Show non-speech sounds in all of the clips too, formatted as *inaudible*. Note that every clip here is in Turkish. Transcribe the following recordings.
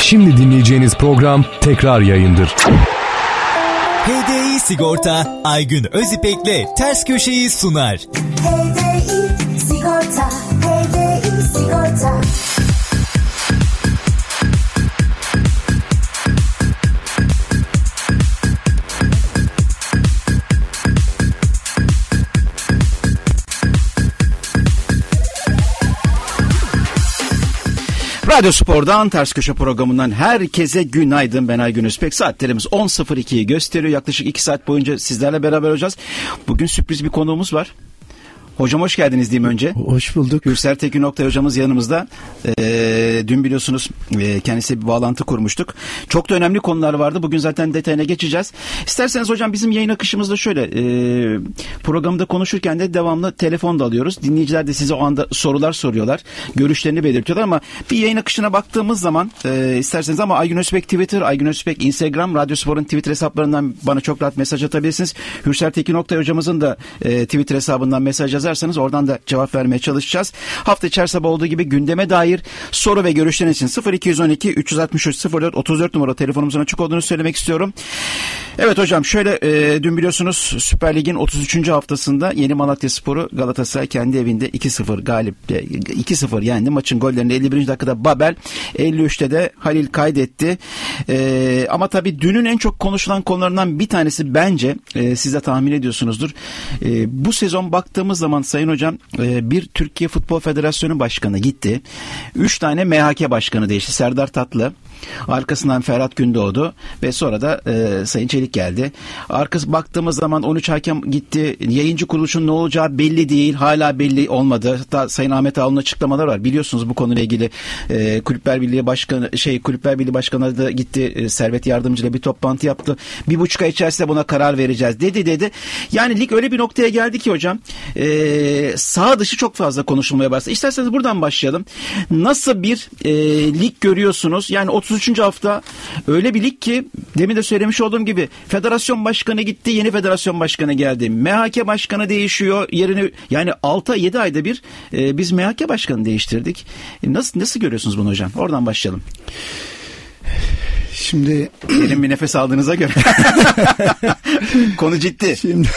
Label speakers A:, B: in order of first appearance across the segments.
A: Şimdi dinleyeceğiniz program tekrar yayındır.
B: HDI Sigorta Aygün Özipek'le Ters Köşeyi sunar. HDI
C: Radyo Spor'dan Ters Köşe programından herkese günaydın. Ben Aygün Özpek. Saatlerimiz 10.02'yi gösteriyor. Yaklaşık 2 saat boyunca sizlerle beraber olacağız. Bugün sürpriz bir konuğumuz var. Hocam hoş geldiniz diyeyim önce.
D: Hoş bulduk.
C: Gürsel Tekin Oktay hocamız yanımızda. Ee, dün biliyorsunuz e, kendisiyle bir bağlantı kurmuştuk. Çok da önemli konular vardı. Bugün zaten detayına geçeceğiz. İsterseniz hocam bizim yayın akışımızda şöyle e, programda konuşurken de devamlı telefon da alıyoruz. Dinleyiciler de size o anda sorular soruyorlar. Görüşlerini belirtiyorlar ama bir yayın akışına baktığımız zaman e, isterseniz ama Aygün Özbek Twitter, Aygün Özbek Instagram, Radyo Spor'un Twitter hesaplarından bana çok rahat mesaj atabilirsiniz. Gürsel Tekin Oktay hocamızın da e, Twitter hesabından mesaj yazar yazarsanız oradan da cevap vermeye çalışacağız. Hafta içi sabah olduğu gibi gündeme dair soru ve görüşleriniz için 0212 363 04 34 numara telefonumuzun açık olduğunu söylemek istiyorum. Evet hocam şöyle e, dün biliyorsunuz Süper Lig'in 33. haftasında Yeni Malatya Sporu Galatasaray kendi evinde 2-0 galip 2-0 yendi. Maçın gollerini 51. dakikada Babel 53'te de Halil kaydetti. E, ama tabii dünün en çok konuşulan konularından bir tanesi bence e, siz de tahmin ediyorsunuzdur. E, bu sezon baktığımız zaman Sayın Hocam e, bir Türkiye Futbol Federasyonu Başkanı gitti. Üç tane MHK Başkanı değişti. Serdar Tatlı, Arkasından Ferhat Gündoğdu ve sonra da e, Sayın Çelik geldi. Arkası baktığımız zaman 13 hakem gitti. Yayıncı kuruluşun ne olacağı belli değil. Hala belli olmadı. Hatta Sayın Ahmet Ağol'un açıklamalar var. Biliyorsunuz bu konuyla ilgili e, Kulüpler Birliği Başkanı şey Kulüpler Birliği Başkanı da gitti e, Servet Yardımcı ile bir toplantı yaptı. Bir buçuk ay içerisinde buna karar vereceğiz dedi dedi. Yani lig öyle bir noktaya geldi ki hocam e, sağ dışı çok fazla konuşulmaya başladı. İsterseniz buradan başlayalım. Nasıl bir e, lig görüyorsunuz? Yani 30 33. hafta öyle bir lig ki demin de söylemiş olduğum gibi federasyon başkanı gitti yeni federasyon başkanı geldi. MHK başkanı değişiyor yerini yani 6-7 ayda bir e, biz MHK başkanı değiştirdik. E, nasıl nasıl görüyorsunuz bunu hocam? Oradan başlayalım.
D: Şimdi
C: benim bir nefes aldığınıza göre *laughs* konu ciddi.
D: Şimdi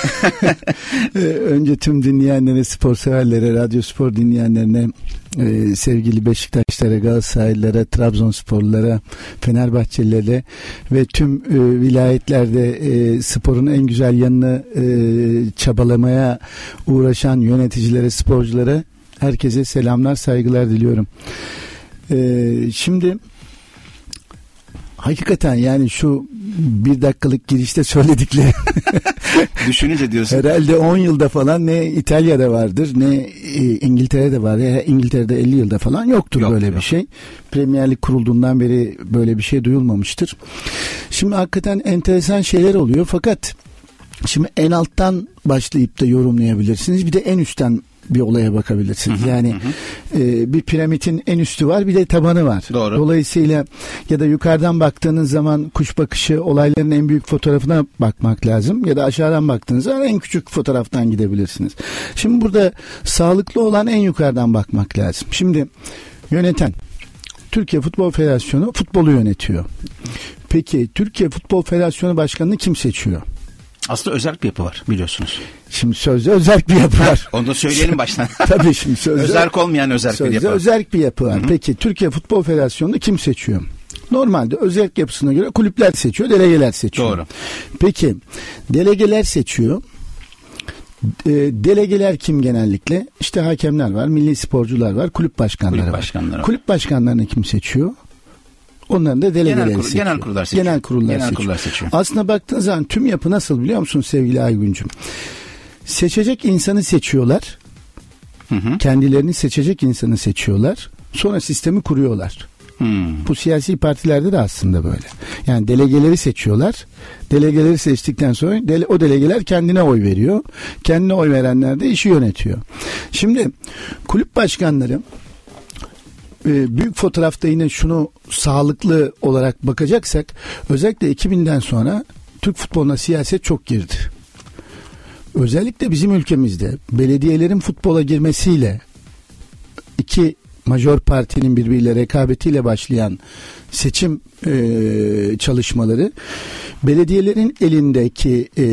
D: *laughs* e, önce tüm dinleyenlere, spor severlere, radyo spor dinleyenlerine, e, sevgili Beşiktaşlara, Galatasaraylılara, Trabzonsporlulara, Fenerbahçelilere ve tüm e, vilayetlerde e, sporun en güzel yanını e, çabalamaya uğraşan yöneticilere, sporculara herkese selamlar, saygılar diliyorum. Şimdi hakikaten yani şu bir dakikalık girişte söyledikleri *laughs*
C: düşününce diyorsun.
D: Herhalde 10 yılda falan ne İtalya'da vardır ne e, İngiltere'de var ya İngiltere'de 50 yılda falan yoktur yok, böyle yok. bir şey. Premier Lig kurulduğundan beri böyle bir şey duyulmamıştır. Şimdi hakikaten enteresan şeyler oluyor fakat Şimdi en alttan başlayıp da yorumlayabilirsiniz. Bir de en üstten bir olaya bakabilirsiniz. Hı hı, yani hı. E, bir piramidin en üstü var bir de tabanı var.
C: Doğru.
D: Dolayısıyla ya da yukarıdan baktığınız zaman kuş bakışı olayların en büyük fotoğrafına bakmak lazım ya da aşağıdan baktığınız zaman en küçük fotoğraftan gidebilirsiniz. Şimdi burada sağlıklı olan en yukarıdan bakmak lazım. Şimdi yöneten Türkiye Futbol Federasyonu futbolu yönetiyor. Peki Türkiye Futbol Federasyonu Başkanı'nı kim seçiyor?
C: Aslında özel bir yapı var biliyorsunuz.
D: Şimdi sözde özel bir yapı var. *laughs*
C: Onu da söyleyelim baştan. *laughs*
D: Tabii şimdi sözde.
C: özel olmayan özel bir yapı.
D: özel bir yapı var. Hı-hı. Peki Türkiye Futbol Federasyonu'nu kim seçiyor? Normalde özel yapısına göre kulüpler seçiyor, delegeler seçiyor.
C: Doğru.
D: Peki delegeler seçiyor. E, delegeler kim genellikle? İşte hakemler var, milli sporcular var, kulüp başkanları kulüp
C: başkanları
D: var. Kulüp başkanlarını kim seçiyor? Onların da delegeleri genel, kur, seçiyor.
C: Genel kurullar seçiyor.
D: Genel kurullar,
C: genel
D: seçiyor.
C: kurullar seçiyor.
D: Aslında baktığın zaman tüm yapı nasıl biliyor musun sevgili Aygüncüm? Seçecek insanı seçiyorlar. Hı hı. Kendilerini seçecek insanı seçiyorlar. Sonra sistemi kuruyorlar. Hmm. Bu siyasi partilerde de aslında böyle. Yani delegeleri seçiyorlar. Delegeleri seçtikten sonra dele, o delegeler kendine oy veriyor. Kendine oy verenler de işi yönetiyor. Şimdi kulüp başkanları e, büyük fotoğrafta yine şunu sağlıklı olarak bakacaksak özellikle 2000'den sonra Türk futboluna siyaset çok girdi. Özellikle bizim ülkemizde belediyelerin futbola girmesiyle iki major partinin birbiriyle rekabetiyle başlayan seçim e, çalışmaları belediyelerin elindeki e,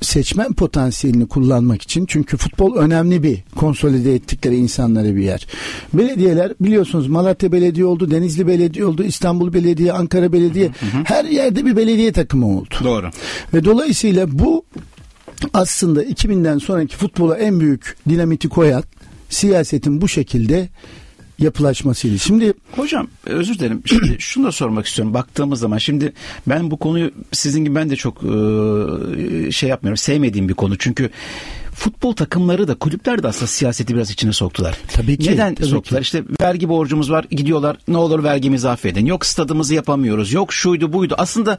D: seçmen potansiyelini kullanmak için çünkü futbol önemli bir konsolide ettikleri insanları bir yer. Belediyeler biliyorsunuz Malatya Belediye oldu, Denizli Belediye oldu, İstanbul Belediye, Ankara Belediye hı hı. her yerde bir belediye takımı oldu.
C: Doğru.
D: Ve dolayısıyla bu aslında 2000'den sonraki futbola en büyük dinamiti koyan siyasetin bu şekilde yapılaşmasıydı. Şimdi
C: hocam özür dilerim. Şimdi *clears throat* şunu da sormak istiyorum. Baktığımız zaman şimdi ben bu konuyu sizin gibi ben de çok şey yapmıyorum. Sevmediğim bir konu. Çünkü futbol takımları da kulüpler de aslında siyaseti biraz içine soktular.
D: Tabii ki.
C: Neden
D: tabii
C: soktular? Ki. İşte vergi borcumuz var gidiyorlar ne olur vergimizi affedin. Yok stadımızı yapamıyoruz. Yok şuydu buydu. Aslında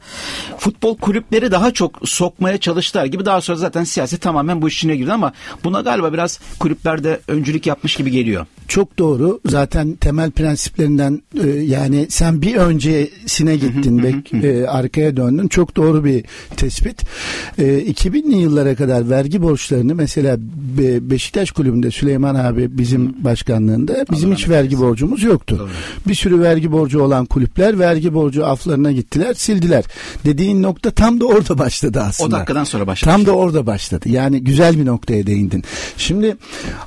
C: futbol kulüpleri daha çok sokmaya çalıştılar gibi daha sonra zaten siyaset tamamen bu işine girdi ama buna galiba biraz kulüplerde öncülük yapmış gibi geliyor.
D: Çok doğru. Zaten temel prensiplerinden e, yani sen bir öncesine gittin ve e, arkaya döndün. Çok doğru bir tespit. E, 2000'li yıllara kadar vergi borçlarını mesela Be Beşiktaş kulübünde Süleyman abi bizim başkanlığında bizim hiç vergi borcumuz yoktu. Doğru. Bir sürü vergi borcu olan kulüpler vergi borcu aflarına gittiler, sildiler. Dediğin nokta tam da orada başladı aslında.
C: O dakikadan sonra başladı.
D: Tam da orada başladı. Yani güzel bir noktaya değindin. Şimdi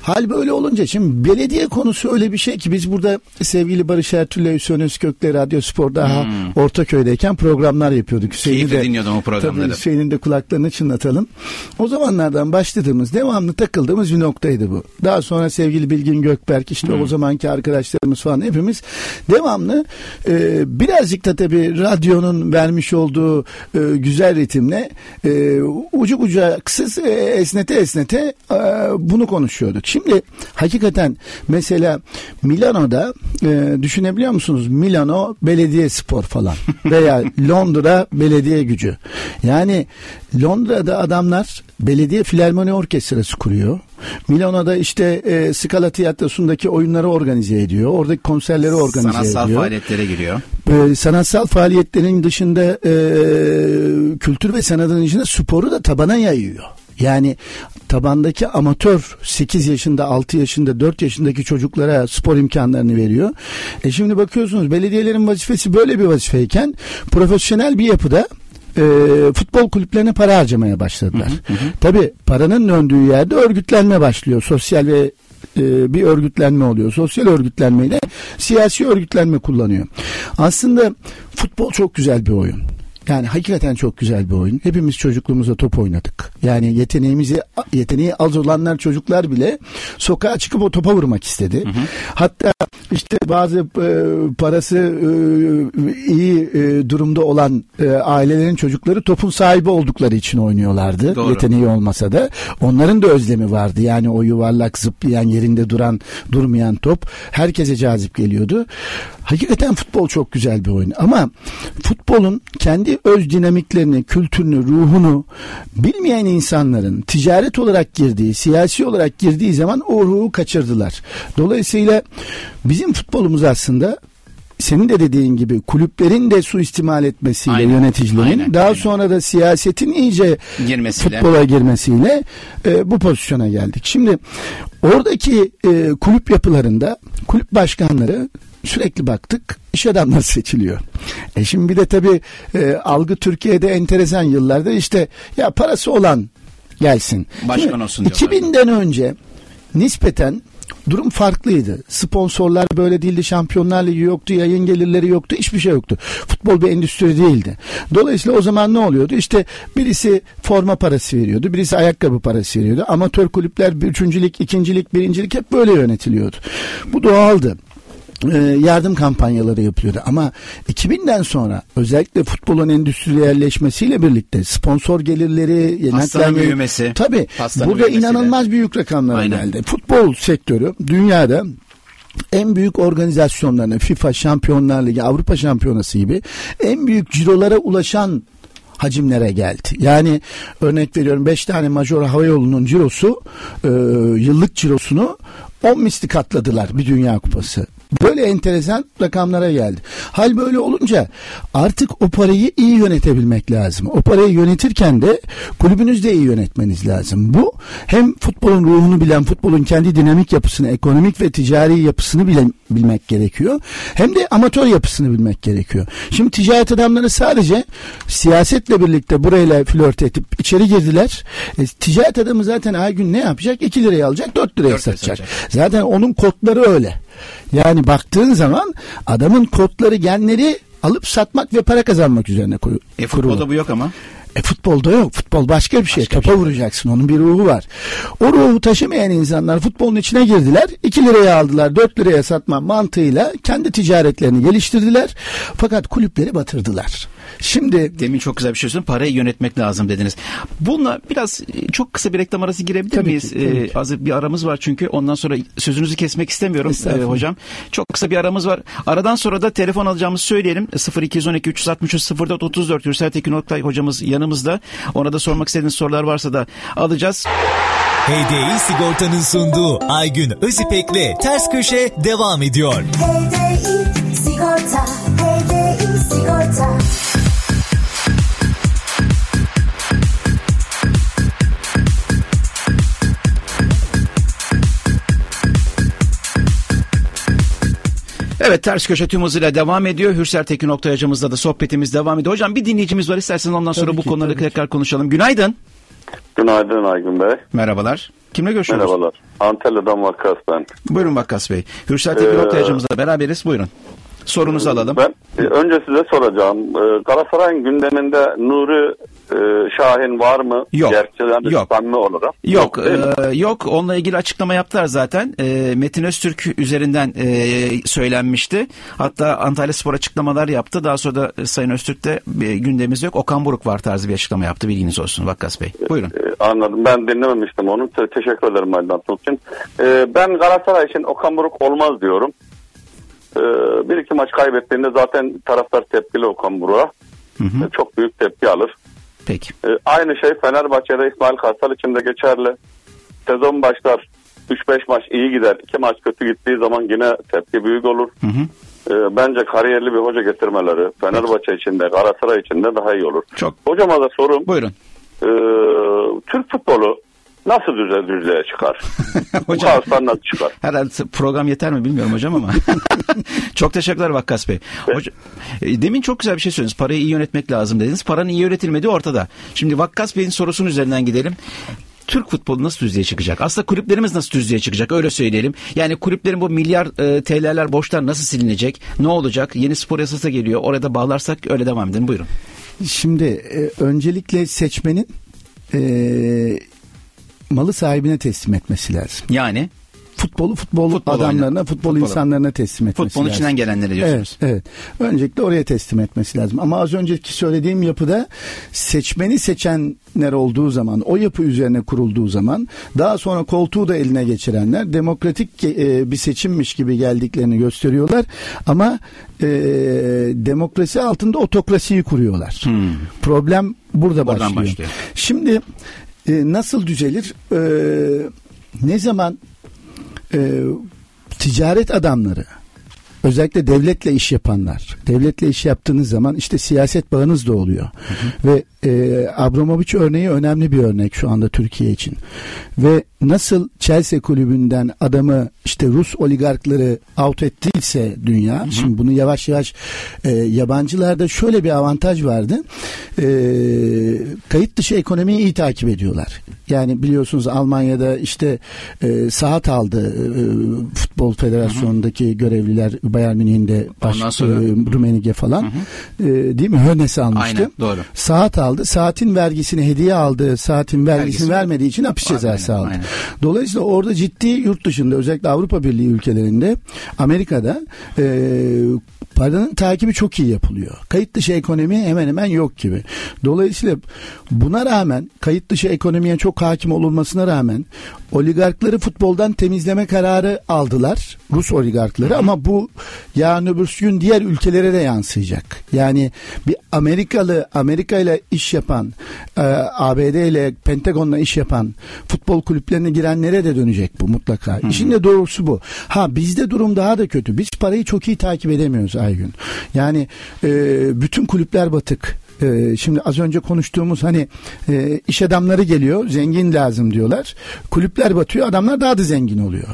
D: hal böyle olunca şimdi belediye konusu öyle bir şey ki biz burada sevgili Barış Ertuğrul Hüseyin Özkök'le Radyo Spor daha hmm. Ortaköy'deyken programlar yapıyorduk.
C: Hüseyin'i de dinliyordum o programları.
D: Tabii Hüseyin'in de kulaklarını çınlatalım. O zamanlardan başladığımız, devamlı takıldığımız bir noktaydı bu. Daha sonra sevgili Bilgin Gökberk işte hmm. o zamanki arkadaşlarımız falan hepimiz devamlı e, birazcık da tabii radyonun vermiş olduğu e, güzel ritimle e, ucu bucaksız e, esnete esnete e, bunu konuşuyorduk. Şimdi hakikaten mesela Milano'da e, düşünebiliyor musunuz? Milano belediye spor falan *laughs* veya Londra belediye gücü. Yani Londra'da adamlar belediye filarmoni orkestrası kuruyor. Milano'da işte e, Scala Tiyatrosu'ndaki oyunları organize ediyor. Oradaki konserleri organize
C: sanatsal
D: ediyor.
C: Sanatsal faaliyetlere giriyor.
D: E, sanatsal faaliyetlerin dışında e, kültür ve sanatın dışında sporu da tabana yayıyor. Yani tabandaki amatör 8 yaşında, 6 yaşında, 4 yaşındaki çocuklara spor imkanlarını veriyor. E şimdi bakıyorsunuz belediyelerin vazifesi böyle bir vazifeyken profesyonel bir yapıda e, futbol kulüplerine para harcamaya başladılar. Hı hı hı. Tabii paranın döndüğü yerde örgütlenme başlıyor. Sosyal ve e, bir örgütlenme oluyor. Sosyal örgütlenmeyle siyasi örgütlenme kullanıyor. Aslında futbol çok güzel bir oyun. Yani hakikaten çok güzel bir oyun. Hepimiz çocukluğumuzda top oynadık. Yani yeteneğimizi yeteneği az olanlar çocuklar bile sokağa çıkıp o topa vurmak istedi. Hı hı. Hatta işte bazı e, parası e, iyi e, durumda olan e, ailelerin çocukları topun sahibi oldukları için oynuyorlardı. Doğru. Yeteneği olmasa da onların da özlemi vardı. Yani o yuvarlak zıplayan yerinde duran durmayan top herkese cazip geliyordu. Hakikaten futbol çok güzel bir oyun ama futbolun kendi öz dinamiklerini, kültürünü, ruhunu bilmeyen insanların ticaret olarak girdiği, siyasi olarak girdiği zaman o ruhu kaçırdılar. Dolayısıyla bizim futbolumuz aslında senin de dediğin gibi kulüplerin de suistimal etmesiyle aynen, yöneticilerin aynen, daha aynen. sonra da siyasetin iyice girmesiyle. futbola girmesiyle e, bu pozisyona geldik. Şimdi oradaki e, kulüp yapılarında kulüp başkanları sürekli baktık iş adamları seçiliyor. E şimdi bir de tabii e, algı Türkiye'de enteresan yıllarda işte ya parası olan gelsin.
C: Başkan olsun
D: diyorlar. 2000'den önce nispeten durum farklıydı. Sponsorlar böyle değildi, Şampiyonlar Ligi yoktu, yayın gelirleri yoktu, hiçbir şey yoktu. Futbol bir endüstri değildi. Dolayısıyla o zaman ne oluyordu? İşte birisi forma parası veriyordu, birisi ayakkabı parası veriyordu. Amatör kulüpler üçüncülük, ikincilik, birincilik hep böyle yönetiliyordu. Bu doğaldı yardım kampanyaları yapıyordu. Ama 2000'den sonra özellikle futbolun endüstriyelleşmesiyle birlikte sponsor gelirleri,
C: Hastanın büyümesi.
D: Tabii burada inanılmaz büyük rakamlar geldi. Futbol sektörü dünyada en büyük organizasyonlarına FIFA Şampiyonlar Ligi, Avrupa Şampiyonası gibi en büyük cirolara ulaşan hacimlere geldi. Yani örnek veriyorum 5 tane major hava yolunun cirosu e, yıllık cirosunu 10 misli katladılar bir dünya kupası. Böyle enteresan rakamlara geldi. Hal böyle olunca artık o parayı iyi yönetebilmek lazım. O parayı yönetirken de kulübünüzü de iyi yönetmeniz lazım. Bu hem futbolun ruhunu bilen, futbolun kendi dinamik yapısını, ekonomik ve ticari yapısını bilen, bilmek gerekiyor. Hem de amatör yapısını bilmek gerekiyor. Şimdi ticaret adamları sadece siyasetle birlikte burayla flört edip içeri girdiler. E, ticaret adamı zaten her gün ne yapacak? 2 liraya alacak, 4 liraya
C: 4 liraya
D: satacak.
C: satacak.
D: Zaten onun kodları öyle. Yani baktığın zaman adamın kodları genleri alıp satmak ve para kazanmak üzerine koyu,
C: E
D: kurulu.
C: futbolda bu yok ama.
D: E futbolda yok. Futbol başka bir şey.
C: Başka bir
D: Topa
C: şey.
D: vuracaksın. Onun bir ruhu var. O ruhu taşımayan insanlar futbolun içine girdiler. 2 liraya aldılar. 4 liraya satma mantığıyla kendi ticaretlerini geliştirdiler. Fakat kulüpleri batırdılar. Şimdi
C: Demin çok güzel bir şey söyledin. Parayı yönetmek lazım dediniz. Bununla biraz e, çok kısa bir reklam arası girebilir
D: Tabii
C: miyiz?
D: ki, tabii
C: Ee,
D: ki.
C: hazır bir aramız var çünkü. Ondan sonra sözünüzü kesmek istemiyorum e, hocam. Çok kısa bir aramız var. Aradan sonra da telefon alacağımızı söyleyelim. 0212 363 04 34 Hürsel Tekin Oktay hocamız yanımızda. Ona da sormak istediğiniz sorular varsa da alacağız.
B: HDI Sigorta'nın sunduğu Aygün Özipek'le Ters Köşe devam ediyor.
E: HDI Sigorta
C: Evet ters köşe tüm hızıyla devam ediyor. Hürsel Tekin Oktay hocamızla da sohbetimiz devam ediyor. Hocam bir dinleyicimiz var isterseniz ondan sonra
D: Tabii
C: bu
D: ki,
C: konuları tekrar konuşalım. Günaydın.
F: Günaydın Aygün Bey.
C: Merhabalar. Kimle görüşüyoruz?
F: Merhabalar. Antalya'dan Vakkas ben.
C: Buyurun Vakkas Bey. Hürsel Tekin
F: Ee,
C: Oktay hocamızla beraberiz. Buyurun. Sorunuzu alalım.
F: Ben e, önce size soracağım. E, Galatasaray'ın gündeminde Nuri e, Şahin var mı?
C: Yok.
F: Gerçekten
C: Yok.
F: samimi olarak.
C: Yok,
F: mi?
C: e, yok. Onunla ilgili açıklama yaptılar zaten. E, Metin Öztürk üzerinden e, söylenmişti. Hatta Antalya Spor açıklamalar yaptı. Daha sonra da e, Sayın Öztürk de e, gündemimiz yok. Okan Buruk var tarzı bir açıklama yaptı. Bilginiz olsun Vakkas Bey. Buyurun.
F: E, anladım. Ben dinlememiştim onu. Te- teşekkür ederim aydınlatmak için. E, ben Galatasaray için Okan Buruk olmaz diyorum. E, bir iki maç kaybettiğinde zaten taraftar tepkili Okan Buruk'a.
C: Hı hı.
F: Çok büyük tepki alır.
C: Peki.
F: E, aynı şey Fenerbahçe'de İsmail Kartal için de geçerli. Sezon başlar 3-5 maç iyi gider. 2 maç kötü gittiği zaman yine tepki büyük olur.
C: Hı hı.
F: E, bence kariyerli bir hoca getirmeleri Fenerbahçe için de Galatasaray için de daha iyi olur.
C: Çok.
F: Hocama da sorum
C: Buyurun.
F: e, Türk futbolu nasıl düze düzeye çıkar? *laughs* Bu
C: Hocam.
F: kaostan nasıl çıkar?
C: Herhalde program yeter mi bilmiyorum hocam ama. *laughs* çok teşekkürler Vakkas Bey. Hoca- e, demin çok güzel bir şey söylediniz. Parayı iyi yönetmek lazım dediniz. Paranın iyi yönetilmediği ortada. Şimdi Vakkas Bey'in sorusunun üzerinden gidelim. Türk futbolu nasıl düzeye çıkacak? Aslında kulüplerimiz nasıl düzeye çıkacak? Öyle söyleyelim. Yani kulüplerin bu milyar e, TL'ler borçlar nasıl silinecek? Ne olacak? Yeni spor yasası geliyor. Orada bağlarsak öyle devam edin. Buyurun.
D: Şimdi e, öncelikle seçmenin e, malı sahibine teslim etmesi lazım.
C: Yani
D: Futbolu futbol,
C: Futbol
D: adamlarına,
C: oyna-
D: futbol
C: futbolu.
D: insanlarına teslim etmesi
C: futbolun
D: lazım.
C: içinden gelenleri diyorsunuz.
D: Evet, evet. Öncelikle oraya teslim etmesi lazım. Ama az önceki söylediğim yapıda seçmeni seçenler olduğu zaman, o yapı üzerine kurulduğu zaman, daha sonra koltuğu da eline geçirenler demokratik e, bir seçimmiş gibi geldiklerini gösteriyorlar. Ama e, demokrasi altında otokrasiyi kuruyorlar. Problem burada
C: Buradan
D: başlıyor.
C: başlıyor.
D: Şimdi e, nasıl düzelir? E, ne zaman e, ticaret adamları özellikle devletle iş yapanlar. Devletle iş yaptığınız zaman işte siyaset bağınız da oluyor. Ve e, Abramovich örneği önemli bir örnek şu anda Türkiye için. Ve nasıl Chelsea kulübünden adamı işte Rus oligarkları out ettiyse dünya şimdi bunu yavaş yavaş e, yabancılarda şöyle bir avantaj vardı. E, kayıt dışı ekonomiyi iyi takip ediyorlar. Yani biliyorsunuz Almanya'da işte e, saat aldı e, futbol federasyonundaki görevliler Bayern Münih'in de
C: sonra-
D: e, Rummenigge falan e, değil mi Hönes almıştı.
C: Aynen, doğru.
D: Saat aldı. Saatin vergisini hediye aldı. Saatin vergisini
C: Vergisi-
D: vermediği için hapis
C: Aynen,
D: cezası aldı.
C: aynen.
D: Dolayısıyla orada ciddi yurt dışında özellikle Avrupa Birliği ülkelerinde Amerika'da e, paranın takibi çok iyi yapılıyor. Kayıt dışı ekonomi hemen hemen yok gibi. Dolayısıyla buna rağmen kayıt dışı ekonomiye çok hakim olunmasına rağmen oligarkları futboldan temizleme kararı aldılar. Rus oligarkları ama bu yarın öbür gün diğer ülkelere de yansıyacak. Yani bir Amerikalı Amerika ile iş yapan e, ABD ile Pentagon'la iş yapan futbol kulüplerine girenlere de dönecek bu mutlaka. İşin de doğrusu bu. Ha bizde durum daha da kötü. Biz parayı çok iyi takip edemiyoruz Aygün. Yani e, bütün kulüpler batık. E, şimdi az önce konuştuğumuz hani e, iş adamları geliyor zengin lazım diyorlar. Kulüpler batıyor adamlar daha da zengin oluyor.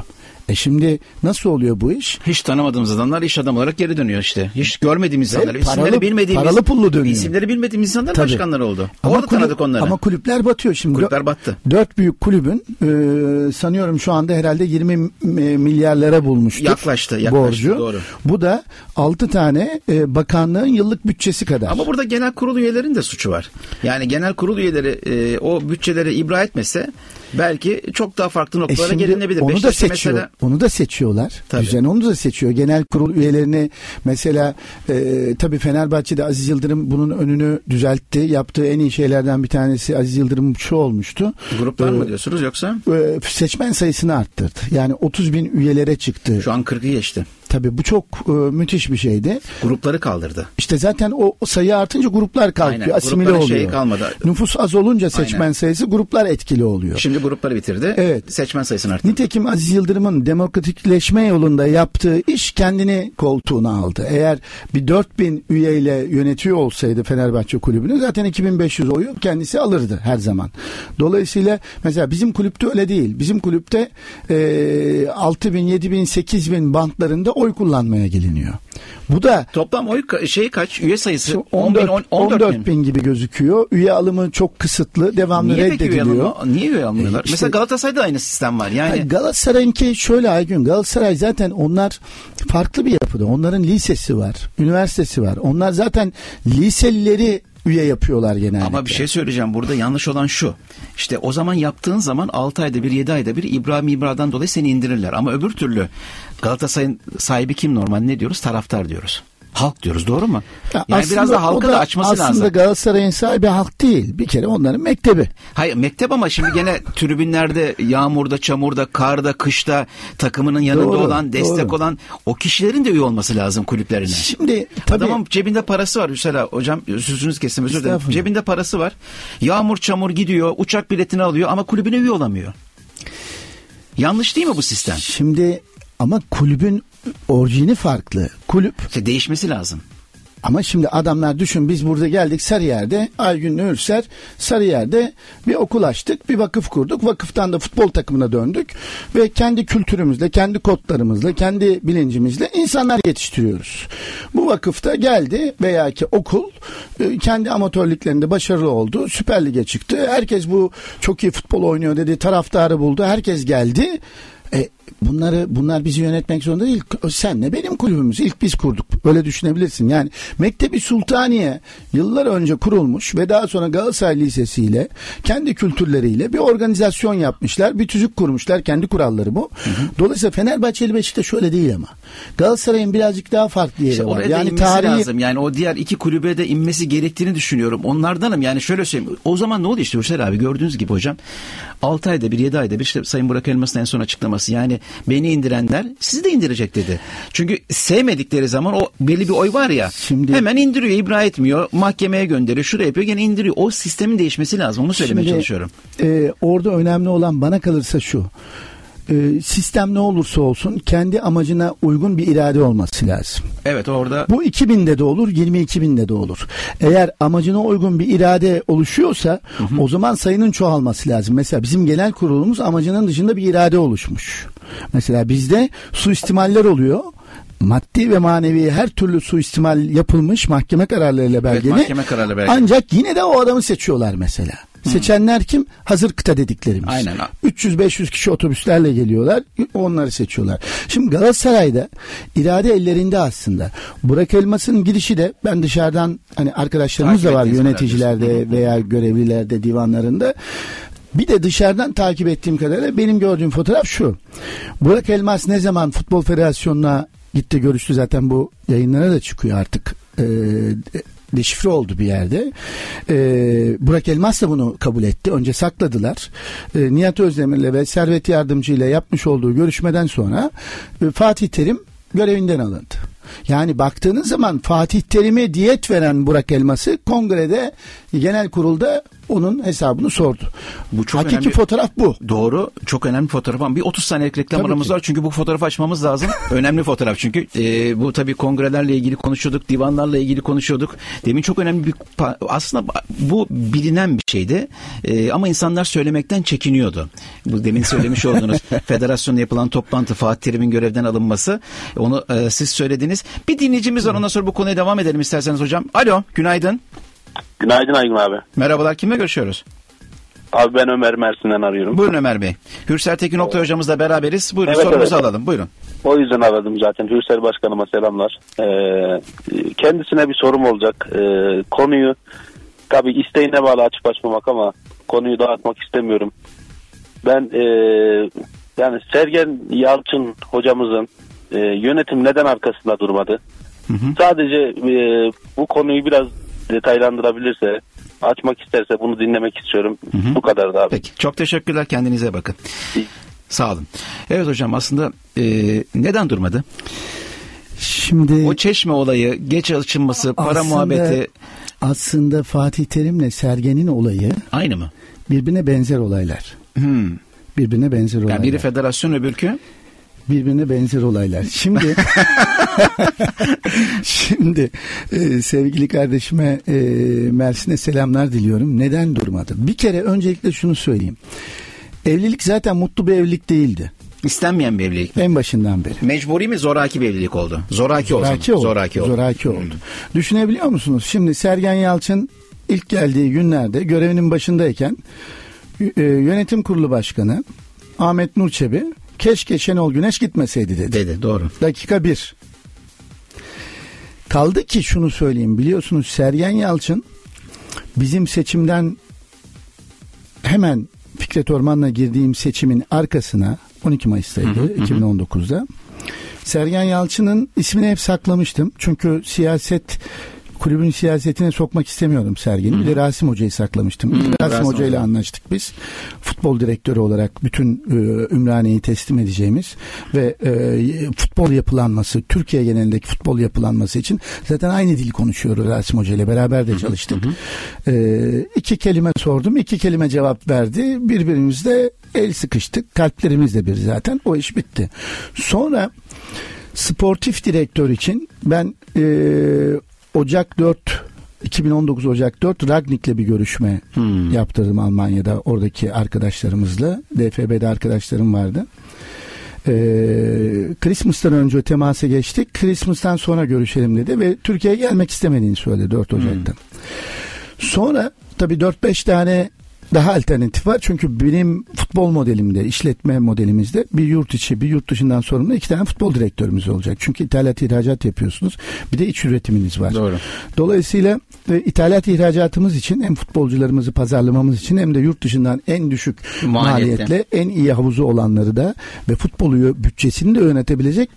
D: E şimdi nasıl oluyor bu iş?
C: Hiç tanımadığımız adamlar iş adamı olarak geri dönüyor işte. Hiç görmediğimiz insanlar,
D: paralı-
C: isimleri bilmediğimiz,
D: paralı pullu dönüyor.
C: isimleri bilmediğimiz insanlar
D: Tabii.
C: başkanlar oldu.
D: Ama
C: Orada
D: kulüp-
C: tanıdık onları.
D: Ama kulüpler batıyor şimdi.
C: Kulüpler battı.
D: Dört büyük kulübün e, sanıyorum şu anda herhalde 20 m- milyarlara bulmuştur.
C: Yaklaştı, yaklaştı,
D: borcu.
C: doğru.
D: Bu da 6 tane e, bakanlığın yıllık bütçesi kadar.
C: Ama burada genel kurul üyelerinin de suçu var. Yani genel kurul üyeleri e, o bütçeleri ibra etmese belki çok daha farklı
D: E
C: noktalara
D: şimdi
C: gelinebilir.
D: onu da seçiyor.
C: mesela
D: Onu da seçiyorlar.
C: Tabii.
D: Güzel onu da seçiyor. Genel kurul üyelerini mesela e, tabii Fenerbahçe'de Aziz Yıldırım bunun önünü düzeltti. Yaptığı en iyi şeylerden bir tanesi Aziz Yıldırım'ın şu olmuştu.
C: gruplar
D: E,
C: mı diyorsunuz yoksa?
D: e, seçmen sayısını arttırdı. Yani 30 bin üyelere çıktı.
C: Şu an 40'ı geçti.
D: Tabii bu çok e, müthiş bir şeydi.
C: Grupları kaldırdı.
D: İşte zaten o, o sayı artınca gruplar kalkıyor,
C: Aynen,
D: asimile
C: grupların
D: oluyor.
C: şeyi kalmadı.
D: Nüfus az olunca seçmen
C: Aynen.
D: sayısı gruplar etkili oluyor.
C: Şimdi grupları bitirdi.
D: Evet.
C: Seçmen sayısını arttırdı.
D: Nitekim Aziz Yıldırım'ın demokratikleşme yolunda yaptığı iş kendini koltuğuna aldı. Eğer bir 4000 üyeyle yönetiyor olsaydı Fenerbahçe kulübünü zaten 2500 oyu kendisi alırdı her zaman. Dolayısıyla mesela bizim kulüpte öyle değil. Bizim kulüpte e, 6000, 7000, 8000 bantlarında oy kullanmaya geliniyor. Bu da
C: Toplam oy şey kaç? Üye sayısı?
D: Şu
C: 10 bin,
D: 14,
C: 14,
D: 14
C: bin.
D: gibi gözüküyor. Üye alımı çok kısıtlı. Devamlı
C: Niye peki üye
D: reddediliyor.
C: alımı? Niye üye almıyorlar?
D: E, işte-
C: Mesela Galatasaray'da aynı sistem var. Yani
D: Galatasaray'ınki şöyle Aygün Galatasaray zaten onlar farklı bir yapıda. Onların lisesi var, üniversitesi var. Onlar zaten liselileri üye yapıyorlar genellikle.
C: Ama bir şey söyleyeceğim burada yanlış olan şu. İşte o zaman yaptığın zaman 6 ayda bir 7 ayda bir İbrahim İbra'dan dolayı seni indirirler. Ama öbür türlü Galatasaray'ın sahibi kim normal ne diyoruz? Taraftar diyoruz. Halk diyoruz doğru mu?
D: Ya
C: yani
D: aslında
C: biraz da halka da, açması
D: aslında
C: lazım.
D: Galatasaray'ın sahibi halk değil. Bir kere onların mektebi.
C: Hayır mektep ama şimdi gene tribünlerde yağmurda, çamurda, karda, kışta takımının yanında
D: Doğru,
C: olan, destek
D: doğru.
C: olan o kişilerin de üye olması lazım kulüplerine.
D: Şimdi tabii
C: Adamın cebinde parası var Hüsela hocam sözünüz kesin özür dilerim. Cebinde parası var. Yağmur çamur gidiyor uçak biletini alıyor ama kulübüne üye olamıyor. Yanlış değil mi bu sistem?
D: şimdi ama kulübün orijini farklı. Kulüp
C: İşte değişmesi lazım.
D: Ama şimdi adamlar düşün biz burada geldik Sarıyer'de Aygün Ürser Sarıyer'de bir okul açtık bir vakıf kurduk vakıftan da futbol takımına döndük ve kendi kültürümüzle kendi kodlarımızla kendi bilincimizle insanlar yetiştiriyoruz. Bu vakıfta geldi veya ki okul e, kendi amatörlüklerinde başarılı oldu Süper Lig'e çıktı herkes bu çok iyi futbol oynuyor dedi taraftarı buldu herkes geldi. Bunları bunlar bizi yönetmek zorunda değil. Senle benim kulübümüz ilk biz kurduk. Öyle düşünebilirsin. Yani Mektebi Sultaniye yıllar önce kurulmuş ve daha sonra Galatasaray Lisesi ile kendi kültürleriyle bir organizasyon yapmışlar. Bir tüzük kurmuşlar. Kendi kuralları bu. Dolayısıyla Fenerbahçeli Beşiktaş şöyle değil ama. Galatasaray'ın birazcık daha farklı yeri
C: İşte
D: var. Yani tarihi
C: lazım. Yani o diğer iki kulübe de inmesi gerektiğini düşünüyorum. Onlardanım yani şöyle söyleyeyim. O zaman ne oldu işte Hüseyin abi gördüğünüz gibi hocam. 6 ayda bir 7 ayda bir işte Sayın Burak Elmas'ın en son açıklaması. Yani beni indirenler sizi de indirecek dedi. Çünkü sevmedikleri zaman o belli bir oy var ya.
D: Şimdi-
C: hemen indiriyor ibra etmiyor. Mahkemeye gönderiyor. Şuraya yapıyor gene indiriyor. O sistemin değişmesi lazım. Onu söylemeye
D: Şimdi,
C: çalışıyorum.
D: e, orada önemli olan bana kalırsa şu. E, sistem ne olursa olsun kendi amacına uygun bir irade olması lazım.
C: Evet orada
D: Bu 2000'de de olur, 22.000'de de olur. Eğer amacına uygun bir irade oluşuyorsa o zaman sayının çoğalması lazım. Mesela bizim genel kurulumuz amacının dışında bir irade oluşmuş. Mesela bizde suistimaller oluyor. Maddi ve manevi her türlü suistimal yapılmış mahkeme kararlarıyla belgeli.
C: mahkeme kararıyla belgeli.
D: Ancak yine de o adamı seçiyorlar mesela. Seçenler kim? Hazır kıta dediklerimiz.
C: Aynen.
D: 300-500 kişi otobüslerle geliyorlar. Onları seçiyorlar. Şimdi Galatasaray'da irade ellerinde aslında. Burak Elmas'ın gidişi de ben dışarıdan hani arkadaşlarımız
C: Takip
D: da var yöneticilerde veya görevlilerde divanlarında. Bir de dışarıdan takip ettiğim kadarıyla benim gördüğüm fotoğraf şu. Burak Elmas ne zaman Futbol Federasyonu'na gitti görüştü zaten bu yayınlara da çıkıyor artık. E, deşifre oldu bir yerde. E, Burak Elmas da bunu kabul etti. Önce sakladılar. E, Nihat Özdemir'le ve Servet Yardımcı ile yapmış olduğu görüşmeden sonra e, Fatih Terim görevinden alındı. Yani baktığınız zaman Fatih Terim'e diyet veren Burak Elmas'ı kongrede genel kurulda onun hesabını sordu.
C: Bu çok
D: Hakiki
C: önemli.
D: fotoğraf bu.
C: Doğru. Çok önemli fotoğraf ama bir 30 saniyelik reklam
D: Tabii
C: aramız
D: ki.
C: var. Çünkü bu fotoğrafı açmamız lazım. *laughs* önemli fotoğraf çünkü. Ee, bu tabii kongrelerle ilgili konuşuyorduk. Divanlarla ilgili konuşuyorduk. Demin çok önemli bir aslında bu bilinen bir şeydi. Ee, ama insanlar söylemekten çekiniyordu. Bu demin söylemiş olduğunuz *laughs* federasyonda yapılan toplantı Fatih Terim'in görevden alınması. Onu e, siz söylediniz. Bir dinleyicimiz var. Ondan sonra bu konuya devam edelim isterseniz hocam. Alo. Günaydın.
G: Günaydın Aygün abi.
C: Merhabalar. Kimle görüşüyoruz?
G: Abi ben Ömer Mersin'den arıyorum.
C: Buyurun Ömer Bey. Gürsel Tekin Oktay hocamızla beraberiz. Buyurun
G: Evet,
C: sorumuzu
G: evet.
C: alalım. Buyurun.
G: O yüzden aradım zaten. Hürsel Başkanıma selamlar. Ee, kendisine bir sorum olacak. Ee, konuyu tabii isteğine bağlı açıp açmamak ama konuyu dağıtmak istemiyorum. Ben ee, yani Sergen Yalçın hocamızın ee, yönetim neden arkasında durmadı? Sadece ee, bu konuyu biraz detaylandırabilirse açmak isterse bunu dinlemek istiyorum. Bu kadar da abi.
C: Peki. Çok teşekkürler. Kendinize bakın. Sağ olun. Evet hocam aslında e, neden durmadı?
D: Şimdi
C: O çeşme olayı, geç açılması, para
D: aslında-
C: muhabbeti
D: aslında Fatih Terim'le Sergen'in olayı
C: aynı mı?
D: birbirine benzer olaylar.
C: Hmm.
D: Birbirine benzer olaylar.
C: Yani biri federasyon öbürkü.
D: birbirine benzer olaylar. Şimdi *laughs* *laughs* şimdi e, sevgili kardeşime e, Mersin'e selamlar diliyorum. Neden durmadı? Bir kere öncelikle şunu söyleyeyim. Evlilik zaten mutlu bir evlilik değildi.
C: İstenmeyen bir evlilik.
D: En başından beri.
C: Mecburi mi zoraki bir evlilik oldu? Zoraki.
D: Zoraki oldu.
C: Zoraki oldu.
D: Zoraki oldu. Düşünebiliyor musunuz? Şimdi Sergen Yalçın ilk geldiği günlerde görevinin başındayken e, yönetim kurulu başkanı Ahmet Nurçebi keşke Şenol Güneş gitmeseydi dedi.
C: Dedi doğru.
D: Dakika bir. Kaldı ki şunu söyleyeyim biliyorsunuz Sergen Yalçın bizim seçimden hemen Fikret Orman'la girdiğim seçimin arkasına 12 Mayıs'taydı 2019'da. Sergen Yalçın'ın ismini hep saklamıştım. Çünkü siyaset kulübün siyasetine sokmak istemiyordum Sergen'i. Bir de Rasim Hoca'yı saklamıştım. De Rasim,
C: Rasim
D: Hoca ile anlaştık biz. Futbol direktörü olarak bütün e, Ümraniye'yi teslim edeceğimiz ve e, futbol yapılanması, Türkiye genelindeki futbol yapılanması için zaten aynı dil konuşuyoruz Rasim Hoca ile beraber de çalıştık. E, iki kelime sordum, iki kelime cevap verdi. Birbirimizle el sıkıştık. Kalplerimiz de bir zaten. O iş bitti. Sonra sportif direktör için ben e, Ocak 4 2019 Ocak 4 Ragnik'le bir görüşme yaptırdım Almanya'da oradaki arkadaşlarımızla. DFB'de arkadaşlarım vardı. Ee, Christmas'tan önce temasa geçtik. Christmas'tan sonra görüşelim dedi ve Türkiye'ye gelmek istemediğini söyledi 4 Ocak'ta. Sonra tabii 4-5 tane daha alternatif var. Çünkü benim futbol modelimde, işletme modelimizde bir yurt içi, bir yurt dışından sorumlu iki tane futbol direktörümüz olacak. Çünkü ithalat ihracat yapıyorsunuz. Bir de iç üretiminiz var.
C: Doğru.
D: Dolayısıyla e, ithalat ihracatımız için hem futbolcularımızı pazarlamamız için hem de yurt dışından en düşük
C: Maliyette.
D: maliyetle en iyi havuzu olanları da ve futbolu bütçesini de yönetebilecek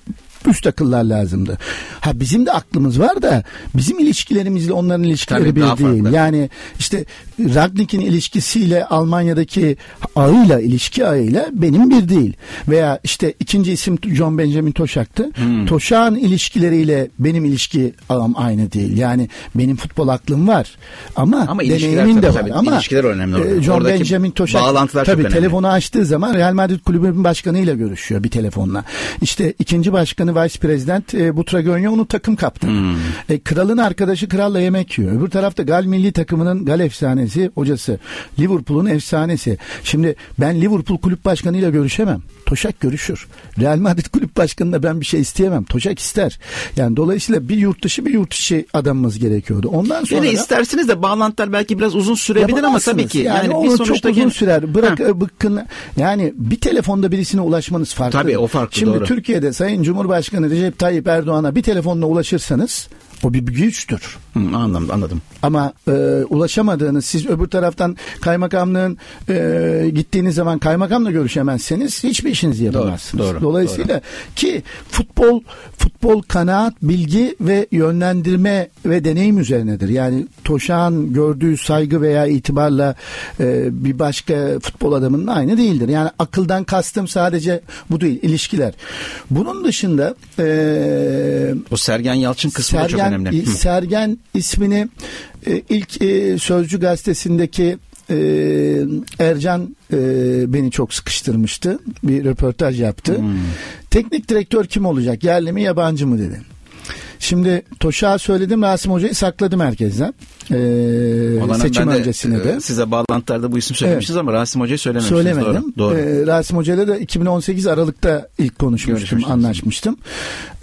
D: üst akıllar lazımdı. Ha bizim de aklımız var da bizim ilişkilerimizle onların ilişkileri
C: Tabii,
D: bir değil.
C: farklı.
D: Yani işte Ragnik'in ilişkisiyle Almanya'daki ağıyla ilişki ağıyla benim bir değil. Veya işte ikinci isim John Benjamin Toşak'tı.
C: Hmm.
D: Toşak'ın ilişkileriyle benim ilişki ağım aynı değil. Yani benim futbol aklım var. Ama,
C: Ama
D: deneyimim de var.
C: tabii.
D: Ama
C: İlişkiler önemli orada.
D: e, John
C: Oradaki
D: Benjamin Toşak
C: bağlantılar
D: tabii
C: önemli.
D: telefonu açtığı zaman Real Madrid kulübünün başkanıyla görüşüyor bir telefonla. İşte ikinci başkanı Vice President e, Butragonya onu takım kaptanı.
C: Hmm.
D: E, kralın arkadaşı kralla yemek yiyor. Öbür tarafta Gal milli takımının Gal efsanesi hocası. Liverpool'un efsanesi. Şimdi ben Liverpool kulüp başkanıyla görüşemem. Toşak görüşür. Real Madrid kulüp başkanına ben bir şey isteyemem. Toşak ister. Yani dolayısıyla bir yurt dışı bir yurt içi adamımız gerekiyordu. Ondan sonra
C: Yani isterseniz de bağlantılar belki biraz uzun sürebilir ama tabii ki.
D: Yani,
C: bir
D: onu çok uzun sürer. Bırak
C: Ha.
D: e, bıkkın. Yani bir telefonda birisine ulaşmanız farklı.
C: Tabii, o farklı,
D: Şimdi
C: doğru.
D: Türkiye'de Sayın Cumhurbaşkanı Recep Tayyip Erdoğan'a bir telefonla ulaşırsanız o bir güçtür.
C: Hı, anladım, anladım.
D: Ama e, ulaşamadığınız siz öbür taraftan kaymakamlığın e, gittiğiniz zaman kaymakamla görüşemezseniz hiçbir işinizi yapamazsınız.
C: doğru,
D: Dolayısıyla ki futbol futbol kanaat, bilgi ve yönlendirme ve deneyim üzerinedir. Yani Toşağ'ın gördüğü saygı veya itibarla e, bir başka futbol adamının aynı değildir. Yani akıldan kastım sadece bu değil, ilişkiler. Bunun dışında e,
C: O Sergen Yalçın kısmı da çok önemli.
D: Sergen ismini e, ilk e, Sözcü gazetesindeki e, Ercan e, beni çok sıkıştırmıştı. Bir röportaj yaptı.
C: Hmm.
D: Teknik direktör kim olacak? Yerli mi yabancı mı dedi. Şimdi Toşak'a söyledim Rasim Hoca'yı sakladım herkesten. Ee, seçim
C: de,
D: öncesine de.
C: e, Size bağlantılarda bu isim söylemişiz ama Rasim Hoca'yı söylememişsiniz.
D: Söylemedim.
C: Doğru. doğru.
D: Ee, Rasim Hoca'yla da 2018 Aralık'ta ilk konuşmuştum, anlaşmıştım.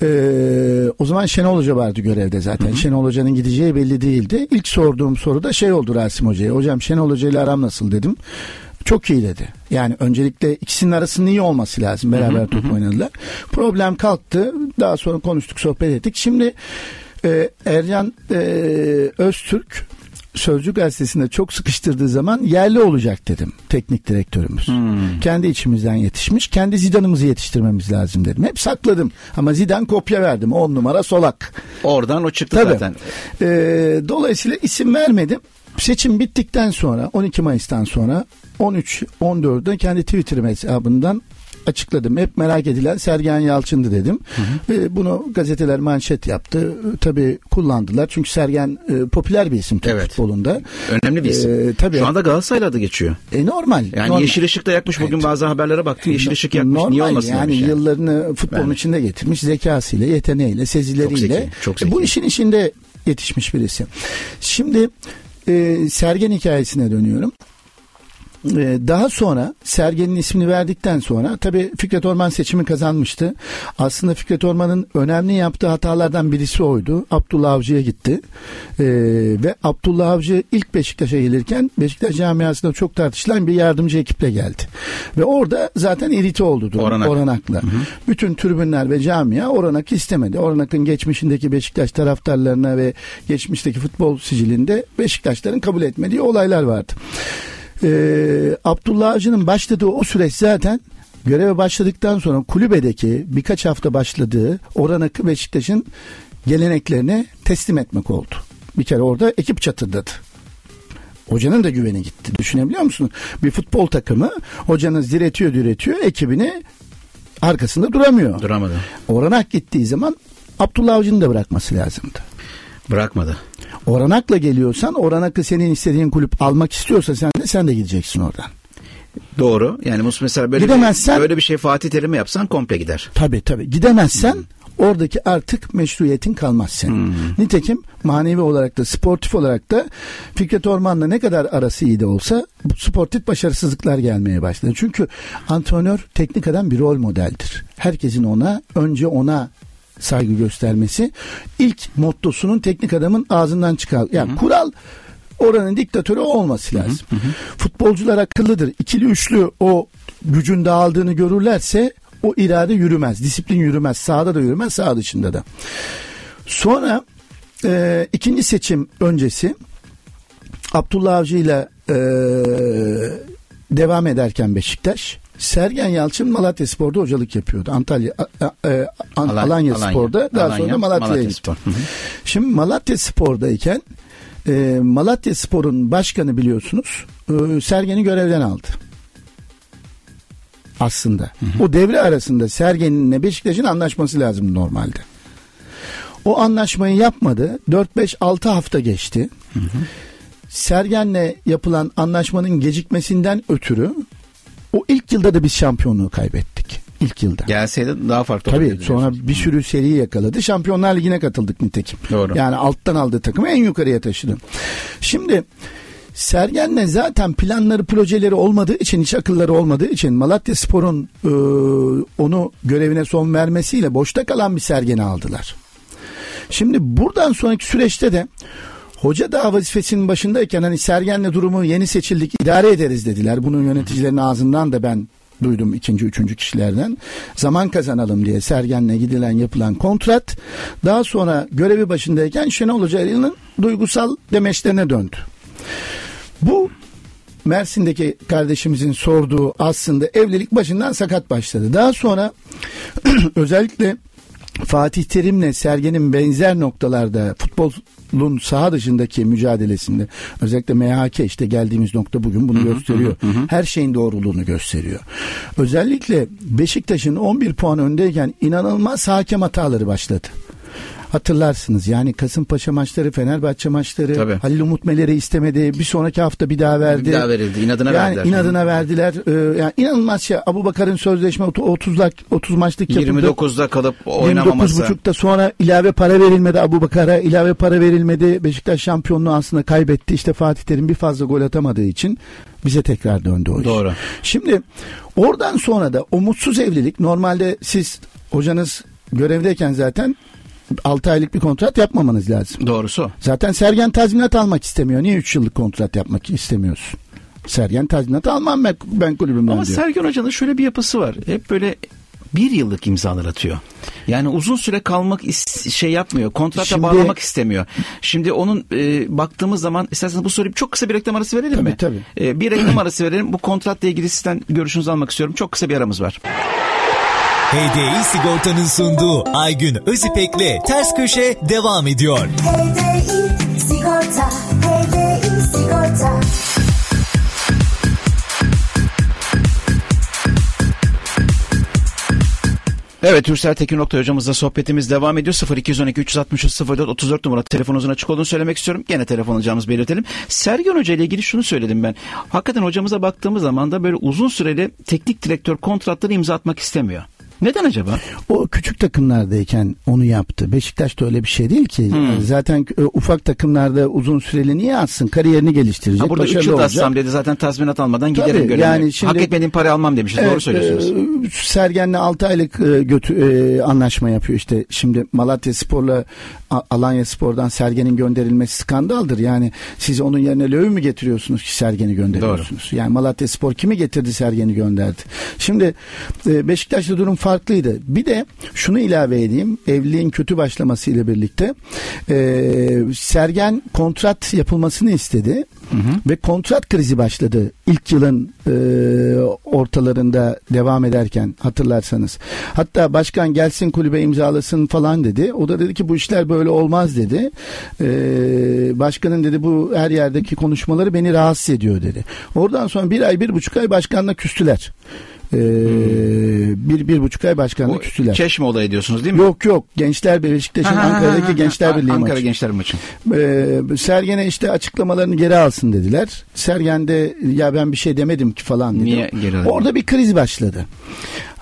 D: Ee, o zaman Şenol Hoca vardı görevde zaten. Şenol Hoca'nın gideceği belli değildi. İlk sorduğum soru da şey oldu Rasim Hoca'ya. Hocam Şenol Hoca ile aram nasıl dedim. Çok iyi dedi. Yani öncelikle ikisinin arasının iyi olması lazım. Beraber top oynadılar. Problem kalktı. Daha sonra konuştuk, sohbet ettik. Şimdi e, Ercan e, Öztürk Sözcü gazetesinde çok sıkıştırdığı zaman yerli olacak dedim teknik direktörümüz. Kendi içimizden yetişmiş. Kendi Zidane'ımızı yetiştirmemiz lazım dedim. Hep sakladım. Ama Zidane kopya verdim. 10 numara solak.
C: Oradan o çıktı
D: Tabii.
C: zaten.
D: Ee, dolayısıyla isim vermedim. Seçim bittikten sonra 12 Mayıs'tan sonra 13 14'de kendi Twitter hesabından açıkladım. Hep merak edilen Sergen Yalçın'dı dedim. Ve bunu gazeteler manşet yaptı. Tabii kullandılar. Çünkü Sergen e, popüler bir isim Türk
C: Evet.
D: futbolunda.
C: Önemli bir isim.
D: Ee, tabii.
C: Şu anda Galatasaray'la adı geçiyor.
D: E, normal.
C: Yani
D: normal.
C: yeşil ışık da yakmış. Bugün
D: Evet.
C: bazı haberlere baktım. Yeşil ışık yakmış.
D: Normal
C: Niye olmasın
D: yani
C: yani.
D: yıllarını futbolun
C: Ben-
D: içinde getirmiş zekasıyla, yeteneğiyle, sezileriyle.
C: Çok zeki, çok
D: E, Bu
C: zeki.
D: işin içinde yetişmiş birisi. Şimdi e, Sergen hikayesine dönüyorum. E, daha sonra Sergen'in ismini verdikten sonra tabii Fikret Orman seçimi kazanmıştı. Aslında Fikret Orman'ın önemli yaptığı hatalardan birisi oydu. Abdullah Avcı'ya gitti. E, ve Abdullah Avcı ilk Beşiktaş'a gelirken Beşiktaş camiasında çok tartışılan bir yardımcı ekiple geldi. Ve orada zaten irite oldu durum.
C: Oranak.
D: Oranak'la. Bütün tribünler ve camia Oranak'ı istemedi. Oranak'ın geçmişindeki Beşiktaş taraftarlarına ve geçmişteki futbol sicilinde Beşiktaşların kabul etmediği olaylar vardı. Ee, Abdullah Avcı'nın başladığı o süreç zaten göreve başladıktan sonra kulübedeki birkaç hafta başladığı Oranak'ı Beşiktaş'ın geleneklerine teslim etmek oldu. Bir kere orada ekip çatırdadı. Hocanın da güveni gitti. Düşünebiliyor musun? Bir futbol takımı hocanız diretiyor diretiyor ekibini arkasında duramıyor.
C: Duramadı.
D: Oranak gittiği zaman Abdullah Avcı'nın da bırakması lazımdı.
C: Bırakmadı.
D: Oranakla geliyorsan Oranak'ı senin istediğin kulüp almak istiyorsa sen de sen de gideceksin oradan.
C: Doğru. Yani mesela böyle
D: Gidemezsen-
C: bir, böyle bir şey Fatih Terim'e yapsan komple gider.
D: Tabii tabii. Gidemezsen oradaki artık meşruiyetin kalmaz senin. Nitekim manevi olarak da sportif olarak da Fikret Orman'la ne kadar arası iyi de olsa sportif başarısızlıklar gelmeye başladı. Çünkü antrenör teknik adam bir rol modeldir. Herkesin ona önce ona saygı göstermesi ilk mottosunun teknik adamın ağzından çıkar. Yani kural oranın diktatörü olması lazım. Futbolcular akıllıdır. İkili üçlü o gücün dağıldığını görürlerse o irade yürümez. Disiplin yürümez. Sahada da yürümez, sağ dışında da. Sonra e, ikinci seçim öncesi Abdullah Avcı ile e, devam ederken Beşiktaş Sergen Yalçın Malatya Spor'da hocalık yapıyordu. Antalya a- e, An-
C: Alanya-
D: Alanya, Spor'da daha
C: Alanya-
D: sonra Malatya'ya
C: Malatya
D: gitti.
C: Spor. Hı hı.
D: Şimdi Malatya Spor'dayken e, Malatya Spor'un başkanı biliyorsunuz e, Sergen'i görevden aldı. Aslında. O devre arasında Sergen'inle Beşiktaş'ın anlaşması lazım normalde. O anlaşmayı yapmadı. 4-5-6 hafta geçti. Sergen'le yapılan anlaşmanın gecikmesinden ötürü o ilk yılda da biz şampiyonluğu kaybettik. İlk yılda.
C: Gelseydi daha farklı
D: Tabii
C: olurdu
D: sonra
C: diyorsun.
D: bir sürü seri yakaladı. Şampiyonlar Ligi'ne katıldık nitekim.
C: Doğru.
D: Yani alttan aldığı takımı en yukarıya taşıdı. Şimdi Sergen'le zaten planları projeleri olmadığı için hiç akılları olmadığı için Malatya Spor'un e, onu görevine son vermesiyle boşta kalan bir Sergen'i aldılar. Şimdi buradan sonraki süreçte de hoca da vazifesinin başındayken hani Sergen'le durumu yeni seçildik idare ederiz dediler. Bunun yöneticilerin ağzından da ben duydum ikinci, üçüncü kişilerden. Zaman kazanalım diye Sergen'le gidilen yapılan kontrat daha sonra görevi başındayken Şenol Hoca'nın duygusal demeçlerine döndü. Bu Mersin'deki kardeşimizin sorduğu aslında evlilik başından sakat başladı. Daha sonra *clears throat* özellikle Fatih Terim'le Sergen'in benzer noktalarda futbolun saha dışındaki mücadelesinde özellikle MHK işte geldiğimiz nokta bugün bunu gösteriyor. Her şeyin doğruluğunu gösteriyor. Özellikle Beşiktaş'ın 11 puan öndeyken inanılmaz hakem hataları başladı. Hatırlarsınız yani Kasımpaşa maçları, Fenerbahçe maçları,
C: Tabii.
D: Halil Umut Meler'i istemedi. Bir sonraki hafta bir daha verdi.
C: Bir daha verildi. İnadına
D: yani
C: verdiler.
D: inadına verdiler. Ee, yani inanılmaz şey. Abu Bakar'ın sözleşme 30'lar 30 maçlık yapıldı.
C: 29'da kalıp oynamaması.
D: 29.5'ta sonra ilave para verilmedi Abu Bakar'a. ilave para verilmedi. Beşiktaş şampiyonluğu aslında kaybetti. İşte Fatih Terim bir fazla gol atamadığı için bize tekrar döndü o iş.
C: Doğru.
D: Şimdi oradan sonra da o mutsuz evlilik normalde siz hocanız görevdeyken zaten 6 aylık bir kontrat yapmamanız lazım.
C: Doğrusu.
D: Zaten Sergen tazminat almak istemiyor. Niye 3 yıllık kontrat yapmak istemiyorsun? Sergen tazminat almam ben, ben kulübümden
C: Ama
D: diyor.
C: Sergen Hoca'nın şöyle bir yapısı var. Hep böyle bir yıllık imzalar atıyor. Yani uzun süre kalmak şey yapmıyor. Kontrata
D: Şimdi-
C: bağlamak istemiyor. Şimdi onun e, baktığımız zaman isterseniz bu soruyu çok kısa bir reklam arası verelim
D: Tabii,
C: mi?
D: tabii.
C: E, bir reklam arası verelim. Bu kontratla ilgili sizden görüşünüzü almak istiyorum. Çok kısa bir aramız var.
B: HDI Sigorta'nın sunduğu Aygün Özipek'le Ters Köşe devam ediyor.
E: HDI Sigorta HDI Sigorta
C: Evet Hürsel Tekin Oktay hocamızla sohbetimiz devam ediyor. 0212 363 04 34 numara telefonunuzun açık olduğunu söylemek istiyorum. Gene telefon alacağımızı belirtelim. Sergen Hoca ile ilgili şunu söyledim ben. Hakikaten hocamıza baktığımız zaman da böyle uzun süreli teknik direktör kontratları imza atmak istemiyor. Neden acaba?
D: O küçük takımlardayken onu yaptı. Beşiktaş da öyle bir şey değil ki.
C: Hmm.
D: Zaten e, ufak takımlarda uzun süreli niye atsın? Kariyerini geliştirecek.
C: Ha, burada 3
D: başarılı
C: yıl atsam dedi zaten tazminat almadan
D: Tabii,
C: giderim görevime.
D: yani şimdi-
C: Hak etmediğim parayı almam demişiz. Doğru
D: Evet,
C: söylüyorsunuz.
D: e, Sergen'le 6 aylık e, götü, e, anlaşma yapıyor işte. Şimdi Malatya Spor'la A- Alanya Spor'dan Sergen'in gönderilmesi skandaldır. Yani siz onun yerine Löw mü getiriyorsunuz ki Sergen'i gönderiyorsunuz? Yani Malatya Spor kimi getirdi Sergen'i gönderdi. Şimdi e, Beşiktaş'ta durum farklıydı. Bir de şunu ilave edeyim. Evliliğin kötü başlamasıyla birlikte e, Sergen kontrat yapılmasını istedi. Ve kontrat krizi başladı ilk yılın e, ortalarında devam ederken hatırlarsanız. Hatta başkan gelsin kulübe imzalasın falan dedi. O da dedi ki bu işler böyle olmaz dedi. E, başkanın dedi bu her yerdeki konuşmaları beni rahatsız ediyor dedi. Oradan sonra bir ay bir buçuk ay başkanla küstüler. E, bir bir buçuk ay başkanla
C: O
D: küstüler.
C: Çeşme olayı diyorsunuz değil mi?
D: Yok yok Gençler Birliği Beşiktaş'ın
C: Ha, ha, ha,
D: Ankara'daki Gençler Birliği
C: Ankara
D: maçı.
C: Gençler maçı.
D: Ee, Sergen'e işte açıklamalarını geri alsın dediler. Sergen de ya ben bir şey demedim ki falan dedi.
C: Niye geri alın?
D: Orada bir kriz başladı.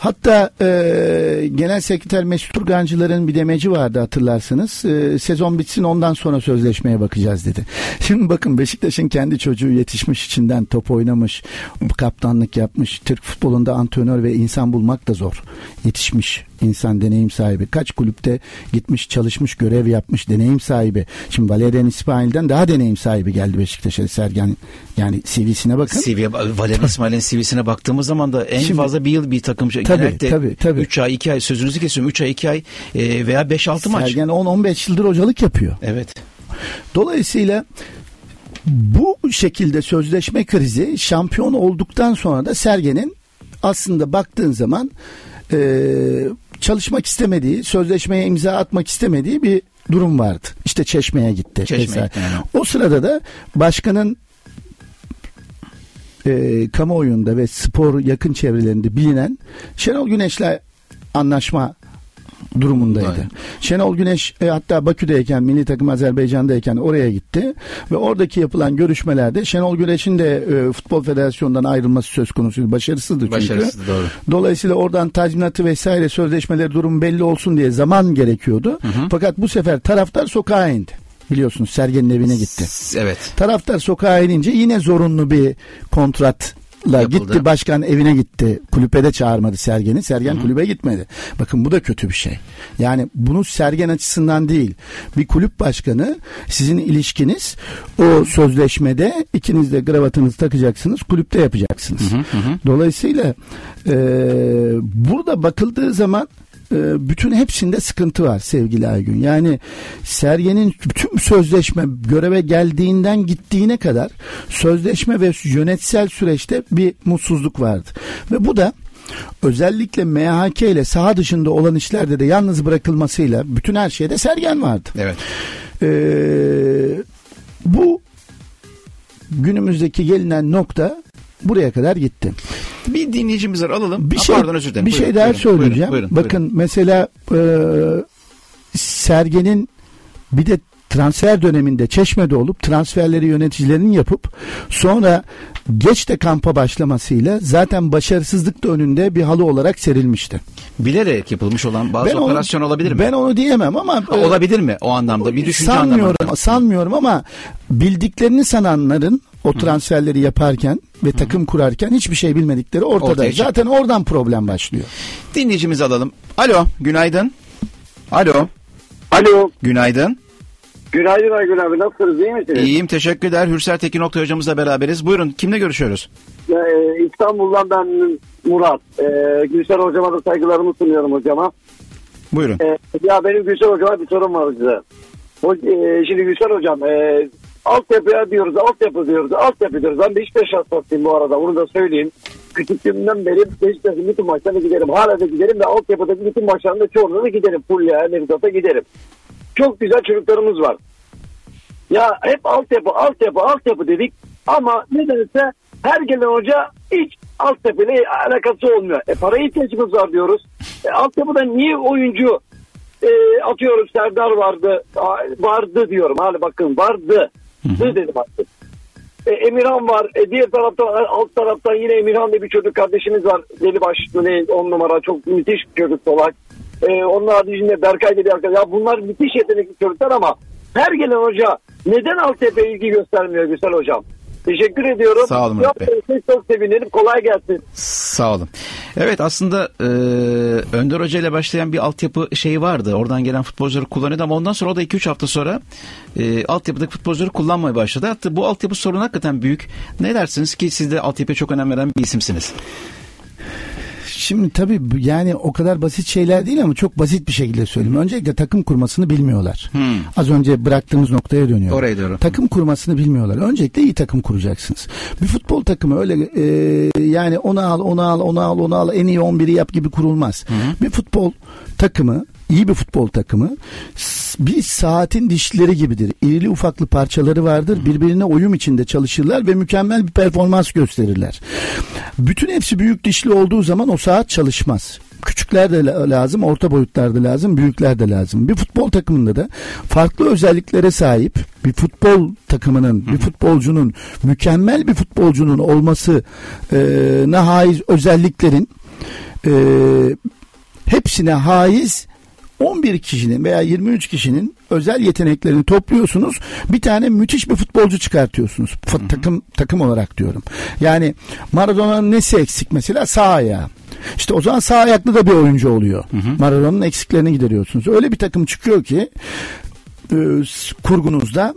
D: Hatta e, Genel Sekreter Mesut Turgancılar'ın bir demeci vardı hatırlarsınız. E, sezon bitsin ondan sonra sözleşmeye bakacağız dedi. *laughs* Şimdi bakın Beşiktaş'ın kendi çocuğu yetişmiş içinden top oynamış, kaptanlık yapmış. Türk futbolunda antrenör ve insan bulmak da zor. Yetişmiş insan deneyim sahibi. Kaç kulüpte gitmiş çalışmış görev yapmış deneyim sahibi. Şimdi Valerian İsmail'den daha deneyim sahibi geldi Beşiktaş'a Sergen. Yani CV'sine bakın.
C: CV'ye Valerian İsmail'in CV'sine baktığımız zaman da en
D: Şimdi-
C: fazla bir yıl bir takım şey.
D: Tabii,
C: genellikle
D: tabii, tabii.
C: 3 ay 2 ay sözünüzü kesiyorum 3 ay 2 ay e, veya 5-6 maç.
D: Sergen 10-15 yıldır hocalık yapıyor.
C: Evet.
D: Dolayısıyla bu şekilde sözleşme krizi şampiyon olduktan sonra da Sergen'in aslında baktığın zaman e, çalışmak istemediği, sözleşmeye imza atmak istemediği bir durum vardı. İşte Çeşme'ye gitti.
C: Çeşme'ye gitti.
D: O sırada da başkanın e, kamuoyunda ve spor yakın çevrelerinde bilinen Şenol Güneş'le anlaşma durumundaydı.
C: Evet.
D: Şenol Güneş e, hatta Bakü'deyken milli takım Azerbaycan'dayken oraya gitti ve oradaki yapılan görüşmelerde Şenol Güneş'in de e, Futbol Federasyonu'ndan ayrılması söz konusuydu. Başarısızdı çünkü.
C: Başarısız doğru.
D: Dolayısıyla oradan tazminatı vesaire sözleşmeleri durum belli olsun diye zaman gerekiyordu. Fakat bu sefer taraftar sokağa indi. Biliyorsunuz Sergen'in evine gitti.
C: Evet.
D: Taraftar sokağa inince yine zorunlu bir kontrat
C: Yapıldı.
D: gitti başkan evine gitti. Kulübe de çağırmadı Sergen'i. Sergen kulübe gitmedi. Bakın bu da kötü bir şey. Yani bunu Sergen açısından değil. Bir kulüp başkanı sizin ilişkiniz o sözleşmede ikiniz de kravatınızı takacaksınız. Kulüpte yapacaksınız. Dolayısıyla e, burada bakıldığı zaman bütün hepsinde sıkıntı var sevgili Aygün. Yani Sergen'in tüm sözleşme göreve geldiğinden gittiğine kadar sözleşme ve yönetsel süreçte bir mutsuzluk vardı. Ve bu da özellikle MHK ile saha dışında olan işlerde de yalnız bırakılmasıyla bütün her şeyde Sergen vardı.
C: Evet.
D: Ee, bu günümüzdeki gelinen nokta buraya kadar gitti.
C: Bir dinleyicimiz var alalım.
D: Bir
C: Ha,
D: şey,
C: pardon özür dilerim.
D: bir
C: Buyurun,
D: şey daha
C: buyurun,
D: söyleyeceğim.
C: buyurun, buyurun,
D: Bakın mesela e, Sergen'in bir de transfer döneminde Çeşme'de olup transferleri yöneticilerinin yapıp sonra geç de kampa başlamasıyla zaten başarısızlık da önünde bir halı olarak serilmişti.
C: Bilerek yapılmış olan bazı
D: onu-
C: operasyon olabilir mi?
D: Ben onu diyemem ama
C: Ha, olabilir mi o anlamda? Bir düşünce
D: sanmıyorum,
C: anlamında.
D: sanmıyorum ama bildiklerini sananların o transferleri yaparken ve takım kurarken hiçbir şey bilmedikleri ortada.
C: Ortaya.
D: Zaten oradan problem başlıyor.
C: Dinleyicimizi alalım. Alo, günaydın. Alo,
H: Alo.
C: günaydın.
H: Günaydın Aygün abi. Nasılsınız? iyi misiniz?
C: İyiyim, teşekkürler. Hürsel Tekin Oktay hocamızla beraberiz. Buyurun, kimle görüşüyoruz?
H: Ee, İstanbul'dan ben Murat. Ee, Gülşen hocama da saygılarımı sunuyorum hocama.
C: Buyurun.
H: Ee, ya benim Gülşen hocama bir sorum var size. O, e, şimdi Gülşen hocam e, altyapıya diyoruz, altyapı diyoruz, altyapı diyoruz. Ben Beşiktaş hastasıyım bu arada. Bunu da söyleyeyim. Küçüklüğümden beri Beşiktaş'ın bütün maçlarına giderim. Hala da giderim ve altyapıdaki bütün maçlarında çoğunluğuna giderim. Fulya'ya, Nevzat'a giderim. Çok güzel çocuklarımız var. Ya hep altyapı, altyapı, altyapı dedik ama nedense her gelen hoca hiç altyapıyla alakası olmuyor. E paraya ihtiyacımız var diyoruz. E, altyapıda niye oyuncu e, atıyorum Serdar vardı, vardı diyorum. Hadi bakın vardı. Dı dedim artık. E, Emirhan var. E, diğer taraftan alt taraftan yine Emirhan diye bir çocuk kardeşimiz var. Deli başlı ne on numara çok müthiş bir çocuk solak. E, onun haricinde Berkay bir arkadaş. Ya bunlar müthiş yetenekli çocuklar ama her gelen hoca neden Altepe'ye ilgi göstermiyor güzel hocam? Teşekkür ediyorum.
C: Sağ olun Murat Bey.
H: Çok sevinirim. Kolay gelsin.
C: Sağ olun. Evet aslında e, Önder Hoca ile başlayan bir altyapı şeyi vardı. Oradan gelen futbolcuları kullanıyordu ama ondan sonra o da 2-3 hafta sonra e, altyapıdaki futbolcuları kullanmaya başladı. Hatta bu altyapı sorunu hakikaten büyük. Ne dersiniz ki siz de altyapıya çok önem veren bir isimsiniz?
D: Şimdi tabii yani o kadar basit şeyler değil ama çok basit bir şekilde söyleyeyim. Öncelikle takım kurmasını bilmiyorlar. Az önce bıraktığımız noktaya dönüyor.
C: Oraya doğru.
D: Takım kurmasını bilmiyorlar. Öncelikle iyi takım kuracaksınız. Bir futbol takımı öyle e, yani onu al, onu al, onu al, onu al, en iyi 11'i yap gibi kurulmaz. Bir futbol takımı iyi bir futbol takımı bir saatin dişleri gibidir. İrili ufaklı parçaları vardır. Birbirine uyum içinde çalışırlar ve mükemmel bir performans gösterirler. Bütün hepsi büyük dişli olduğu zaman o saat çalışmaz. Küçükler de la- lazım, orta boyutlar da lazım, büyükler de lazım. Bir futbol takımında da farklı özelliklere sahip bir futbol takımının, bir futbolcunun, mükemmel bir futbolcunun olması e, haiz özelliklerin e, hepsine haiz 11 kişinin veya 23 kişinin özel yeteneklerini topluyorsunuz. Bir tane müthiş bir futbolcu çıkartıyorsunuz. Fut- takım takım olarak diyorum. Yani Maradona'nın nesi eksik mesela sağ ayağı. İşte o zaman sağ ayaklı da bir oyuncu oluyor. Maradona'nın eksiklerini gideriyorsunuz. Öyle bir takım çıkıyor ki e, kurgunuzda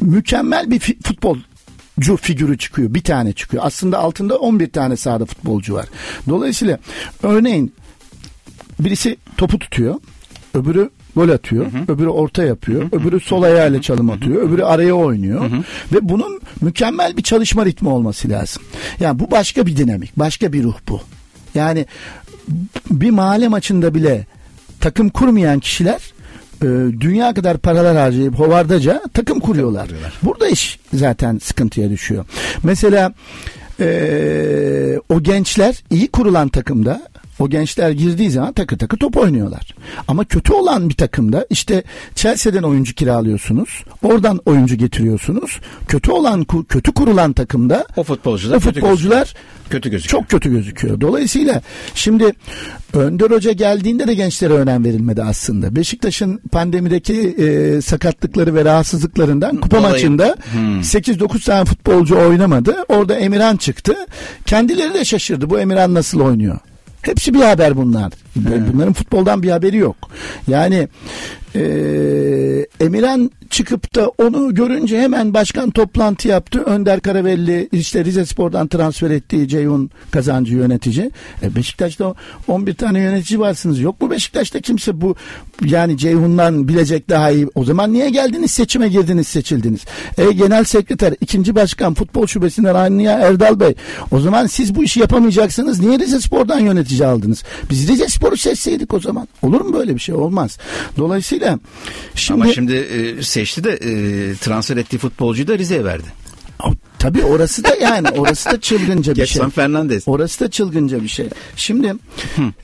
D: mükemmel bir fi- futbolcu figürü çıkıyor. Bir tane çıkıyor. Aslında altında 11 tane sahada futbolcu var. Dolayısıyla örneğin birisi topu tutuyor. Öbürü gol atıyor. Öbürü orta yapıyor. Öbürü sol ayağıyla çalım atıyor. Öbürü araya oynuyor. Ve bunun mükemmel bir çalışma ritmi olması lazım. Yani bu başka bir dinamik. Başka bir ruh bu. Yani bir mahalle maçında bile takım kurmayan kişiler e, dünya kadar paralar harcayıp hovardaca takım kuruyorlar. Burada iş zaten sıkıntıya düşüyor. Mesela e, o gençler iyi kurulan takımda O gençler girdiği zaman takır takır top oynuyorlar. Ama kötü olan bir takımda işte Chelsea'den oyuncu kiralıyorsunuz. Oradan oyuncu getiriyorsunuz. Kötü olan kötü kurulan takımda
C: O futbolcular
D: o
C: kötü
D: futbolcular
C: Kötü gözüküyor.
D: çok kötü gözüküyor. Dolayısıyla şimdi Önder Hoca geldiğinde de gençlere önem verilmedi aslında. Beşiktaş'ın pandemideki e, sakatlıkları ve rahatsızlıklarından kupa
C: Dolayı-
D: maçında
C: Hmm.
D: 8-9 tane futbolcu oynamadı. Orada Emirhan çıktı. Kendileri de şaşırdı. Bu Emirhan nasıl oynuyor? Hepsi bir haber bunlar. Bunların futboldan bir haberi yok. Yani e, Emirhan çıkıp da onu görünce hemen başkan toplantı yaptı. Önder Karavelli işte Rize Spor'dan transfer ettiği Ceyhun Kazancı yönetici. E, Beşiktaş'ta 11 tane yönetici varsınız. Yok mu Beşiktaş'ta kimse bu yani Ceyhun'dan bilecek daha iyi. O zaman niye geldiniz seçime girdiniz seçildiniz. E, genel sekreter ikinci başkan futbol şubesinden Aniye Erdal Bey. O zaman siz bu işi yapamayacaksınız. Niye Rize Spor'dan yönetici aldınız? Biz Rize Spor'u seçseydik o zaman. Olur mu böyle bir şey? Olmaz. Dolayısıyla şimdi,
C: Ama şimdi e, seçti de e, transfer ettiği futbolcuyu da Rize'ye verdi.
D: tabii orası da yani orası da çılgınca bir şey.
C: Fernandez.
D: Orası da çılgınca bir şey. Şimdi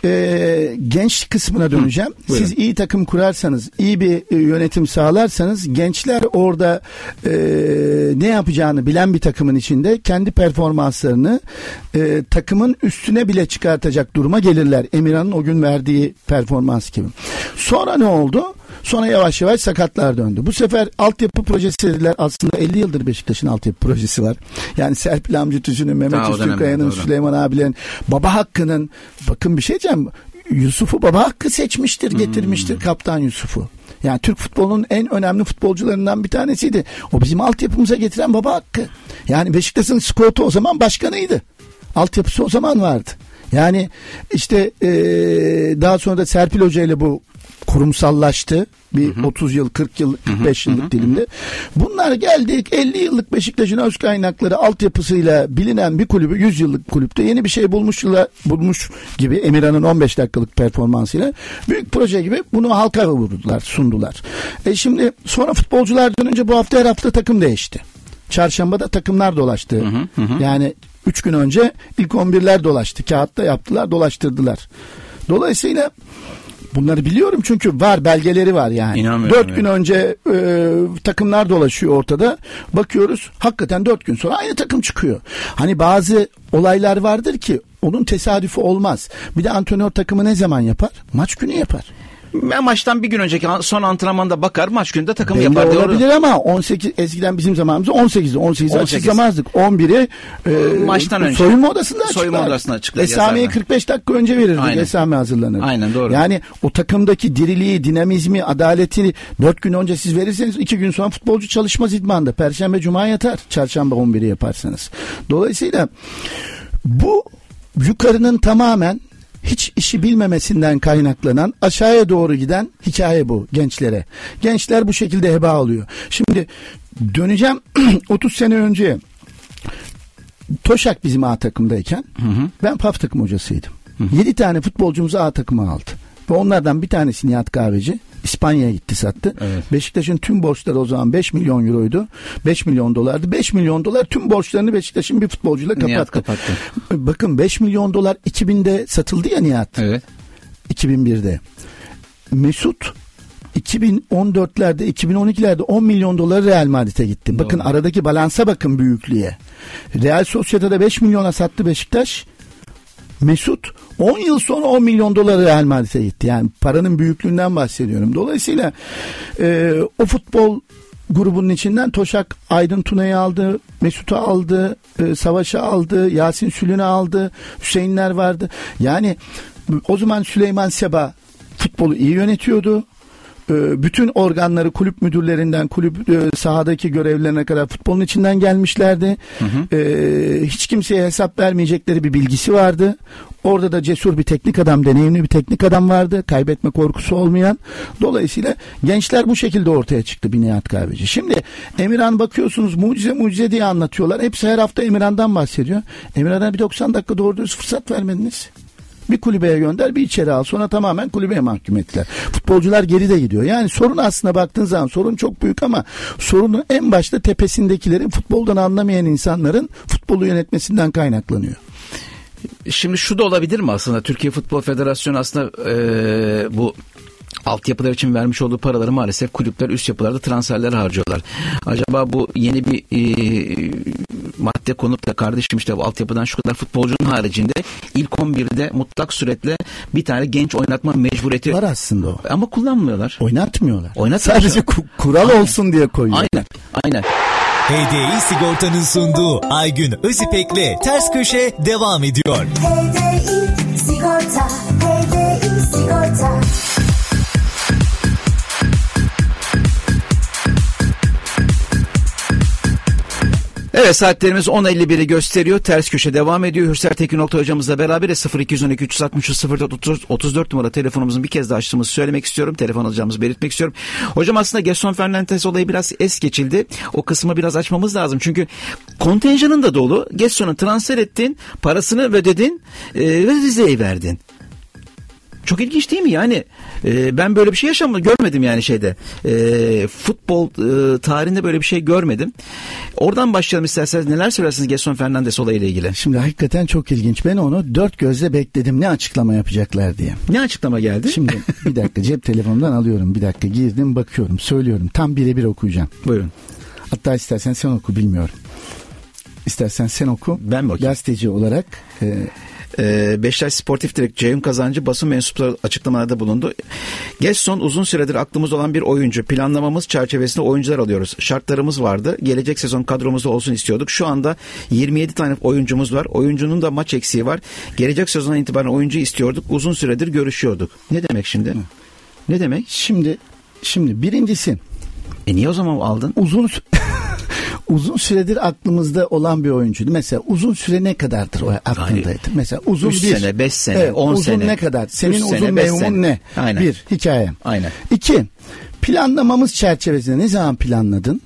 D: e, genç kısmına döneceğim.
C: Buyurun.
D: Siz iyi takım kurarsanız, iyi bir e, yönetim sağlarsanız gençler orada e, ne yapacağını bilen bir takımın içinde kendi performanslarını e, takımın üstüne bile çıkartacak duruma gelirler. Emirhan'ın o gün verdiği performans gibi. Sonra ne oldu? Sonra yavaş yavaş sakatlar döndü. Bu sefer altyapı projesi dediler. Aslında 50 yıldır Beşiktaş'ın altyapı projesi var. Yani Serpil Amcı Tüzün'ün, Mehmet
C: Ta o
D: Üstün Kaya'nın,
C: dönemde, doğru.
D: Süleyman abilerin, Baba Hakkı'nın bakın bir şey diyeceğim. Yusuf'u Baba Hakkı seçmiştir, getirmiştir
C: Hmm.
D: kaptan Yusuf'u. Yani Türk futbolunun en önemli futbolcularından bir tanesiydi. O bizim altyapımıza getiren Baba Hakkı. Yani Beşiktaş'ın skotu o zaman başkanıydı. Altyapısı o zaman vardı. Yani işte eee, daha sonra da Serpil Hoca ile bu kurumsallaştı. Bir 30 yıl, 40 yıl, 45 yıllık dilimde. Bunlar geldik 50 yıllık Beşiktaş'ın öz kaynakları altyapısıyla bilinen bir kulübü 100 yıllık kulüpte yeni bir şey bulmuşlar, bulmuş gibi Emirhan'ın 15 dakikalık performansıyla büyük proje gibi bunu halka vurdular, sundular. E şimdi sonra futbolcular dönünce bu hafta her hafta takım değişti. Çarşambada takımlar dolaştı. Yani 3 gün önce ilk 11'ler dolaştı. Kağıtta yaptılar, dolaştırdılar. Dolayısıyla bunları biliyorum çünkü var belgeleri var yani.
C: İnanmıyorum
D: 4
C: yani.
D: gün önce e, takımlar dolaşıyor ortada. Bakıyoruz hakikaten 4 gün sonra aynı takım çıkıyor. Hani bazı olaylar vardır ki onun tesadüfü olmaz. Bir de antrenör takımı ne zaman yapar? Maç günü yapar.
C: Ben maçtan bir gün önceki son antrenmanda bakar maç gününde takım
D: Belli
C: yapar. Doğru.
D: olabilir ama 18 eskiden bizim zamanımızda 18'de 18'de
C: 18.
D: açıklamazdık. 11'i e,
C: Maçtan önce.
D: soyunma odasında
C: Soyunma
D: açıklar.
C: odasında açıklar, yazarlar.
D: 45 dakika önce verirdik.
C: Aynen.
D: Esame hazırlanır.
C: Aynen, doğru.
D: Yani o takımdaki diriliği, dinamizmi, adaletini 4 gün önce siz verirseniz 2 gün sonra futbolcu çalışmaz idmanda. Perşembe cuma yatar. Çarşamba 11'i yaparsanız. Dolayısıyla bu yukarının tamamen hiç işi bilmemesinden kaynaklanan aşağıya doğru giden hikaye bu gençlere. Gençler bu şekilde heba alıyor. Şimdi döneceğim *clears throat* 30 sene önce Toşak bizim A takımdayken ben PAF takım hocasıydım. 7 tane futbolcumuzu A takıma aldı. Ve onlardan bir tanesi Nihat Kahveci. İspanya'ya gitti sattı. Beşiktaş'ın tüm borçları o zaman 5 milyon euroydu. 5 milyon dolardı. 5 milyon dolar tüm borçlarını Beşiktaş'ın bir futbolcuyla kapattı.
C: Nihat kapattı.
D: Bakın 5 milyon dolar 2000'de satıldı ya Nihat.
C: Evet.
D: 2001'de. Mesut 2014'lerde 2012'lerde 10 milyon dolar Real Madrid'e gitti. Bakın aradaki balansa bakın büyüklüğe. Real Sociedad'a 5 milyona sattı Beşiktaş. Mesut 10 yıl sonra 10 milyon dolar Real Madrid'e gitti. Yani paranın büyüklüğünden bahsediyorum. Dolayısıyla e, o futbol grubunun içinden Toşak Aydın Tuna'yı aldı, Mesut'u aldı, e, Savaş'ı aldı, Yasin Sülün'ü aldı, Hüseyinler vardı. Yani o zaman Süleyman Seba futbolu iyi yönetiyordu. E, bütün organları kulüp müdürlerinden kulüp e, sahadaki görevlilerine kadar futbolun içinden gelmişlerdi. E, hiç kimseye hesap vermeyecekleri bir bilgisi vardı. Orada da cesur bir teknik adam, deneyimli bir teknik adam vardı. Kaybetme korkusu olmayan. Dolayısıyla gençler bu şekilde ortaya çıktı bir Nihat Kahveci. Şimdi Emirhan bakıyorsunuz mucize mucize diye anlatıyorlar. Hepsi her hafta Emirhan'dan bahsediyor. Emirhan'a bir 90 dakika doğru dürüst fırsat vermediniz. Bir kulübeye gönder bir içeri al sonra tamamen kulübeye mahkum ettiler. Futbolcular geride gidiyor. Yani sorun aslında baktığın zaman sorun çok büyük ama sorunun en başta tepesindekilerin futboldan anlamayan insanların futbolu yönetmesinden kaynaklanıyor.
C: Şimdi şu da olabilir mi aslında? Türkiye Futbol Federasyonu aslında e, bu altyapılar için vermiş olduğu paraları maalesef kulüpler üst yapılarda transferler harcıyorlar. Acaba bu yeni bir e, madde konup da kardeşim işte bu altyapıdan şu kadar futbolcunun haricinde ilk 11'de mutlak suretle bir tane genç oynatma mecburiyeti
D: Var aslında o.
C: ama kullanmıyorlar.
D: Oynatmıyorlar.
C: Oynatmıyorlar.
D: Sadece ku- kural olsun diye koyuyor.
C: Aynen. Aynen.
B: HDI Sigorta'nın sunduğu Aygün Özipek'le Ters Köşe devam ediyor.
E: HDI Sigorta
C: Evet saatlerimiz 10.51'i gösteriyor. Ters köşe devam ediyor. Hürsel Tekin Okta hocamızla beraber 0212 363 04 34 numara telefonumuzun bir kez daha açtığımızı söylemek istiyorum. Telefon alacağımızı belirtmek istiyorum. Hocam aslında Gerson Fernandes olayı biraz es geçildi. O kısmı biraz açmamız lazım. Çünkü kontenjanın da dolu. Gerson'u transfer ettin, parasını ödedin e, ve Rize'ye verdin. Çok ilginç değil mi? Yani e, ben böyle bir şey yaşamadım, görmedim yani şeyde. E, futbol e, tarihinde böyle bir şey görmedim. Oradan başlayalım isterseniz. Neler söylersiniz Gerson Fernandes olayıyla ilgili?
D: Şimdi hakikaten çok ilginç. Ben onu dört gözle bekledim ne açıklama yapacaklar diye.
C: Ne açıklama geldi?
D: Şimdi *laughs* bir dakika cep telefonumdan alıyorum. Bir dakika girdim bakıyorum söylüyorum. Tam birebir okuyacağım.
C: Buyurun.
D: Hatta istersen sen oku bilmiyorum. İstersen sen oku.
C: Ben mi okuyayım?
D: Gazeteci olarak e,
C: Ee, Beşiktaş Sportif Direktörü Ceyhun Kazancı basın mensupları açıklamalarda bulundu. Gerson uzun süredir aklımızda olan bir oyuncu. Planlamamız çerçevesinde oyuncular alıyoruz. Şartlarımız vardı. Gelecek sezon kadromuzda olsun istiyorduk. Şu anda 27 tane oyuncumuz var. Oyuncunun da maç eksiği var. Gelecek sezona itibaren oyuncu istiyorduk. Uzun süredir görüşüyorduk. Ne demek şimdi? Ne demek?
D: şimdi şimdi birincisi
C: E niye o zaman aldın?
D: uzun *laughs* uzun süredir aklımızda olan bir oyuncuydu. Mesela uzun süre ne kadardır o aklındaydı? Mesela uzun
C: Üç
D: bir
C: sene, beş sene,
D: Evet,
C: on
D: uzun
C: sene.
D: ne kadar? Senin
C: Üç
D: uzun
C: sene,
D: mevhumun ne?
C: Aynen.
D: Bir hikaye.
C: Aynen.
D: İki planlamamız çerçevesinde ne zaman planladın?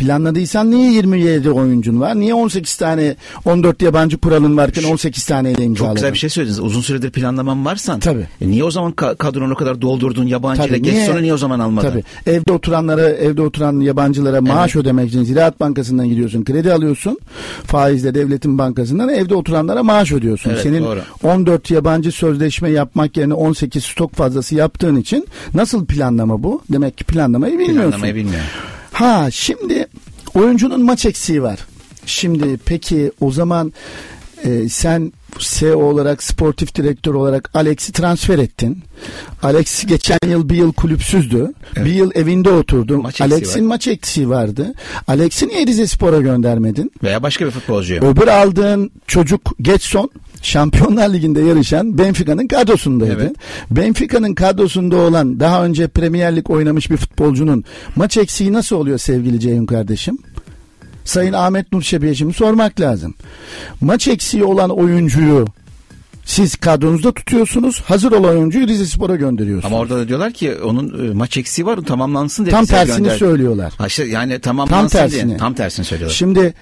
D: Planladıysan niye 27 oyuncun var? Niye 18 tane 14 yabancı kuralın varken 18 taneyle imzaladın?
C: Çok güzel bir şey söylediniz. Uzun süredir planlamam varsan.
D: Tabii.
C: E niye o zaman ka- kadronu o kadar doldurdun yabancı ile
D: Tabii, niye-
C: Gerson'u niye o zaman almadın?
D: Tabii. Evde oturanlara, evde oturan yabancılara maaş ödemek için Ziraat Bankası'ndan gidiyorsun, kredi alıyorsun. Faizle devletin bankasından evde oturanlara maaş ödüyorsun.
C: Evet,
D: Senin
C: doğru.
D: 14 yabancı sözleşme yapmak yerine 18 stok fazlası yaptığın için nasıl planlama bu? Demek ki planlamayı bilmiyorsun.
C: Planlamayı bilmiyor.
D: Ha şimdi oyuncunun maç eksiği var. Şimdi peki o zaman e, sen CEO olarak sportif direktör olarak Alex'i transfer ettin. Alex geçen yıl bir yıl kulüpsüzdü. Bir yıl evinde oturdu. Alex'in maç eksiği vardı. Alex'i niye Rize Spor'a göndermedin?
C: Veya başka bir futbolcuyu.
D: Öbür aldığın çocuk Getson Şampiyonlar Ligi'nde yarışan Benfica'nın kadrosundaydı.
C: Evet.
D: Benfica'nın kadrosunda olan daha önce Premier Lig oynamış bir futbolcunun maç eksiği nasıl oluyor sevgili Ceyhun kardeşim? Sayın Ahmet Nur Şebi'ye şimdi sormak lazım. Maç eksiği olan oyuncuyu siz kadronuzda tutuyorsunuz. Hazır olan oyuncuyu Rize Spor'a gönderiyorsunuz.
C: Ama orada da diyorlar ki onun e, maç eksiği var tamamlansın diye.
D: Tam tersini
C: gönder.
D: söylüyorlar.
C: Ha işte yani tamamlansın
D: Tam tersini.
C: diye. Tam tersini söylüyorlar.
D: Şimdi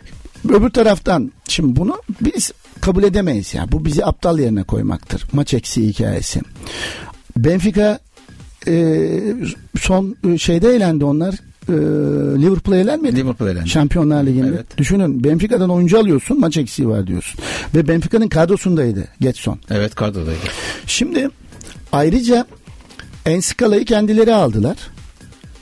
D: öbür taraftan şimdi bunu biz kabul edemeyiz ya. Bu bizi aptal yerine koymaktır. Maç eksiği hikayesi. Benfica e, son e, şeyde eğlendi onlar. E, Liverpool'a eğlenmedi.
C: Liverpool elendi.
D: Şampiyonlar Ligi'nde.
C: Evet.
D: Düşünün Benfica'dan oyuncu alıyorsun maç eksiği var diyorsun. Ve Benfica'nın kadrosundaydı Getson.
C: Evet kadrodaydı.
D: Şimdi ayrıca Enskala'yı kendileri aldılar.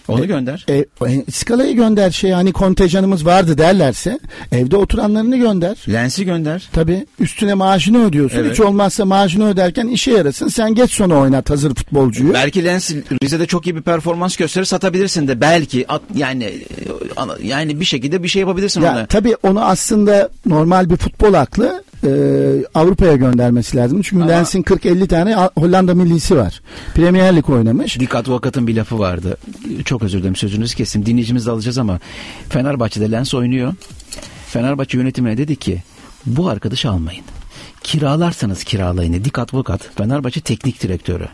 C: Onu gönder.
D: E, e, skalayı gönder şey hani kontenjanımız vardı derlerse evde oturanlarını gönder.
C: Lens'i gönder.
D: Tabi üstüne maaşını ödüyorsun.
C: Evet.
D: Hiç olmazsa maaşını öderken işe yarasın. Sen geç sona oynat hazır futbolcuyu.
C: Belki Lens Rize'de çok iyi bir performans gösterir satabilirsin de belki at, yani e, yani bir şekilde bir şey yapabilirsin
D: ya
C: ona.
D: tabii onu aslında normal bir futbol aklı e, Avrupa'ya göndermesi lazım. Çünkü
C: Ama-
D: Lens'in 40-50 tane Hollanda millisi var. Premier Lig oynamış.
C: Dik Advokat'ın bir lafı vardı. Çok özür dilerim sözünüzü kesim. Dinleyicimiz de alacağız ama Fenerbahçe'de Lens oynuyor. Fenerbahçe yönetimine dedi ki bu arkadaşı almayın. Kiralarsanız kiralayın. Dik Advokat Fenerbahçe teknik direktörü.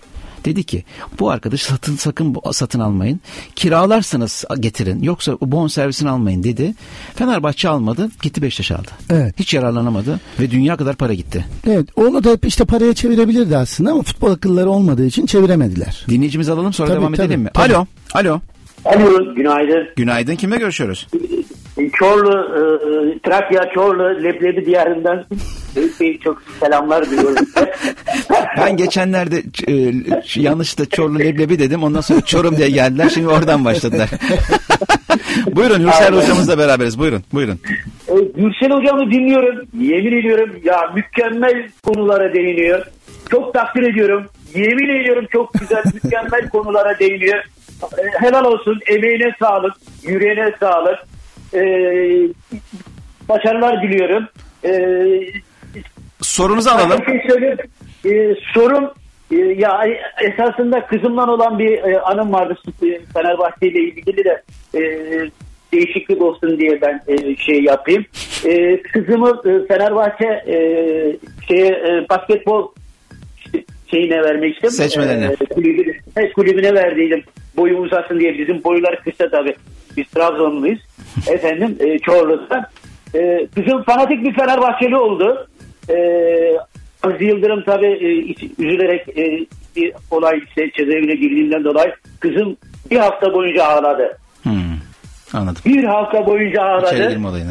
C: Dedi ki bu arkadaşı satın sakın bu- satın almayın. Kiralarsanız getirin. Yoksa bon servisini almayın dedi. Fenerbahçe almadı. Gitti Beşiktaş aldı.
D: Evet.
C: Hiç yararlanamadı ve dünya kadar para gitti.
D: Evet onu da işte paraya çevirebilirdi aslında ama futbol akılları olmadığı için çeviremediler.
C: Dinleyicimizi alalım sonra
D: Tabii,
C: devam
D: tabii,
C: edelim mi?
D: tabii.
C: Alo. Alo.
I: Alo, günaydın.
C: Günaydın. Kimle görüşüyoruz?
I: E, Çorlu, e, Trakya, Çorlu, Leblebi diyarından Bey çok selamlar diliyorum. *laughs*
C: Ben geçenlerde e, yanlışlıkla Çorlu leblebi dedim. Ondan sonra Çorum diye geldiler. Şimdi oradan başladılar. *laughs* buyurun Hürsel hocamızla beraberiz. Buyurun. Buyurun.
I: E, Gürsel hocamı dinliyorum. Yemin ediyorum ya mükemmel konulara değiniyor. Çok takdir ediyorum. Yemin ediyorum çok güzel mükemmel konulara değiniyor. E, helal olsun. Emeğine sağlık. Yüreğine sağlık. E, başarılar diliyorum. E,
C: Sorunuzu alalım.
I: bir şey söyleyeyim. E, sorum e, ya esasında kızımdan olan bir e, anım vardı Fenerbahçe ile ilgili de e, değişiklik olsun diye ben e, şey yapayım. E, kızımı e, Fenerbahçe e, şeye e, basketbol şeyine vermiştim.
C: Seçmelerine.
I: E, kulübüne, kulübüne verdiydim. Boyu uzasın diye. Bizim boylar kısa tabii. Biz Trabzonluyuz. *laughs* Efendim e, Çorlu'da. E, kızım fanatik bir Fenerbahçeli oldu. E, Aziz Yıldırım tabii e, üzülerek e, bir olay işte cezaevine girdiğinden dolayı kızım bir hafta boyunca ağladı.
C: Hmm, anladım.
I: Bir hafta boyunca ağladı.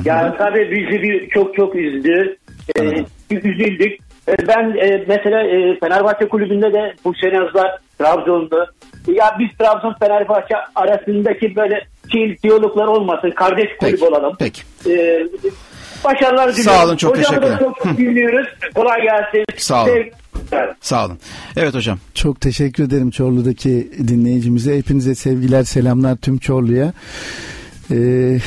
I: Yani tabii bizi bir çok çok üzdü. Ee,
C: Anladım.
I: üzüldük. Ee, ben e, mesela e, Fenerbahçe kulübünde de bu senezler Trabzon'du. Ya biz Trabzon Fenerbahçe arasındaki böyle şey diyaloglar olmasın. Kardeş kulüp
C: Peki,
I: olalım.
C: peki.
I: Ee, başarılar diliyorum.
C: Sağ olun, çok
I: Hocamı
C: teşekkürler.
I: çok dinliyoruz. Kolay gelsin.
C: Sağ olun.
I: Sevgiler.
C: Sağ olun. Evet hocam.
D: Çok teşekkür ederim Çorlu'daki dinleyicimize. Hepinize sevgiler, selamlar tüm Çorlu'ya. Ee,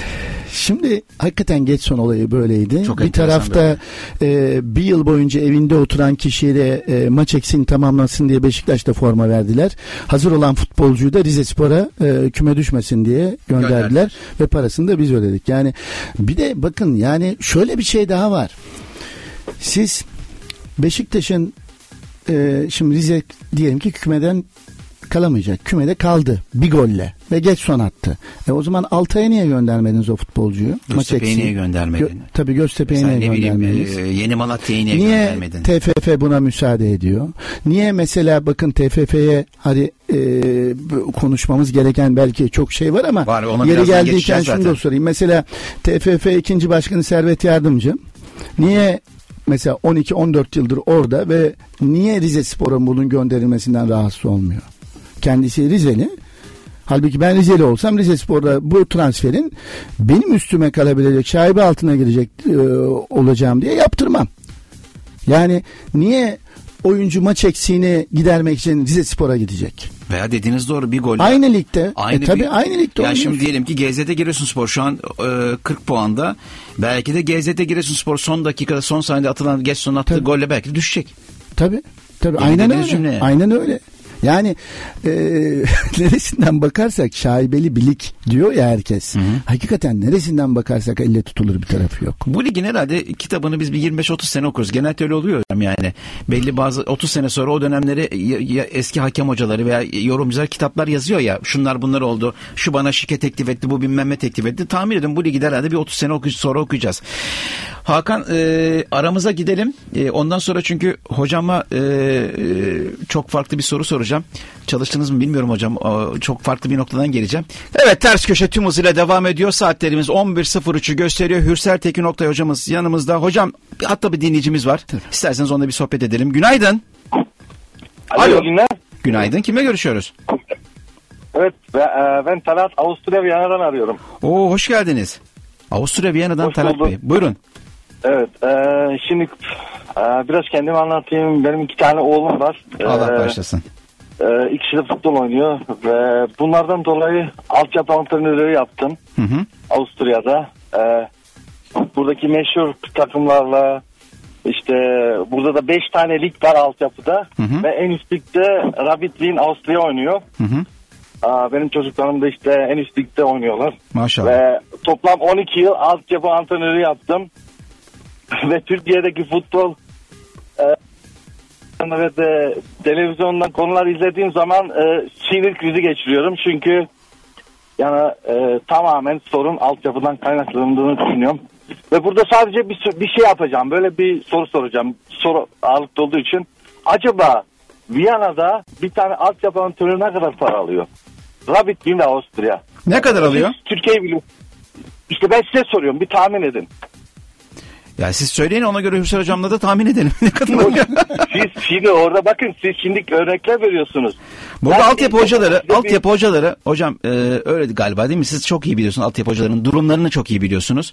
D: şimdi hakikaten geç son olayı böyleydi.
C: Çok
D: bir tarafta e, bir yıl boyunca evinde oturan kişiye e, maç eksiğini tamamlasın diye Beşiktaş'ta forma verdiler. Hazır olan futbolcuyu da Rize Spor'a e, küme düşmesin diye gönderdiler.
C: Gönderdiler.
D: Ve parasını da biz ödedik. Yani bir de bakın yani şöyle bir şey daha var. Siz Beşiktaş'ın e, şimdi Rize diyelim ki kümeden kalamayacak. Kümede kaldı bir golle ve geç son attı. E o zaman Altay'a niye göndermediniz o futbolcuyu? Eksiği.
C: niye göndermedin?
D: tabii Göztepe'yi
C: Sen
D: niye
C: bileyim
D: göndermediniz?
C: e, Yeni Malatya'yı niye,
D: Niye
C: göndermedin?
D: TFF buna müsaade ediyor? Niye mesela bakın TFF'ye hadi e, konuşmamız gereken belki çok şey var ama
C: Var, ona
D: yeri geldiyken şunu da sorayım. Mesela TFF ikinci başkanı Servet Yardımcı niye mesela 12-14 yıldır orada ve niye Rize Spor'un bunun gönderilmesinden rahatsız olmuyor? Kendisi Rizeli. Halbuki ben Rizeli olsam Rize Spor'da bu transferin benim üstüme kalabilecek, şaibe altına girecek e, olacağım diye yaptırmam. Yani niye oyuncu maç eksiğini gidermek için Rize Spor'a gidecek?
C: Veya dediğiniz doğru bir gol.
D: Aynı ligde.
C: Aynı
D: e, tabii
C: bir-
D: aynı ligde
C: Ya
D: oynuyorsun.
C: şimdi diyelim ki GZT Giresunspor şu an e, 40 puanda. Belki de GZT Giresunspor son dakikada son saniyede atılan geç son attığı
D: Tabii.
C: golle belki düşecek.
D: Tabii. Tabii
C: Yemin
D: aynen öyle.
C: cümleye.
D: Aynen öyle. Yani e, *laughs* neresinden bakarsak şaibeli bilik diyor ya herkes. Hakikaten neresinden bakarsak elle tutulur bir tarafı yok.
C: Bu ligin herhalde kitabını biz bir 25-30 sene okuruz. Genelde öyle oluyor yani. Belli bazı 30 sene sonra o dönemleri ya- ya eski hakem hocaları veya yorumcular kitaplar yazıyor ya. Şunlar bunlar oldu. Şu bana şike teklif etti. Bu bilmem ne teklif etti. Tahmin edin bu ligi de herhalde bir 30 sene oku- sonra okuyacağız. Hakan e, aramıza gidelim. E, ondan sonra çünkü hocama e, e, çok farklı bir soru soracağım. Çalıştınız mı bilmiyorum hocam. Çok farklı bir noktadan geleceğim. Evet ters köşe tüm hızıyla devam ediyor. Saatlerimiz 11.03'ü gösteriyor. Hürsel Tekin Oktay hocamız yanımızda. Hocam hatta bir dinleyicimiz var. İsterseniz onunla bir sohbet edelim. Günaydın. Alo.
J: günler.
C: Günaydın. Kimle görüşüyoruz?
J: Evet ve, e, ben Talat Avusturya Viyana'dan arıyorum.
C: Oo hoş geldiniz. Avusturya Viyana'dan
J: Hoş
C: Talat
J: bulduk.
C: Bey. Buyurun.
J: Evet e, şimdi e, biraz kendimi anlatayım. Benim iki tane oğlum var. E,
C: Allah başlasın.
J: E, ikisi de futbol oynuyor ve bunlardan dolayı altyapı antrenörlüğü yaptım
C: Hı hı.
J: Avusturya'da. E, buradaki meşhur takımlarla işte burada da 5 tane lig var altyapıda
C: Hı hı.
J: ve en üst ligde Rapid Wien Avusturya oynuyor.
C: Hı hı.
J: Aa, benim çocuklarım da işte en üst ligde oynuyorlar.
C: Maşallah.
J: Ve toplam 12 yıl altyapı antrenörü yaptım. *laughs* ve Türkiye'deki futbol e, ve de televizyondan konular izlediğim zaman e, sinir krizi geçiriyorum. Çünkü yani e, tamamen sorun altyapıdan kaynaklandığını düşünüyorum. Ve burada sadece bir, bir şey yapacağım. Böyle bir soru soracağım. Soru ağırlıklı olduğu için. Acaba Viyana'da bir tane altyapı antrenörü ne kadar para alıyor? Rabbit Wien Avusturya.
C: Ne kadar alıyor?
J: Siz Türkiye'yi biliyor. İşte ben size soruyorum bir tahmin edin.
C: Ya siz söyleyin ona göre Hüseyin hocamla da tahmin edelim. *laughs* ne kadar?
J: Siz şimdi orada bakın siz şimdi örnekler veriyorsunuz.
C: Burada
J: Ben-
C: altyapı hocaları,
J: Size bir-
C: altyapı hocaları hocam e, öyle galiba değil mi? Siz çok iyi biliyorsunuz altyapı hocalarının durumlarını çok iyi biliyorsunuz.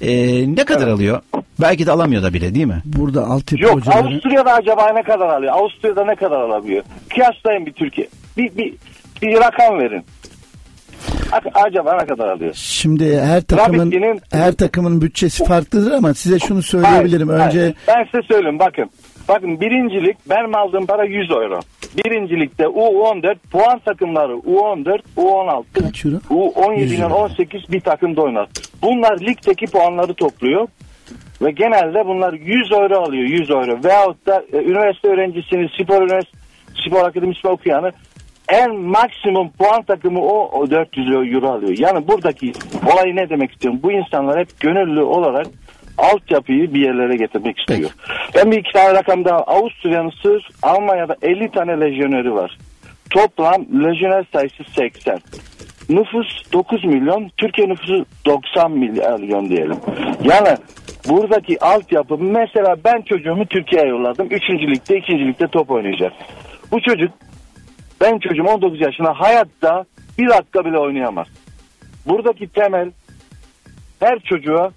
C: E, ne kadar alıyor? Belki de alamıyor da bile değil mi?
D: Burada altyapı
J: Yok
D: hocaları...
J: Avusturya'da acaba ne kadar alıyor? Avusturya'da ne kadar alabiliyor? Kıyaslayın bir Türkiye. Bir, bir, bir rakam verin. Acaba ne kadar alıyor?
D: Şimdi her takımın her takımın bütçesi farklıdır ama size şunu söyleyebilirim.
J: Hayır,
D: Önce
J: hayır. Ben size söyleyeyim bakın. Bakın birincilik benim aldığım para 100 euro. Birincilikte U14 puan takımları U14, U16,
D: Kaç euro? 100
J: U17'nin
D: euro.
J: 18 bir takımda oynar. Bunlar ligdeki puanları topluyor. Ve genelde bunlar 100 euro alıyor 100 euro. Veyahut da e, üniversite öğrencisini spor üniversite spor akademisinde okuyanı en maksimum puan takımı o, o 400 euro alıyor. Yani buradaki olayı ne demek istiyorum? Bu insanlar hep gönüllü olarak altyapıyı bir yerlere getirmek istiyor. Ben bir iki tane rakam daha. Avusturya'nın sırf Almanya'da 50 tane lejyoneri var. Toplam lejyoner sayısı 80. Nüfus 9 milyon, Türkiye nüfusu 90 milyon diyelim. Yani buradaki altyapı mesela ben çocuğumu Türkiye'ye yolladım. Üçüncülükte, ikincilikte top oynayacak. Bu çocuk ben çocuğum 19 yaşında hayatta bir dakika bile oynayamaz. Buradaki temel her çocuğa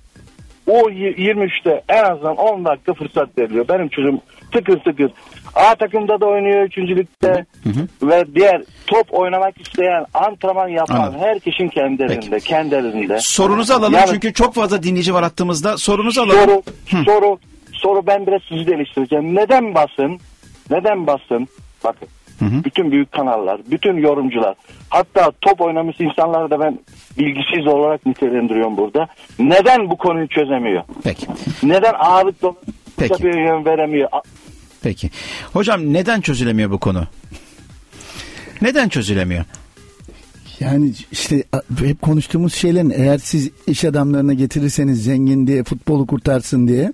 J: o y- 23'te en azından 10 dakika fırsat veriliyor. Benim çocuğum tıkır tıkır A takımda da oynuyor üçüncülükte ve diğer top oynamak isteyen antrenman yapan
C: Anladım.
J: herkesin kendi elinde, kendi elinde.
C: Sorunuzu alalım
J: Yani-
C: çünkü çok fazla dinleyici var hattımızda. Sorunuzu alalım.
J: Soru, soru, soru ben biraz sizi de eleştireceğim. Neden basın, neden basın, bakın bütün büyük kanallar, bütün yorumcular, hatta top oynamış insanları da ben bilgisiz olarak nitelendiriyorum burada. Neden bu konuyu çözemiyor?
C: Peki.
J: Neden ağırlıklı
C: Peki.
J: bir yön veremiyor?
C: Peki. Hocam neden çözülemiyor bu konu? Neden çözülemiyor?
D: Yani işte hep konuştuğumuz şeylerin eğer siz iş adamlarına getirirseniz zengin diye futbolu kurtarsın diye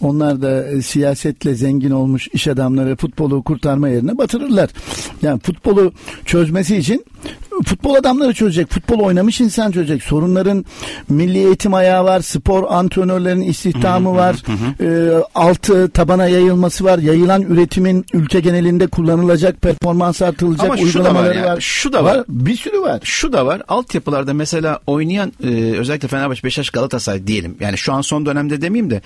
D: onlar da e, siyasetle zengin olmuş iş adamları futbolu kurtarma yerine batırırlar. Yani futbolu çözmesi için futbol adamları çözecek. Futbol oynamış insan çözecek. Sorunların milli eğitim ayağı var. Spor antrenörlerin istihdamı var. e, altı tabana yayılması var. Yayılan üretimin ülke genelinde kullanılacak performans artırılacak
C: Ama şu da var
D: uygulamaları
C: ya,
D: var.
C: şu da var.
D: Bir sürü var.
C: Şu da var. Altyapılarda mesela oynayan e, özellikle Fenerbahçe, Beşiktaş, Galatasaray diyelim. Yani şu an son dönemde demeyeyim de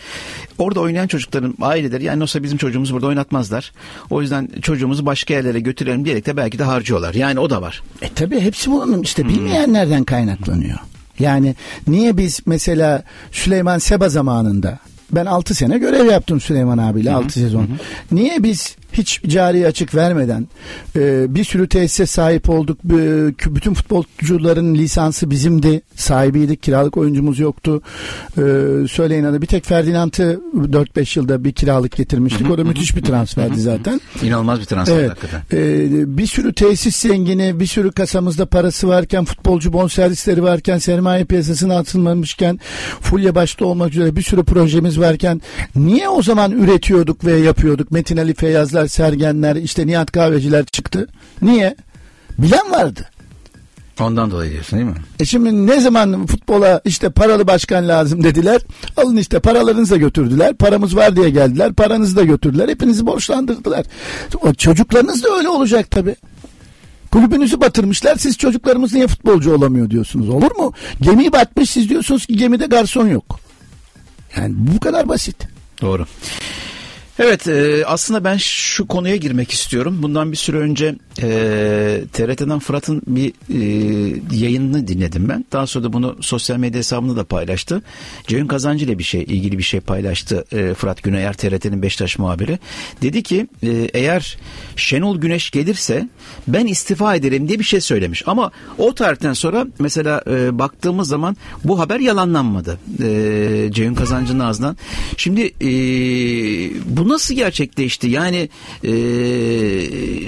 C: orada oynayan çocukların aileleri yani olsa bizim çocuğumuzu burada oynatmazlar. O yüzden çocuğumuzu başka yerlere götürelim diyerek de belki de harcıyorlar. Yani o da var.
D: E tabi hepsi bunun işte bilmeyenlerden kaynaklanıyor. Yani niye biz mesela Süleyman Seba zamanında ben 6 sene görev yaptım Süleyman abiyle 6 sezon. Niye biz hiç cari açık vermeden e, bir sürü tesise sahip olduk. B- bütün futbolcuların lisansı bizimdi. Sahibiydik. Kiralık oyuncumuz yoktu. E, söyleyin adı bir tek Ferdinand'ı 4-5 yılda bir kiralık getirmiştik. O da müthiş bir transferdi zaten.
C: İnanılmaz bir transfer
D: Evet.
C: hakikaten.
D: Ee, bir sürü tesis zengini, bir sürü kasamızda parası varken, futbolcu bonservisleri varken, sermaye piyasasına atılmamışken, fulya başta olmak üzere bir sürü projemiz varken niye o zaman üretiyorduk ve yapıyorduk? Metin Ali Feyyazlar, Sergenler, işte Nihat Kahveciler çıktı. Niye? Bilen vardı.
C: Ondan dolayı diyorsun değil mi?
D: E şimdi ne zaman futbola işte paralı başkan lazım dediler. Alın işte paralarınızı da götürdüler. Paramız var diye geldiler. Paranızı da götürdüler. Hepinizi borçlandırdılar. O çocuklarınız da öyle olacak tabii. Kulübünüzü batırmışlar. Siz çocuklarımız niye futbolcu olamıyor diyorsunuz. Olur mu? Gemi batmış siz diyorsunuz ki gemide garson yok. Yani bu kadar basit.
C: Doğru. Evet e, aslında ben şu konuya girmek istiyorum. Bundan bir süre önce e, TRT'den Fırat'ın bir e, yayınını dinledim ben. Daha sonra da bunu sosyal medya hesabında da paylaştı. Ceyhun Kazancı ile bir şey ilgili bir şey paylaştı e, Fırat Güneyer TRT'nin Beşiktaş muhabiri. Dedi ki e, eğer Şenol Güneş gelirse ben istifa ederim diye bir şey söylemiş. Ama o tarihten sonra mesela e, baktığımız zaman bu haber yalanlanmadı. E, Ceyhun Kazancı'nın ağzından. Şimdi e, buna nasıl gerçekleşti? Yani e,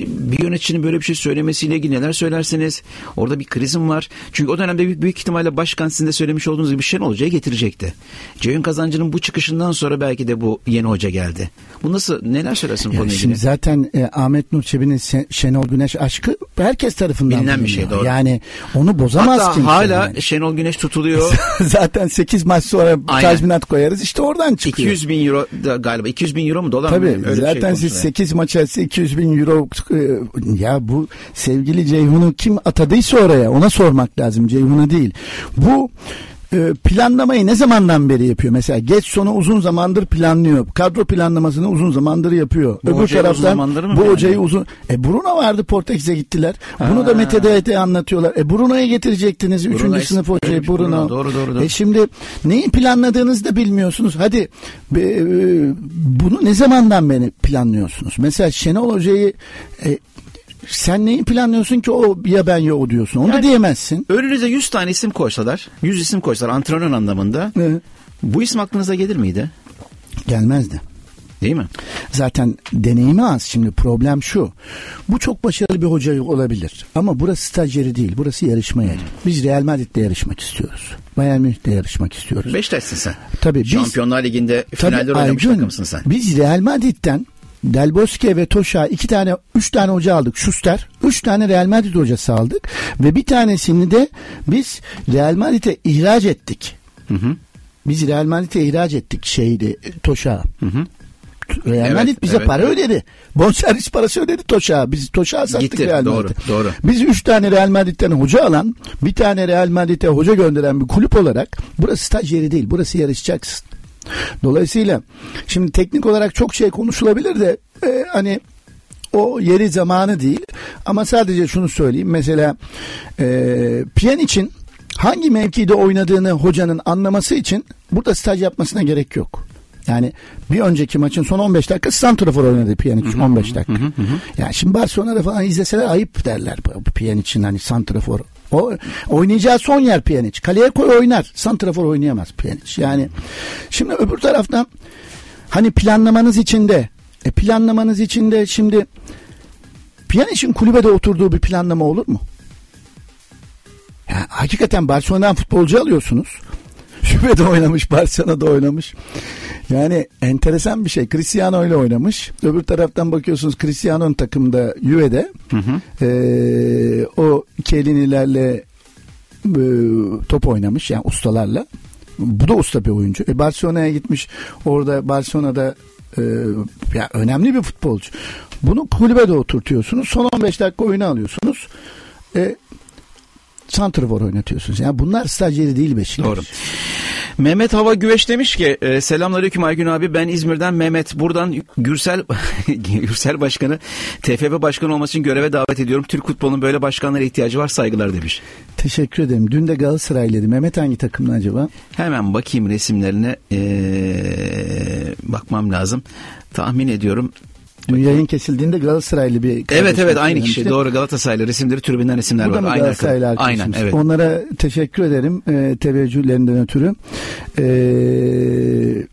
C: bir yöneticinin böyle bir şey söylemesiyle ilgili neler söylerseniz orada bir krizim var. Çünkü o dönemde büyük, büyük ihtimalle başkan sizin de söylemiş olduğunuz gibi Şenol Hoca'yı getirecekti. Ceyhun Kazancı'nın bu çıkışından sonra belki de bu yeni hoca geldi. Bu nasıl neler söylersin bu konuyla
D: şimdi
C: ilgili?
D: zaten e, Ahmet Nur Çebi'nin Şenol Güneş aşkı herkes tarafından
C: Bilinen bir şey, doğru.
D: Yani onu bozamaz
C: Hatta
D: kimse.
C: hala
D: yani.
C: Şenol Güneş tutuluyor. *laughs*
D: zaten 8 maç sonra
C: Aynen.
D: tazminat koyarız işte oradan çıkıyor.
C: 200 bin euro da galiba 200 bin euro mu dolar
D: Tabii
C: mı? Öyle şey
D: zaten siz
C: konuşuluyor.
D: 8 maça 200 bin euro e, ya bu sevgili Ceyhun'u kim atadıysa oraya ona sormak lazım Ceyhun'a değil. Bu planlamayı ne zamandan beri yapıyor? Mesela geç sonu uzun zamandır planlıyor. Kadro planlamasını uzun zamandır yapıyor.
C: Bu zamandır mı
D: bu
C: yani?
D: hocayı uzun. E Bruno vardı Portekiz'e gittiler. Bunu da Mete Dayet'e anlatıyorlar. E Bruno'ya getirecektiniz.
C: Bruno
D: Üçüncü sınıf hocayı Bruno.
C: Bruno, doğru, doğru, doğru.
D: E şimdi neyi planladığınızı da bilmiyorsunuz. Hadi e, bunu ne zamandan beri planlıyorsunuz? Mesela Şenol Hoca'yı e, sen neyi planlıyorsun ki o ya ben ya o diyorsun. Onu da
C: Yani-
D: diyemezsin.
C: Önünüze 100 tane isim koysalar, 100 isim koysalar antrenör anlamında
D: E,
C: bu isim aklınıza gelir miydi?
D: gelmezdi.
C: Değil mi?
D: Zaten deneyimi az. Şimdi problem şu. Bu çok başarılı bir hoca olabilir. Ama burası stajyeri değil. Burası yarışma yeri. Biz Real Madrid'de yarışmak istiyoruz. Bayern Münih'te yarışmak istiyoruz.
C: Beşiktaş'sın sen.
D: Tabii biz
C: Şampiyonlar Ligi'nde finaller oynamış takımsın sen.
D: Biz Real Madrid'den Del Bosque ve Toşa iki tane, üç tane hoca aldık. Schuster. Üç tane Real Madrid hocası aldık. Ve bir tanesini de biz Real Madrid'e ihraç ettik. Biz Real Madrid'e ihraç ettik şeydi Toşa. Real
C: Evet,
D: Madrid bize
C: evet,
D: para
C: evet.
D: ödedi. Bonservis parası ödedi Toşa. Biz Toşa sattık
C: Gitti,
D: Real
C: doğru,
D: Madrid'e.
C: doğru.
D: Biz üç tane Real Madrid'den hoca alan, bir tane Real Madrid'e hoca gönderen bir kulüp olarak burası staj yeri değil. Burası yarışacaksın. Dolayısıyla şimdi teknik olarak çok şey konuşulabilir de e, hani o yeri zamanı değil. Ama sadece şunu söyleyeyim. Mesela e, Pjanic'in hangi mevkide oynadığını hocanın anlaması için burada staj yapmasına gerek yok. Yani bir önceki maçın son 15 dakika Santrafor oynadı Pjanic 15 dakika. Yani şimdi Barcelona'da falan izleseler ayıp derler Pjanic'in hani Santrafor. O oynayacağı son yer Pjanic. Kaleye koy oynar. Santrafor oynayamaz Pjanic. Yani şimdi öbür taraftan hani planlamanız içinde e planlamanız içinde şimdi Pjanic'in kulübede oturduğu bir planlama olur mu? Ya, hakikaten Barcelona'dan futbolcu alıyorsunuz. *laughs* Şüphede oynamış, Barcelona'da oynamış. Yani enteresan bir şey. Cristiano ile oynamış. Öbür taraftan bakıyorsunuz Cristiano'nun takımda Juve'de. Ee, o Kelinilerle e, top oynamış yani ustalarla. Bu da usta bir oyuncu. E, Barcelona'ya gitmiş. Orada Barcelona'da e, ya önemli bir futbolcu. Bunu kulübe de oturtuyorsunuz. Son 15 dakika oyunu alıyorsunuz. E, Santrafor oynatıyorsunuz. Yani bunlar stajyeri değil Beşiktaş.
C: Doğru. Mehmet Hava Güveş demiş ki e, selamünaleyküm Aygün abi ben İzmir'den Mehmet buradan Gürsel *laughs* Gürsel Başkanı TFF Başkanı olması için göreve davet ediyorum. Türk futbolunun böyle başkanlara ihtiyacı var saygılar demiş.
D: Teşekkür ederim. Dün de Galatasaraylıydı. Mehmet hangi takımda acaba?
C: Hemen bakayım resimlerine ee, bakmam lazım. Tahmin ediyorum.
D: Dün yayın kesildiğinde Galatasaraylı bir
C: Evet evet aynı kişi doğru Galatasaraylı resimleri tribünden resimler
D: Bu da
C: var. Aynen,
D: Galatasaraylı
C: aynen
D: arkadaşımız?
C: evet.
D: Onlara teşekkür ederim e, teveccühlerinden ötürü. E,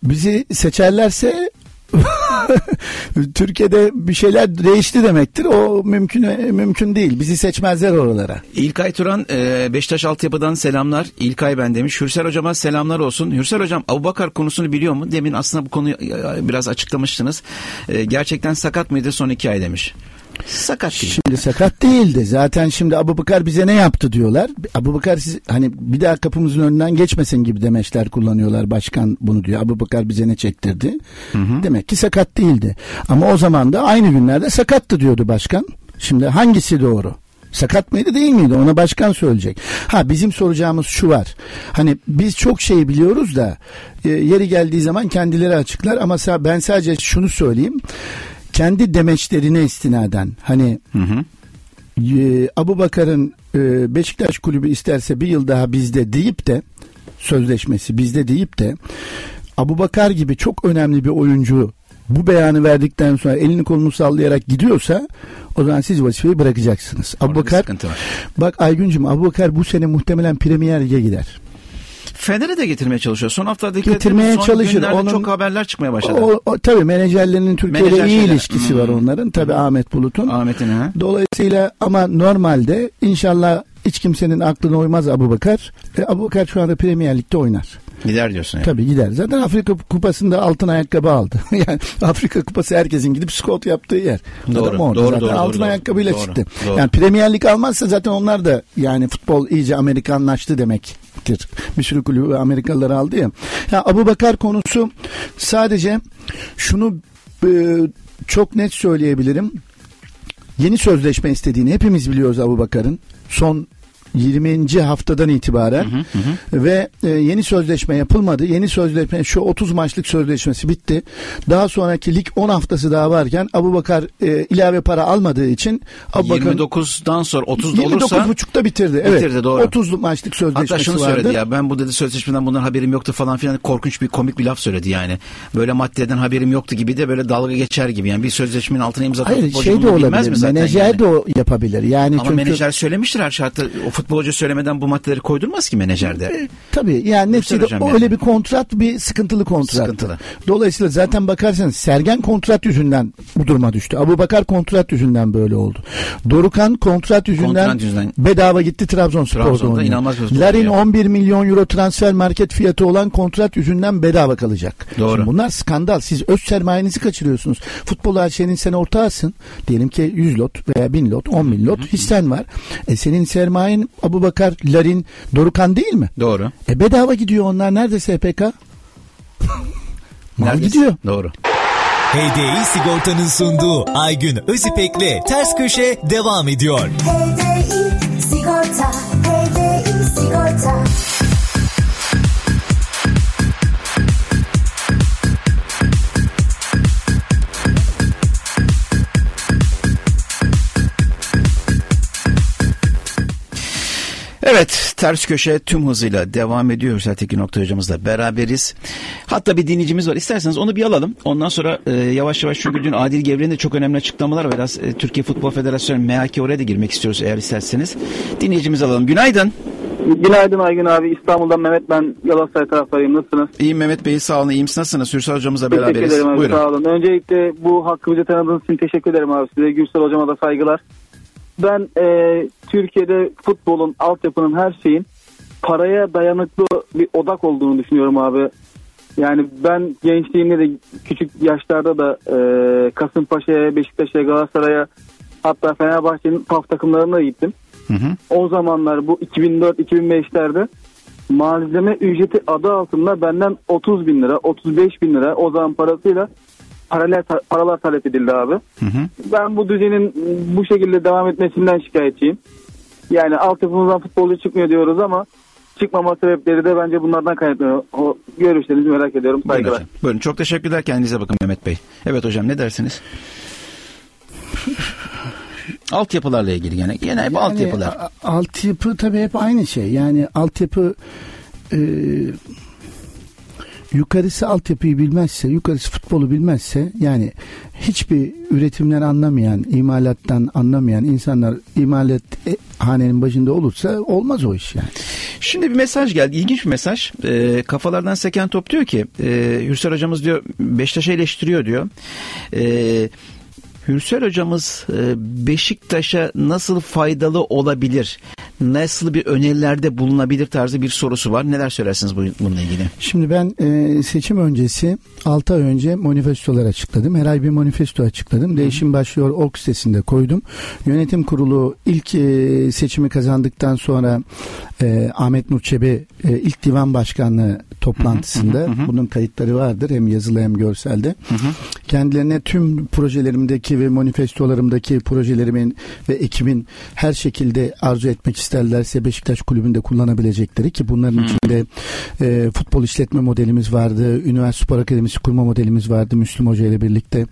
D: bizi seçerlerse *laughs* Türkiye'de bir şeyler değişti demektir. O mümkün mümkün değil. Bizi seçmezler oralara.
C: İlkay Turan e, Beşiktaş altyapıdan selamlar. İlkay ben demiş. Hürsel hocama selamlar olsun. Hürsel hocam Abubakar konusunu biliyor mu? Demin aslında bu konuyu e, biraz açıklamıştınız. E, gerçekten sakat mıydı son iki ay demiş. Sakat değil.
D: Şimdi sakat değildi. Zaten şimdi Abubakar bize ne yaptı diyorlar. Abubakar siz hani bir daha kapımızın önünden geçmesin gibi demeçler kullanıyorlar. Başkan bunu diyor. Abubakar bize ne çektirdi? Demek ki sakat değildi. Ama o zaman da aynı günlerde sakattı diyordu başkan. Şimdi hangisi doğru? Sakat mıydı değil miydi? Ona başkan söyleyecek. Ha bizim soracağımız şu var. Hani biz çok şey biliyoruz da e, yeri geldiği zaman kendileri açıklar ama ben sadece şunu söyleyeyim. Kendi demeçlerine istinaden hani e, Abu Bakar'ın e, Beşiktaş kulübü isterse bir yıl daha bizde deyip de sözleşmesi bizde deyip de Abu Bakar gibi çok önemli bir oyuncu bu beyanı verdikten sonra elini kolunu sallayarak gidiyorsa o zaman siz vazifeyi bırakacaksınız. Abu Bakar bak Aygüncüm Abu Bakar bu sene muhtemelen Premier Lig'e gider.
C: Fener'e de getirmeye çalışıyor. Son haftalardaki
D: Getirmeye
C: son
D: çalışır.
C: günlerde
D: Onun-
C: çok haberler çıkmaya başladı.
D: O, o, tabii menajerlerinin Türkiye'de
C: Menajer
D: iyi
C: şeyler.
D: ilişkisi var
C: Hmm.
D: onların. Tabii Ahmet Bulut'un.
C: Ahmet'in ha.
D: Dolayısıyla ama normalde inşallah hiç kimsenin aklına uymaz Abubakar. E, Abubakar şu anda Premier Lig'de oynar.
C: Gider diyorsun yani.
D: Tabii gider. Zaten Afrika Kupası'nda altın ayakkabı aldı. *laughs* yani Afrika Kupası herkesin gidip skot yaptığı yer.
C: Doğru,
D: Adam orada
C: doğru,
D: zaten
C: doğru,
D: altın
C: doğru,
D: ayakkabıyla
C: doğru,
D: çıktı.
C: doğru.
D: Yani Premier Lig almazsa zaten onlar da yani futbol iyice Amerikanlaştı demektir. Bir sürü kulübü Amerikalıları aldı ya. ya Abu Bakar konusu sadece şunu e, çok net söyleyebilirim. Yeni sözleşme istediğini hepimiz biliyoruz Abu Bakar'ın. Son 20. haftadan itibaren ve e, yeni sözleşme yapılmadı. Yeni sözleşme şu 30 maçlık sözleşmesi bitti. Daha sonraki lig 10 haftası daha varken Abu Bakar e, ilave para almadığı için Abu Bakar
C: 29'dan sonra 30 da olursa
D: 29.5'ta bitirdi. Evet.
C: Bitirdi, doğru.
D: 30 maçlık sözleşmesi
C: Hatta şunu
D: vardı.
C: söyledi ya ben bu dedi sözleşmeden bundan haberim yoktu falan filan korkunç bir komik bir laf söyledi yani. Böyle maddeden haberim yoktu gibi de böyle dalga geçer gibi yani bir sözleşmenin altına imza
D: Hayır şey de
C: mi
D: olabilir.
C: zaten
D: Menajer
C: yani?
D: de o yapabilir. Yani
C: Ama
D: çünkü
C: menajer söylemiştir her şartta. O futbolcu söylemeden bu maddeleri koydurmaz ki menajerde.
D: E, Tabii yani neticede
C: hocam
D: öyle
C: yani.
D: bir kontrat bir sıkıntılı kontrat.
C: Sıkıntılı.
D: Dolayısıyla zaten bakarsanız Sergen kontrat yüzünden bu duruma düştü. Abu Bakar kontrat yüzünden böyle oldu. Dorukan kontrat yüzünden,
C: Kontrat yüzünden.
D: bedava gitti Trabzonspor'da
C: Trabzon'da inanılmaz
D: Larin
C: oynuyor.
D: 11 milyon euro transfer market fiyatı olan kontrat yüzünden bedava kalacak.
C: Doğru.
D: Şimdi bunlar skandal. Siz öz sermayenizi kaçırıyorsunuz. Futbol şeyin sen ortağısın. Diyelim ki 100 lot veya 1000 lot 10 bin lot hissen var. E senin sermayen Abu Bakar, Larin, Dorukan değil mi?
C: Doğru.
D: E bedava gidiyor onlar. Nerede SPK? *laughs* Mal
C: Neredeyse.
D: gidiyor.
C: Doğru.
B: HDI Sigorta'nın sunduğu Aygün Özipek'le Ters Köşe devam ediyor.
E: HDI
C: Evet ters köşe tüm hızıyla devam ediyor. Hüsel Tekin Oktay hocamızla beraberiz. Hatta bir dinleyicimiz var. İsterseniz onu bir alalım. Ondan sonra e, yavaş yavaş çünkü dün Adil Gevren'in de çok önemli açıklamalar var. Biraz e, Türkiye Futbol Federasyonu MHK oraya da girmek istiyoruz eğer isterseniz. Dinleyicimizi alalım. Günaydın.
K: Günaydın Aygün abi. İstanbul'dan Mehmet ben Galatasaray taraftarıyım. Nasılsınız?
C: İyiyim Mehmet Bey sağ olun. İyiyim siz nasılsınız? Hürsel hocamızla
K: Teşekkür
C: beraberiz.
K: ederim abi.
C: Buyurun.
K: Sağ olun. Öncelikle bu hakkımızı tanıdığınız için teşekkür ederim abi. Size Gürsel hocama da saygılar. Ben e, Türkiye'de futbolun, altyapının her şeyin paraya dayanıklı bir odak olduğunu düşünüyorum abi. Yani ben gençliğimde de küçük yaşlarda da e, Kasımpaşa'ya, Beşiktaş'a, Galatasaray'a hatta Fenerbahçe'nin PAF takımlarına da gittim.
C: Hı hı.
K: O zamanlar bu 2004-2005'lerde malzeme ücreti adı altında benden 30 bin lira, 35 bin lira o zaman parasıyla paralar, paralar talep edildi abi.
C: Hı hı.
K: Ben bu düzenin bu şekilde devam etmesinden şikayetçiyim. Yani altyapımızdan futbolcu çıkmıyor diyoruz ama çıkmama sebepleri de bence bunlardan kaynaklanıyor. O görüşlerinizi merak ediyorum.
C: Buyurun,
K: Saygılar.
C: hocam. Buyurun çok teşekkürler. Kendinize bakın Mehmet Bey. Evet hocam ne dersiniz? *laughs* Altyapılarla ilgili gene. Gene hep altyapılar.
D: a- altyapı tabii hep aynı şey. Yani altyapı e, yukarısı altyapıyı bilmezse, yukarısı futbolu bilmezse yani hiçbir üretimden anlamayan, imalattan anlamayan insanlar imalat e, hanenin başında olursa olmaz o iş yani.
C: Şimdi bir mesaj geldi. İlginç bir mesaj. Ee, kafalardan seken top diyor ki e, Hürsel hocamız diyor Beşiktaş'ı eleştiriyor diyor. Ee, Hürsel hocamız e, Beşiktaş'a nasıl faydalı olabilir? Nasıl bir önerilerde bulunabilir tarzı bir sorusu var. Neler söylersiniz bu- bununla ilgili?
D: Şimdi ben e, seçim öncesi 6 ay önce manifestolar açıkladım. Her ay bir manifesto açıkladım. Değişim başlıyor org sitesinde koydum. Yönetim kurulu ilk e, seçimi kazandıktan sonra Ahmet Nur Çebi ilk divan başkanlığı toplantısında bunun kayıtları vardır hem yazılı hem görselde. Kendilerine tüm projelerimdeki ve manifestolarımdaki projelerimin ve ekibin her şekilde arzu etmek isterlerse Beşiktaş kulübünde kullanabilecekleri ki bunların içinde e, futbol işletme modelimiz vardı. Üniversite Spor Akademisi kurma modelimiz vardı Müslüm Hoca ile birlikte.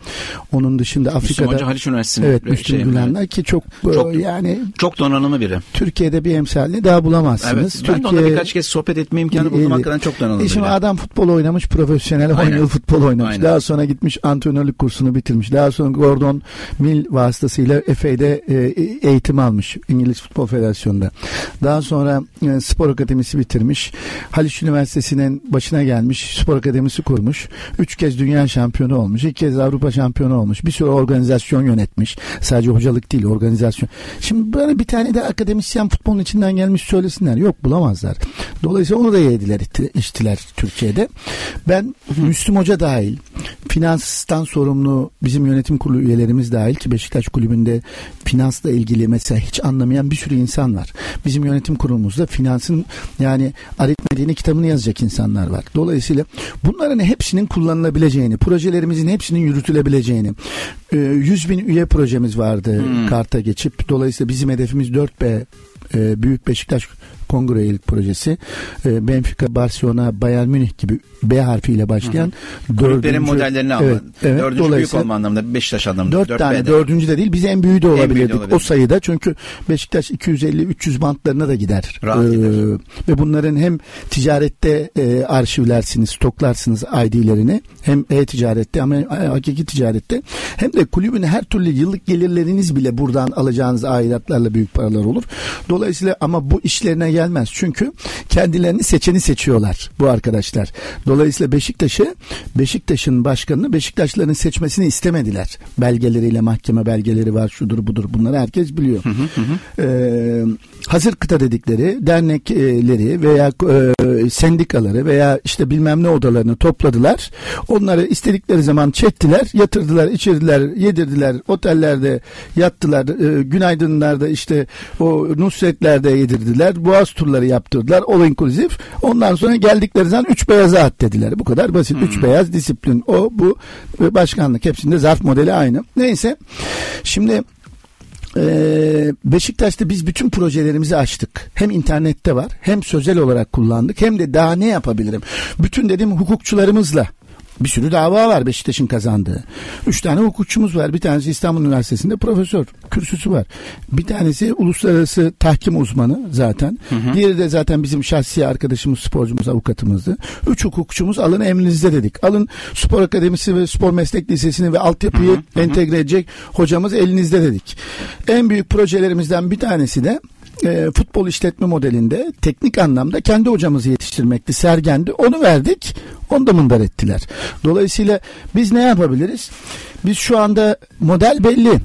D: Onun dışında
C: Müslüm
D: Afrika'da
C: Hoca Haliç Üniversitesi'nin
D: Evet Müslüm
C: şey-
D: Gülenler ki çok, e,
C: Çok-
D: yani
C: Çok donanımlı biri.
D: Türkiye'de bir emsalini daha bulamazsınız.
C: Evet. Ben de onunla birkaç kez sohbet etme imkanı buldum. Hakikaten çok donanımlı
D: E şimdi
C: biri.
D: adam futbol oynamış profesyonel 10
C: Aynen.
D: yıl futbol oynamış.
C: Aynen.
D: Daha sonra gitmiş antrenörlük kursunu bitirmiş. Daha sonra Gordon Mill vasıtasıyla Efe'de e, eğitim almış İngiliz Futbol Federasyonu'nda. Daha sonra e, spor akademisi bitirmiş. Haliç Üniversitesi'nin başına gelmiş. Spor akademisi kurmuş. Üç kez dünya şampiyonu olmuş. iki kez Avrupa şampiyonu olmuş. Bir sürü organizasyon yönetmiş. Sadece hocalık değil organizasyon. Şimdi böyle bir tane de akademisyen futbolun içinden gelmiş söylesinler. Yok bulamazlar. Dolayısıyla onu da yediler içtiler Türkiye'de. Ben Müslüm Hoca dahil finanstan sorumlu bizim yönetim kurulu üyelerimiz dahil ki Beşiktaş kulübünde finansla ilgili mesela hiç anlamayan bir sürü insan var. Bizim yönetim kurulumuzda finansın yani aritmetiğini kitabını yazacak insanlar var. Dolayısıyla bunların hepsinin kullanılabileceğini, projelerimizin hepsinin yürütülebileceğini, e, 100 bin üye projemiz vardı karta geçip. Dolayısıyla bizim hedefimiz 4B e, Büyük Beşiktaş Kongre üyelik projesi. E, Benfica, Barcelona, Bayern Münih gibi B harfiyle başlayan
C: Kulüplerin modellerini.
D: Evet, evet.
C: Dördüncü büyük olma anlamında. Beşiktaş anlamında.
D: Dört
C: Dört
D: tane
C: B'de.
D: dördüncü de değil biz en büyüğü de
C: büyüğü de
D: olabilirdik
C: olabilir.
D: o sayıda çünkü Beşiktaş 250-300 bantlarına da gider.
C: Rahat gider.
D: ve bunların hem ticarette e, arşivlersiniz stoklarsınız ID'lerini hem e-ticarette e, hakiki ticarette hem de kulübün her türlü yıllık gelirleriniz bile buradan alacağınız aidatlarla büyük paralar olur. Dolayısıyla ama bu işlerine gelmez çünkü kendilerini seçeni seçiyorlar bu arkadaşlar. Dolayısıyla Beşiktaş'ı Beşiktaş'ın başkanını Beşiktaşların seçmesini istemediler. Belgeleriyle mahkeme belgeleri var şudur budur bunları herkes biliyor. Ee, hazır kıta dedikleri dernekleri veya e, sendikaları veya işte bilmem ne odalarını topladılar. Onları istedikleri zaman çektiler, yatırdılar, içirdiler, yedirdiler, otellerde yattılar, e, günaydınlarda işte o Nusretler'de yedirdiler, boğaz turları yaptırdılar, all inclusive. Ondan sonra geldikleri zaman üç beyaza at dediler. Bu kadar basit. Üç beyaz disiplin. O bu ve başkanlık hepsinde zarf modeli aynı. Neyse. Şimdi ee, Beşiktaş'ta biz bütün projelerimizi açtık. Hem internette var hem sözel olarak kullandık hem de daha ne yapabilirim? Bütün dedim hukukçularımızla bir sürü dava var Beşiktaş'ın kazandığı. Üç tane hukukçumuz var. Bir tanesi İstanbul Üniversitesi'nde profesör. Kürsüsü var. Bir tanesi uluslararası tahkim uzmanı zaten. Diğeri de zaten bizim şahsi arkadaşımız, sporcumuz, avukatımızdı. Üç hukukçumuz alın emrinizde dedik. Alın spor akademisi ve spor meslek lisesini ve altyapıyı entegre edecek hocamız elinizde dedik. En büyük projelerimizden bir tanesi de e, futbol işletme modelinde teknik anlamda kendi hocamızı yetiştirmekti, sergendi. Onu verdik, onu da mındar ettiler. Dolayısıyla biz ne yapabiliriz? Biz şu anda model belli.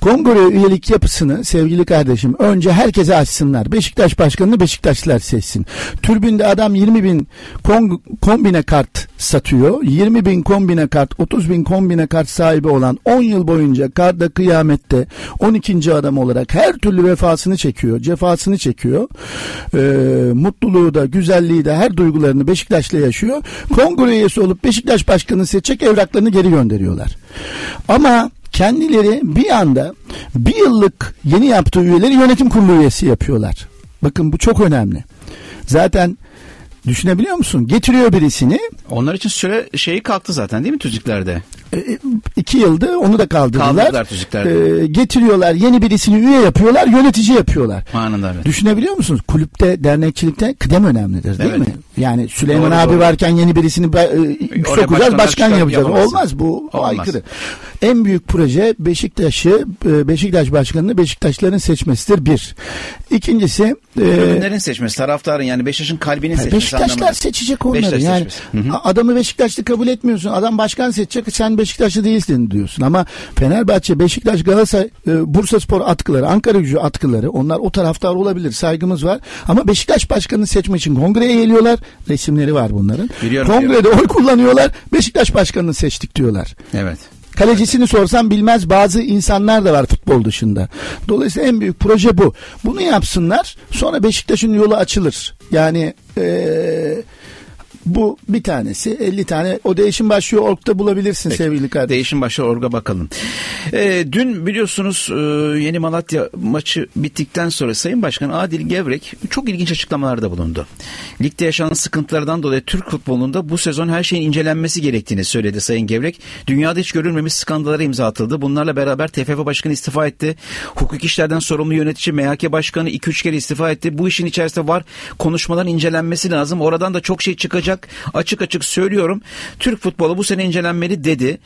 D: Kongre üyelik yapısını sevgili kardeşim önce herkese açsınlar. Beşiktaş başkanını Beşiktaşlılar seçsin. Türbünde adam 20 bin kon- kombine kart satıyor. 20 bin kombine kart, 30 bin kombine kart sahibi olan 10 yıl boyunca karda kıyamette 12. adam olarak her türlü vefasını çekiyor, cefasını çekiyor. Ee, mutluluğu da, güzelliği de her duygularını Beşiktaş'la yaşıyor. Kongre üyesi olup Beşiktaş başkanını seçecek evraklarını geri gönderiyorlar. Ama kendileri bir anda bir yıllık yeni yaptığı üyeleri yönetim kurulu üyesi yapıyorlar. Bakın bu çok önemli. Zaten düşünebiliyor musun? Getiriyor birisini
C: Onlar için süre şeyi kalktı zaten değil mi tüzüklerde?
D: E, iki yılda onu da kaldırdılar.
C: Kaldırdılar tüzüklerde.
D: E, getiriyorlar yeni birisini üye yapıyorlar yönetici yapıyorlar.
C: Anında evet.
D: Düşünebiliyor musunuz? Kulüpte, dernekçilikte kıdem önemlidir değil
C: Evet.
D: mi? Yani Süleyman
C: Doğru,
D: abi
C: doğru.
D: varken yeni birisini e, sokacağız, başkan yapacağız.
C: yapamazsın.
D: Olmaz bu
C: Olmaz.
D: aykırı. En büyük proje Beşiktaş'ı, e, Beşiktaş başkanını Beşiktaşların seçmesidir bir. İkincisi e,
C: Tribünlerin seçmesi, taraftarın yani Beşiktaş'ın kalbinin seçmesi.
D: Beşiktaşlar
C: anlamında.
D: seçecek onları.
C: Beşiktaş
D: yani
C: seçmesi. Hı hı.
D: adamı Beşiktaşlı kabul etmiyorsun. Adam başkan seçecek. Sen Beşiktaşlı değilsin diyorsun. Ama Fenerbahçe, Beşiktaş, Galatasaray, e, Bursa Spor atkıları, Ankara Gücü atkıları onlar o taraftar olabilir. Saygımız var. Ama Beşiktaş başkanını seçmek için kongreye geliyorlar. Resimleri var bunların.
C: Biliyorum,
D: Kongrede oy kullanıyorlar. Beşiktaş başkanını seçtik diyorlar.
C: Evet.
D: Kalecisini sorsam bilmez bazı insanlar da var futbol dışında. Dolayısıyla en büyük proje bu. Bunu yapsınlar sonra Beşiktaş'ın yolu açılır. Yani eee, bu bir tanesi 50 tane o değişim başlıyor orkta bulabilirsin sevgili kardeşim.
C: Değişim başı orga bakalım. Ee, dün biliyorsunuz e, Yeni Malatya maçı bittikten sonra Sayın Başkan Adil Gevrek çok ilginç açıklamalarda bulundu. Ligde yaşanan sıkıntılardan dolayı Türk futbolunda bu sezon her şeyin incelenmesi gerektiğini söyledi Sayın Gevrek. Dünyada hiç görülmemiş skandallara imza atıldı. Bunlarla beraber TFF Başkanı istifa etti. Hukuk işlerden sorumlu yönetici MHK Başkanı 2-3 kere istifa etti. Bu işin içerisinde var konuşmaların incelenmesi lazım. Oradan da çok şey çıkacak. Olarak açık açık söylüyorum. Türk futbolu bu sene incelenmeli dedi.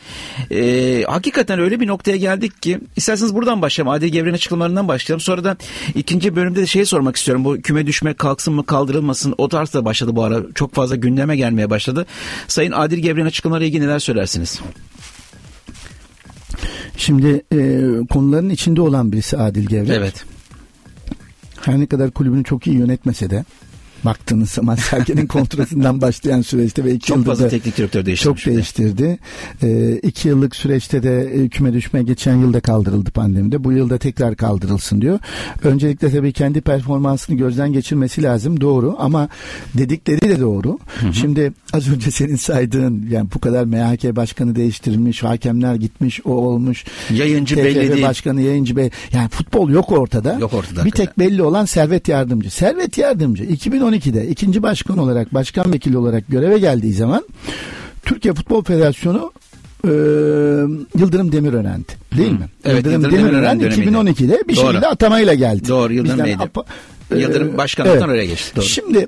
C: Ee, hakikaten öyle bir noktaya geldik ki isterseniz buradan başlayalım. Adil Gevren'in açıklamalarından başlayalım. Sonra da ikinci bölümde de şeyi sormak istiyorum. Bu küme düşme kalksın mı kaldırılmasın o tarz da başladı bu ara. Çok fazla gündeme gelmeye başladı. Sayın Adil Gevren'in açıklamalarıyla ilgili neler söylersiniz?
D: Şimdi e, konuların içinde olan birisi Adil Gevrek.
C: Evet.
D: Her ne kadar kulübünü çok iyi yönetmese de baktığınız zaman *laughs* Sergen'in kontratından başlayan süreçte ve iki
C: Çok
D: yılda
C: fazla teknik direktör
D: çok
C: değiştirmiş. bir de.
D: değiştirdi. Ee, iki yıllık süreçte de e, küme düşme geçen yılda kaldırıldı pandemide. Bu yılda tekrar kaldırılsın diyor. Öncelikle tabii kendi performansını gözden geçirmesi lazım. Doğru ama dedikleri de doğru. Şimdi az önce senin saydığın yani bu kadar MHK başkanı değiştirilmiş, hakemler gitmiş, o olmuş.
C: Yayıncı
D: TFF
C: belli değil.
D: başkanı, yayıncı belli. Yani futbol yok ortada.
C: Yok ortada
D: Bir tek belli olan Servet Yardımcı. Servet Yardımcı 2012'de ikinci başkan olarak, başkan vekili olarak göreve geldiği zaman Türkiye Futbol Federasyonu e, Yıldırım Demirören'di. Değil mi?
C: Evet,
D: Yıldırım,
C: Yıldırım
D: Demirören
C: Demirören dönemiydi.
D: 2012'de bir
C: Doğru.
D: şekilde atamayla geldi.
C: Doğru, Yıldırım
D: Bizden
C: Bey'di.
D: apa-
C: Yıldırım
D: e,
C: başkanlıktan oraya geçti, doğru.
D: Şimdi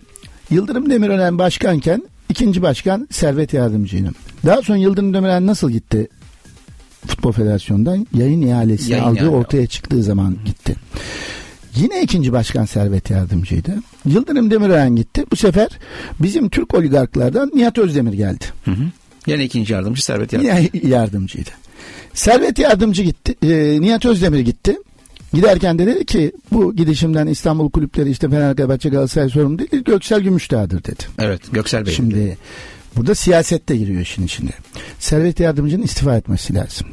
D: Yıldırım Demirören başkanken ikinci başkan Servet Yardımcı'ydı. Daha sonra Yıldırım Demirören nasıl gitti? Futbol Federasyonu'ndan yayın ihalesi
C: Yayın
D: aldığı
C: ihale.
D: ortaya çıktığı zaman gitti. Yine ikinci başkan Servet Yardımcı'ydı. Yıldırım Demirören gitti. Bu sefer bizim Türk oligarklardan Nihat Özdemir geldi.
C: Hı hı. Yine ikinci yardımcı Servet Yardımcı.
D: Yine yardımcıydı. Servet Yardımcı gitti. Ee, Nihat Özdemir gitti. Giderken de dedi ki bu gidişimden İstanbul kulüpleri işte Fenerbahçe Galatasaray sorumlu değil Göksel Gümüşdağ'dır dedi.
C: Evet Göksel Bey.
D: Şimdi burada siyaset de giriyor işin içine. Servet Yardımcı'nın istifa etmesi lazım.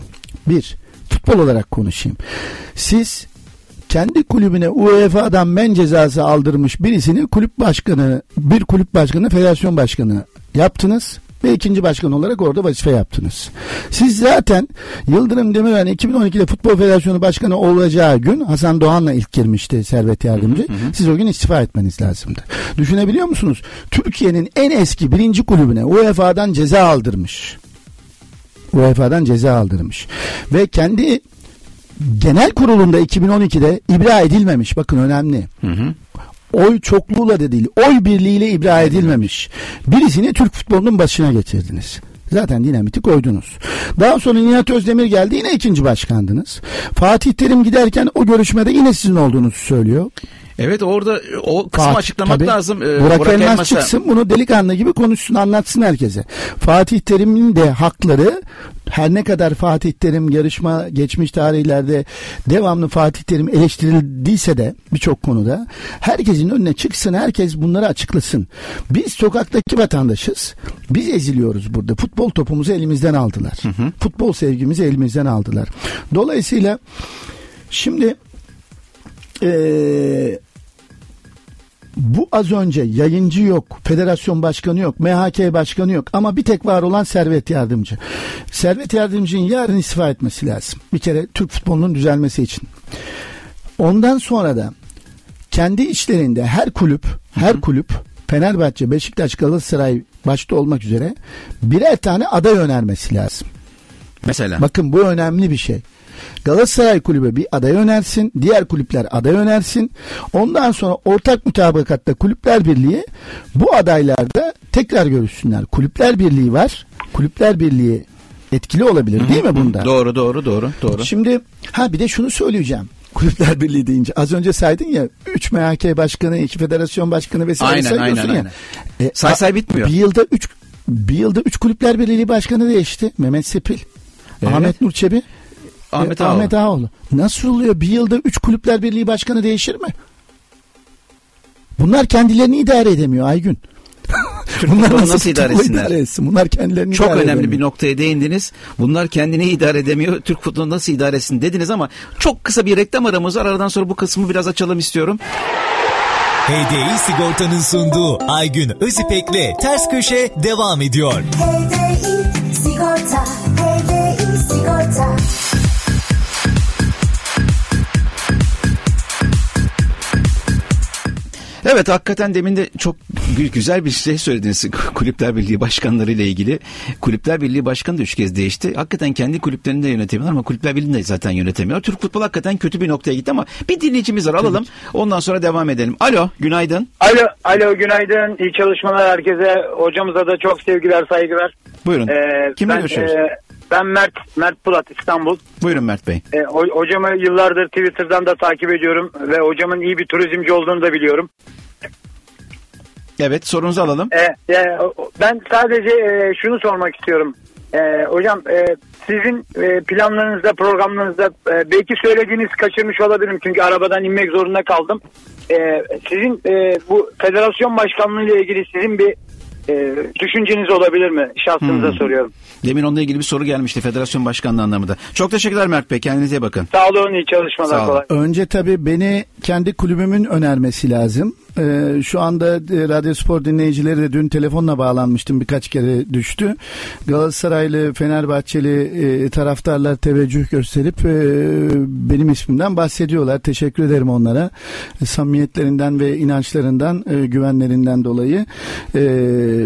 D: Bir, futbol olarak konuşayım. Siz kendi kulübüne UEFA'dan men cezası aldırmış birisini kulüp başkanı, bir kulüp başkanı, federasyon başkanı yaptınız ve ikinci başkan olarak orada vazife yaptınız. Siz zaten Yıldırım Demirören 2012'de Futbol Federasyonu Başkanı olacağı gün Hasan Doğan'la ilk girmişti Servet Yardımcı. Siz o gün istifa etmeniz lazımdı. Düşünebiliyor musunuz? Türkiye'nin en eski birinci kulübüne UEFA'dan ceza aldırmış. UEFA'dan ceza aldırmış. Ve kendi genel kurulunda 2012'de ibra edilmemiş. Bakın önemli. Oy çokluğuyla da değil, oy birliğiyle ibra edilmemiş. Birisini Türk futbolunun başına getirdiniz. Zaten dinamiti koydunuz. Daha sonra Nihat Özdemir geldi yine ikinci başkandınız. Fatih Terim giderken o görüşmede yine sizin olduğunuzu söylüyor.
C: Evet orada o kısmı
D: Fatih-
C: açıklamak
D: tabii.
C: lazım. Ee,
D: Burak, Elmas,
C: Elmas'a-
D: çıksın bunu delikanlı gibi konuşsun anlatsın herkese. Fatih Terim'in de hakları her ne kadar Fatih Terim yarışma geçmiş tarihlerde devamlı Fatih Terim eleştirildiyse de birçok konuda herkesin önüne çıksın herkes bunları açıklasın. Biz sokaktaki vatandaşız. Biz eziliyoruz burada. Futbol topumuzu elimizden aldılar. Futbol sevgimizi elimizden aldılar. Dolayısıyla şimdi eee bu az önce yayıncı yok, federasyon başkanı yok, MHK başkanı yok ama bir tek var olan Servet Yardımcı. Servet Yardımcı'nın yarın istifa etmesi lazım. Bir kere Türk futbolunun düzelmesi için. Ondan sonra da kendi içlerinde her kulüp, her kulüp Fenerbahçe, Beşiktaş, Galatasaray başta olmak üzere birer tane aday önermesi lazım.
C: Mesela.
D: Bakın bu önemli bir şey. Galatasaray kulübü bir aday önersin, diğer kulüpler aday önersin. Ondan sonra ortak mütabakatta Kulüpler Birliği bu adaylarda tekrar görüşsünler. Kulüpler Birliği var. Kulüpler Birliği etkili olabilir değil mi bunda?
C: Doğru doğru doğru doğru.
D: Şimdi ha bir de şunu söyleyeceğim. Kulüpler Birliği deyince az önce saydın ya 3 MHK başkanı, 2 federasyon başkanı vesaire
C: Aynen,
D: sayıyorsun
C: aynen,
D: ya.
C: aynen. Say
D: a-
C: say bitmiyor.
D: Bir yılda 3 bir yılda 3 Kulüpler Birliği başkanı değişti. Mehmet Sepil,
C: Evet.
D: Ahmet Nur Çebi,
C: Ahmet
D: e,
C: Ağaoğlu.
D: Ahmet Ağaoğlu. Nasıl oluyor? Bir yılda 3 Kulüpler Birliği başkanı değişir mi? Bunlar kendilerini idare edemiyor Aygün. *laughs*
C: futbolu nasıl idare
D: futbolu
C: etsinler?
D: idare etsin? Bunlar kendilerini
C: Çok
D: idare
C: önemli
D: edemiyor.
C: bir noktaya değindiniz. Bunlar kendini idare edemiyor. Türk futbolu nasıl idare etsin dediniz ama çok kısa bir reklam aramız var. Aradan sonra bu kısmı biraz açalım istiyorum.
B: HDI Sigorta'nın sunduğu Aygün Özipek'le Ters Köşe devam ediyor.
E: HDI
C: Evet hakikaten demin de çok gü- güzel bir şey söylediniz Kulüpler Birliği başkanları ile ilgili. Kulüpler Birliği başkanı da üç kez değişti. Hakikaten kendi kulüplerini de yönetemiyorlar ama Kulüpler Birliği'ni de zaten yönetemiyor. Türk futbolu hakikaten kötü bir noktaya gitti ama bir dinleyicimiz var alalım. Ondan sonra devam edelim. Alo günaydın.
L: Alo, alo günaydın. İyi çalışmalar herkese. Hocamıza da çok sevgiler, saygılar.
C: Buyurun.
L: Ee,
C: Kimle
L: ben,
C: görüşüyoruz?
L: e, ben Mert, Mert Pulat İstanbul.
C: Buyurun Mert Bey.
L: E, ho- hocamı yıllardır Twitter'dan da takip ediyorum ve hocamın iyi bir turizmci olduğunu da biliyorum.
C: Evet sorunuzu alalım.
L: E, e, ben sadece e, şunu sormak istiyorum. E, hocam e, sizin e, planlarınızda, programlarınızda e, belki söylediğiniz kaçırmış olabilirim çünkü arabadan inmek zorunda kaldım. E, sizin e, bu federasyon başkanlığı ile ilgili sizin bir e, düşünceniz olabilir mi? Şahsınıza
C: Hmm.
L: soruyorum.
C: Demin onunla ilgili bir soru gelmişti federasyon başkanlığı anlamında. Çok teşekkürler Mert Bey kendinize bakın.
L: Sağ olun, iyi çalışmalar.
C: Sağ olun.
L: kolay.
D: Önce tabii beni kendi kulübümün önermesi lazım. Ee, şu anda e, Radyo Spor dinleyicileri de dün telefonla bağlanmıştım birkaç kere düştü. Galatasaraylı, Fenerbahçeli e, taraftarlar teveccüh gösterip e, benim ismimden bahsediyorlar. Teşekkür ederim onlara. E, samimiyetlerinden ve inançlarından, e, güvenlerinden dolayı. E,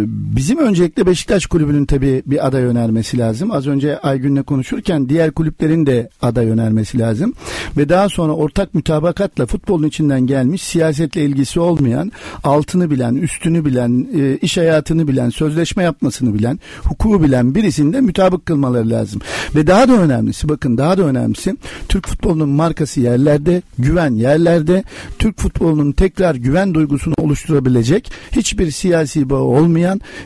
D: bizim öncelikle Beşiktaş kulübünün tabii bir aday önermesi lazım. Az önce Aygün'le konuşurken diğer kulüplerin de aday önermesi lazım. Ve daha sonra ortak mütabakatla futbolun içinden gelmiş siyasetle ilgisi olmayan, altını bilen, üstünü bilen, e, iş hayatını bilen, sözleşme yapmasını bilen, hukuku bilen birisini de mutabık kılmaları lazım. Ve daha da önemlisi bakın daha da önemlisi Türk futbolunun markası yerlerde, güven yerlerde. Türk futbolunun tekrar güven duygusunu oluşturabilecek hiçbir siyasi bağı olmayan,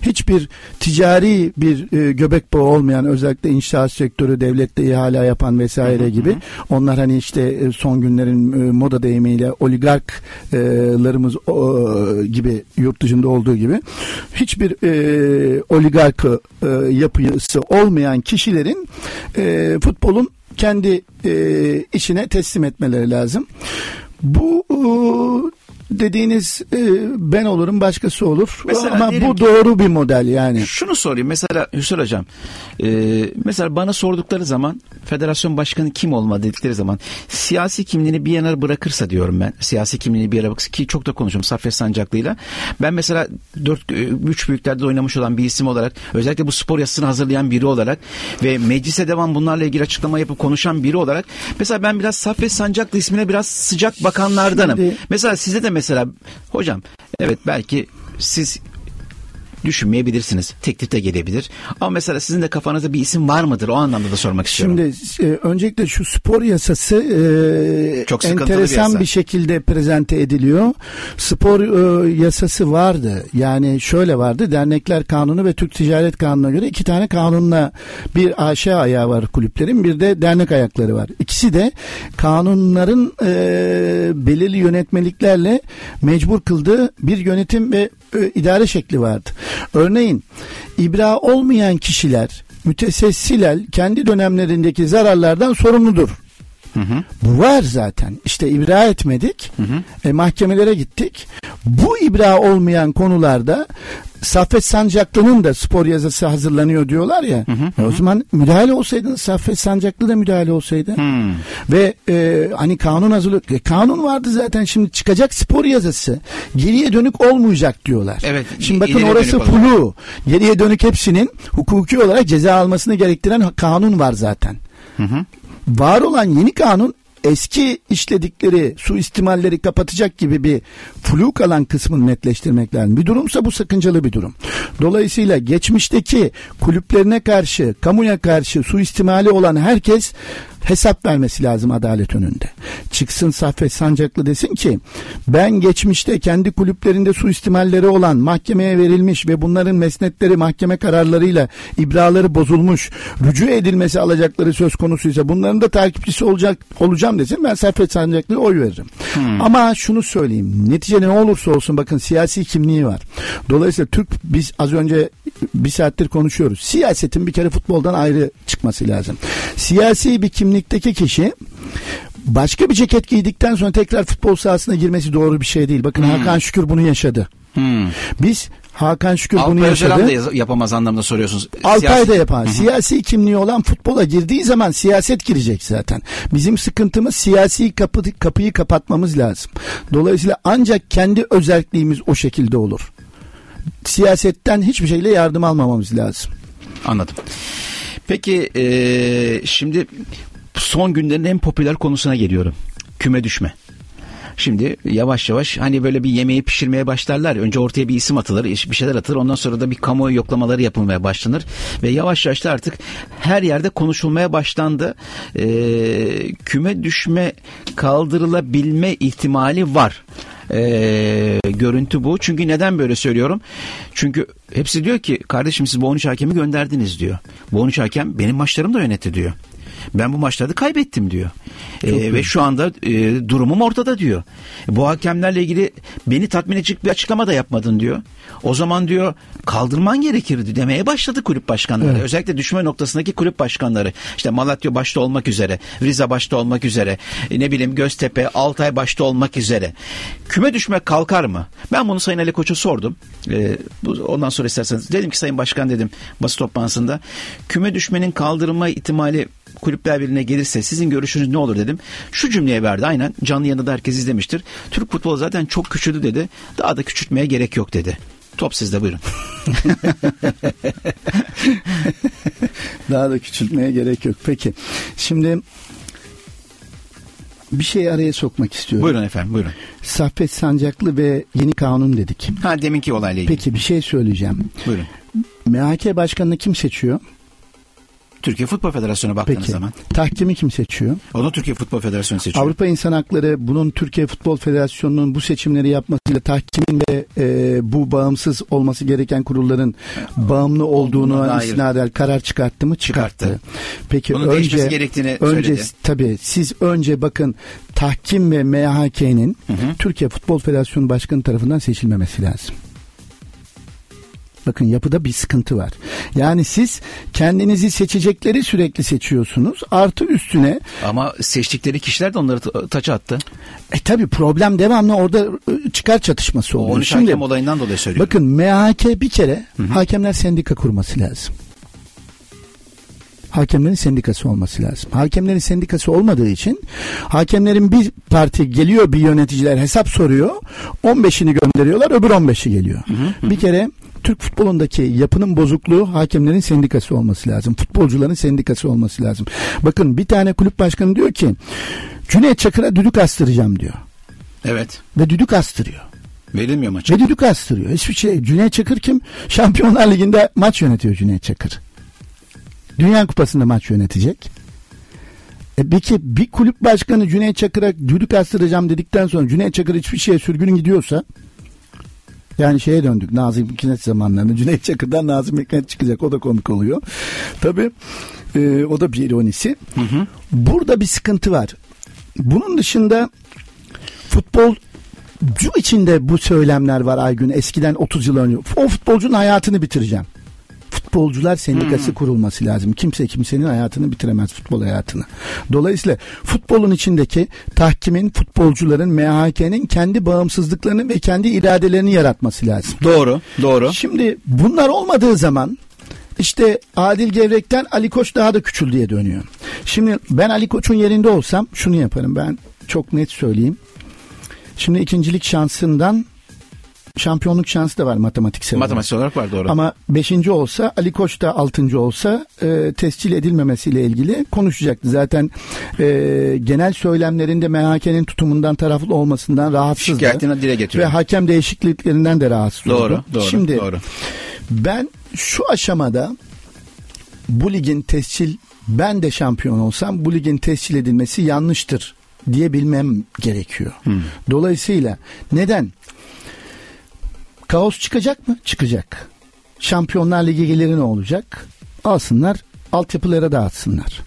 D: hiçbir ticari bir e, göbek bağı olmayan özellikle inşaat sektörü, devlette ihale yapan vesaire gibi. Onlar hani işte e, son günlerin e, moda deyimiyle oligarklarımız e, gibi yurt dışında olduğu gibi hiçbir e, oligarkı e, yapısı olmayan kişilerin e, futbolun kendi e, içine teslim etmeleri lazım. Bu e, dediğiniz e, ben olurum başkası olur
C: Mesela
D: ama bu
C: ki-
D: doğru bir model yani.
C: Şunu sorayım mesela Hüsnü Hocam. e, mesela bana sordukları zaman federasyon başkanı kim olmalı dedikleri zaman siyasi kimliğini bir yana bırakırsa diyorum ben. Siyasi kimliğini bir yana bırakırsa ki çok da konuşuyorum Saffet Sancaklı'yla. Ben mesela dört, e, üç büyüklerde de oynamış olan bir isim olarak özellikle bu spor yasasını hazırlayan biri olarak ve meclise devam bunlarla ilgili açıklama yapıp konuşan biri olarak mesela ben biraz Saffet Sancaklı ismine biraz sıcak bakanlardanım.
D: Şimdi-
C: Mesela size de mesela hocam evet belki siz düşünmeyebilirsiniz. Teklif de gelebilir. Ama mesela sizin de kafanızda bir isim var mıdır? O anlamda da sormak istiyorum.
D: Şimdi e, öncelikle şu spor yasası e,
C: Çok sıkıntılı bir
D: enteresan
C: yasa.
D: bir, şekilde prezente ediliyor. Spor e, yasası vardı. Yani şöyle vardı. Dernekler Kanunu ve Türk Ticaret Kanunu'na göre iki tane kanunla bir AŞ ayağı var kulüplerin. Bir de dernek ayakları var. İkisi de kanunların e, belirli yönetmeliklerle mecbur kıldığı bir yönetim ve idare şekli vardı. Örneğin ibra olmayan kişiler mütesessilen kendi dönemlerindeki zararlardan sorumludur. Bu var zaten. İşte ibra etmedik. E, mahkemelere gittik. Bu ibra olmayan konularda Saffet Sancaklı'nın da spor yazısı hazırlanıyor diyorlar ya. E, o zaman müdahale olsaydı Saffet Sancaklı da müdahale olsaydı. Ve e, hani kanun hazırlık e, kanun vardı zaten şimdi çıkacak spor yazısı. Geriye dönük olmayacak diyorlar.
C: Evet,
D: Şimdi bakın orası flu. Geriye dönük hepsinin hukuki olarak ceza almasını gerektiren kanun var zaten. Var olan yeni kanun eski işledikleri suistimalleri kapatacak gibi bir flu kalan kısmını netleştirmek lazım. Bir durumsa bu sakıncalı bir durum. Dolayısıyla geçmişteki kulüplerine karşı, kamuya karşı suistimali olan herkes hesap vermesi lazım adalet önünde. Çıksın Saffet Sancaklı desin ki ben geçmişte kendi kulüplerinde suistimalleri olan mahkemeye verilmiş ve bunların mesnetleri mahkeme kararlarıyla ibraları bozulmuş, rücu edilmesi alacakları söz konusuysa bunların da takipçisi olacak olacağım desin ben Saffet Sancaklı'ya oy veririm. Ama şunu söyleyeyim netice ne olursa olsun bakın siyasi kimliği var. Dolayısıyla Türk biz az önce bir saattir konuşuyoruz. Siyasetin bir kere futboldan ayrı çıkması lazım. Siyasi bir kimlikteki kişi başka bir ceket giydikten sonra tekrar futbol sahasına girmesi doğru bir şey değil. Bakın Hakan Şükür bunu yaşadı. Biz Hakan Şükür bunu
C: Alpay
D: yaşadı.
C: Öcalan da yapamaz anlamda soruyorsunuz.
D: Altay da yapar. Siyasi kimliği olan futbola girdiği zaman siyaset girecek zaten. Bizim sıkıntımız siyasi kapı, kapıyı kapatmamız lazım. Dolayısıyla ancak kendi özelliğimiz o şekilde olur. siyasetten hiçbir şeyle yardım almamamız lazım.
C: Anladım. Peki e, şimdi son günlerin en popüler konusuna geliyorum. Küme düşme. Şimdi yavaş yavaş hani böyle bir yemeği pişirmeye başlarlar. Önce ortaya bir isim atılır, bir şeyler atılır. Ondan sonra da bir kamuoyu yoklamaları yapılmaya başlanır. Ve yavaş yavaş da artık her yerde konuşulmaya başlandı. Ee, küme düşme kaldırılabilme ihtimali var. Ee, görüntü bu. Çünkü neden böyle söylüyorum? Çünkü hepsi diyor ki kardeşim siz bu 13 hakemi gönderdiniz diyor. Bu 13 hakem benim maçlarımı da yönetti diyor. Ben bu maçlarda kaybettim diyor. Ee, ve şu anda e, durumum ortada diyor. Bu hakemlerle ilgili beni tatmin edecek bir açıklama da yapmadın diyor. O zaman diyor kaldırman gerekirdi demeye başladı kulüp başkanları.
D: Evet.
C: Özellikle düşme noktasındaki kulüp başkanları. İşte Malatya başta olmak üzere, Rize başta olmak üzere, e, ne bileyim Göztepe, Altay başta olmak üzere. Küme düşme kalkar mı? Ben bunu Sayın Ali Koç'a sordum. Ee, bu, ondan sonra isterseniz dedim ki Sayın Başkan dedim basın toplantısında küme düşmenin kaldırılma ihtimali Kulüpler Birliği'ne gelirse sizin görüşünüz ne olur dedim. Şu cümleye verdi aynen canlı yanında da herkes izlemiştir. Türk futbolu zaten çok küçüldü dedi. Daha da küçültmeye gerek yok dedi. Top sizde buyurun. *laughs*
D: Daha da küçültmeye gerek yok. Peki. Şimdi bir şey araya sokmak istiyorum.
C: buyurun efendim buyurun.
D: Saffet Sancaklı ve yeni kanun dedik.
C: Ha deminki olayla ilgili.
D: Peki bir şey söyleyeceğim.
C: Buyurun.
D: MHK başkanını kim seçiyor?
C: Türkiye Futbol Federasyonu baktığınız
D: Peki.
C: zaman.
D: Tahkimi kim seçiyor?
C: Onu Türkiye Futbol Federasyonu seçiyor.
D: Avrupa İnsan Hakları bunun Türkiye Futbol Federasyonu'nun bu seçimleri yapmasıyla tahkimin ve e, bu bağımsız olması gereken kurulların bağımlı olduğunu istinaden karar çıkarttı mı? Çıkarttı.
C: Çıkarttı.
D: Peki
C: Bunun
D: önce
C: gerektiğini
D: önce
C: söyledi.
D: tabii siz önce bakın tahkim ve MHK'nin Türkiye Futbol Federasyonu Başkanı tarafından seçilmemesi lazım. Bakın yapıda bir sıkıntı var. Yani siz kendinizi seçecekleri sürekli seçiyorsunuz. Artı üstüne
C: Ama seçtikleri kişiler de onları ta- taça attı.
D: e tabi problem devamlı orada e, çıkar çatışması
C: O
D: oluyor.
C: 13
D: Şimdi
C: hakem olayından dolayı söylüyorum.
D: bakın MHK bir kere hakemler sendika kurması lazım. Hakemlerin sendikası olması lazım. Hakemlerin sendikası olmadığı için hakemlerin bir parti geliyor bir yöneticiler hesap soruyor. 15'ini gönderiyorlar öbür 15'i geliyor. Bir kere Türk futbolundaki yapının bozukluğu hakemlerin sendikası olması lazım. Futbolcuların sendikası olması lazım. Bakın bir tane kulüp başkanı diyor ki Cüneyt Çakır'a düdük astıracağım diyor.
C: Evet.
D: Ve düdük astırıyor.
C: Verilmiyor maç.
D: Ve düdük astırıyor. Hiçbir şey. Cüneyt Çakır kim? *laughs* Şampiyonlar Ligi'nde maç yönetiyor Cüneyt Çakır. Dünya Kupası'nda maç yönetecek. E peki bir kulüp başkanı Cüneyt Çakır'a düdük astıracağım dedikten sonra Cüneyt Çakır hiçbir şeye sürgün gidiyorsa yani şeye döndük Nazım Hikmet zamanlarında Cüneyt Çakır'dan Nazım Hikmet çıkacak o da komik oluyor. Tabi o da bir ironisi. Burada bir sıkıntı var. Bunun dışında futbolcu içinde bu söylemler var Aygün eskiden 30 yıl önce. O futbolcunun hayatını bitireceğim. Futbolcular sendikası kurulması lazım. Kimse kimsenin hayatını bitiremez futbol hayatını. Dolayısıyla futbolun içindeki tahkimin, futbolcuların, MHK'nin kendi bağımsızlıklarını ve kendi iradelerini yaratması lazım.
C: Doğru, doğru.
D: Şimdi bunlar olmadığı zaman işte Adil Gevrek'ten Ali Koç daha da küçüldüye dönüyor. Şimdi ben Ali Koç'un yerinde olsam şunu yaparım ben çok net söyleyeyim. Şimdi ikincilik şansından şampiyonluk şansı da var matematiksel olarak.
C: Matematiksel olarak var doğru.
D: Ama beşinci olsa Ali Koç da altıncı olsa e, tescil edilmemesiyle ilgili konuşacaktı. Zaten e, genel söylemlerinde MHK'nin tutumundan taraflı olmasından rahatsızdı.
C: Şikayetini dile
D: Ve
C: getiriyor.
D: hakem değişikliklerinden de rahatsız
C: Doğru,
D: oldu.
C: doğru,
D: Şimdi
C: doğru.
D: ben şu aşamada bu ligin tescil ben de şampiyon olsam bu ligin tescil edilmesi yanlıştır diyebilmem gerekiyor. Dolayısıyla neden? Kaos çıkacak mı? Çıkacak. Şampiyonlar Ligi geliri ne olacak? Alsınlar, altyapılara dağıtsınlar.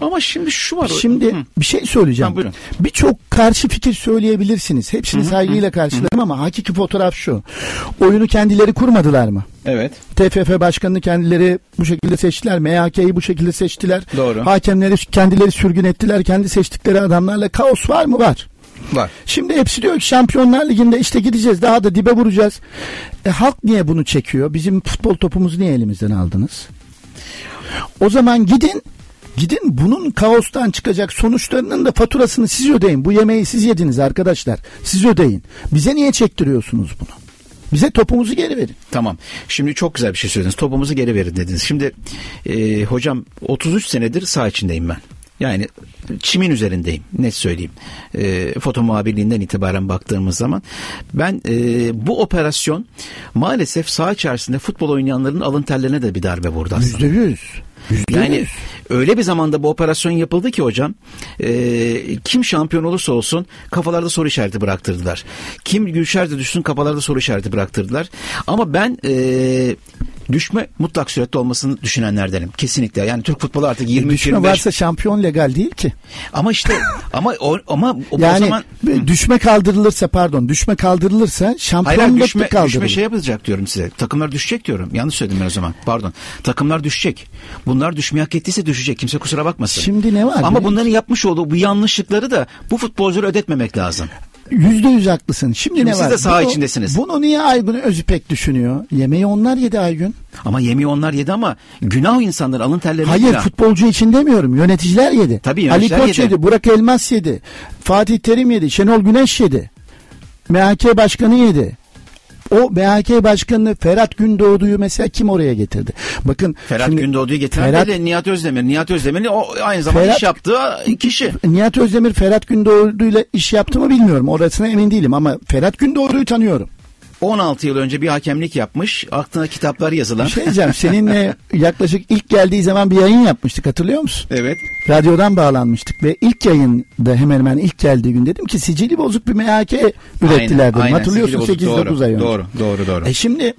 C: Ama şimdi şu var.
D: Şimdi
C: Hı.
D: bir şey söyleyeceğim. Birçok karşı fikir söyleyebilirsiniz. Hepsini saygıyla karşılarım ama hakiki fotoğraf şu. Oyunu kendileri kurmadılar mı?
C: Evet.
D: TFF başkanını kendileri bu şekilde seçtiler. MHK'yi bu şekilde seçtiler.
C: Doğru.
D: Hakemleri kendileri sürgün ettiler. Kendi seçtikleri adamlarla kaos var mı? Var.
C: Var.
D: Şimdi hepsi diyor ki Şampiyonlar Ligi'nde işte gideceğiz daha da dibe vuracağız. E, halk niye bunu çekiyor? Bizim futbol topumuzu niye elimizden aldınız? O zaman gidin Gidin bunun kaostan çıkacak sonuçlarının da faturasını siz ödeyin. Bu yemeği siz yediniz arkadaşlar. Siz ödeyin. Bize niye çektiriyorsunuz bunu? Bize topumuzu geri verin.
C: Tamam. Şimdi çok güzel bir şey söylediniz. Topumuzu geri verin dediniz. Şimdi e, hocam 33 senedir saha içindeyim ben. Yani çimin üzerindeyim net söyleyeyim. E, foto muhabirliğinden itibaren baktığımız zaman ben e, bu operasyon maalesef saha içerisinde futbol oynayanların alın terlerine de bir darbe vurdu aslında.
D: Yüzde yüz. Yüzde
C: Yani
D: yüz.
C: öyle bir zamanda bu operasyon yapıldı ki hocam e, kim şampiyon olursa olsun kafalarda soru işareti bıraktırdılar. Kim Gülşer de düşsün kafalarda soru işareti bıraktırdılar. Ama ben e, düşme mutlak surette olmasını düşünenlerdenim. Kesinlikle. Yani Türk futbolu artık 23
D: Düşme
C: 25
D: varsa şampiyon legal değil ki.
C: ama işte ama o, ama o, *laughs* o
D: Yani
C: zaman
D: düşme kaldırılırsa pardon düşme kaldırılırsa
C: hayır,
D: şampiyonluk
C: düşme,
D: kaldırılır.
C: düşme şey yapılacak diyorum size. Takımlar düşecek diyorum. Yanlış söyledim ben o zaman. Pardon. Takımlar düşecek. Bunlar düşmeyi hak ettiyse düşecek. Kimse kusura bakmasın.
D: Şimdi ne var?
C: Ama bunların yapmış olduğu bu yanlışlıkları da bu futbolculara ödetmemek lazım.
D: Yüzde yüz haklısın. Şimdi,
C: Şimdi
D: ne
C: siz
D: var?
C: de saha
D: Bunu-
C: içindesiniz.
D: Bunu niye Aygün Özüpek düşünüyor? Yemeği onlar yedi Aygün.
C: Ama yemeği onlar yedi ama günah insanlar alın terleri.
D: Hayır
C: günah.
D: futbolcu için demiyorum. Yöneticiler yedi.
C: Tabii yöneticiler
D: Ali Koç
C: yedi.
D: yedi. Burak Elmas yedi. Fatih Terim yedi. Şenol Güneş yedi. MHK Başkanı yedi. O MHK Başkanı Ferhat Gündoğdu'yu mesela kim oraya getirdi? Bakın
C: Ferhat
D: şimdi
C: Gündoğdu'yu getiren
D: Ferhat-
C: de Nihat Özdemir. Nihat Özdemir o aynı zamanda
D: Ferhat-
C: iş yaptığı kişi.
D: Nihat Özdemir Ferhat Gündoğdu'yla iş yaptı mı bilmiyorum. Orasına emin değilim ama Ferhat Gündoğdu'yu tanıyorum.
C: 16 yıl önce bir hakemlik yapmış. Aklına kitaplar yazılan.
D: Bir şey diyeceğim. Seninle yaklaşık ilk geldiği zaman bir yayın yapmıştık hatırlıyor musun?
C: Evet.
D: Radyodan bağlanmıştık ve ilk yayında hemen hemen ilk geldiği gün dedim ki sicili bozuk bir MHK ürettiler dedim.
C: aynen.
D: Hatırlıyorsun
C: Sicili bozuk.
D: 8-9 ay önce.
C: Doğru, doğru, doğru.
D: E şimdi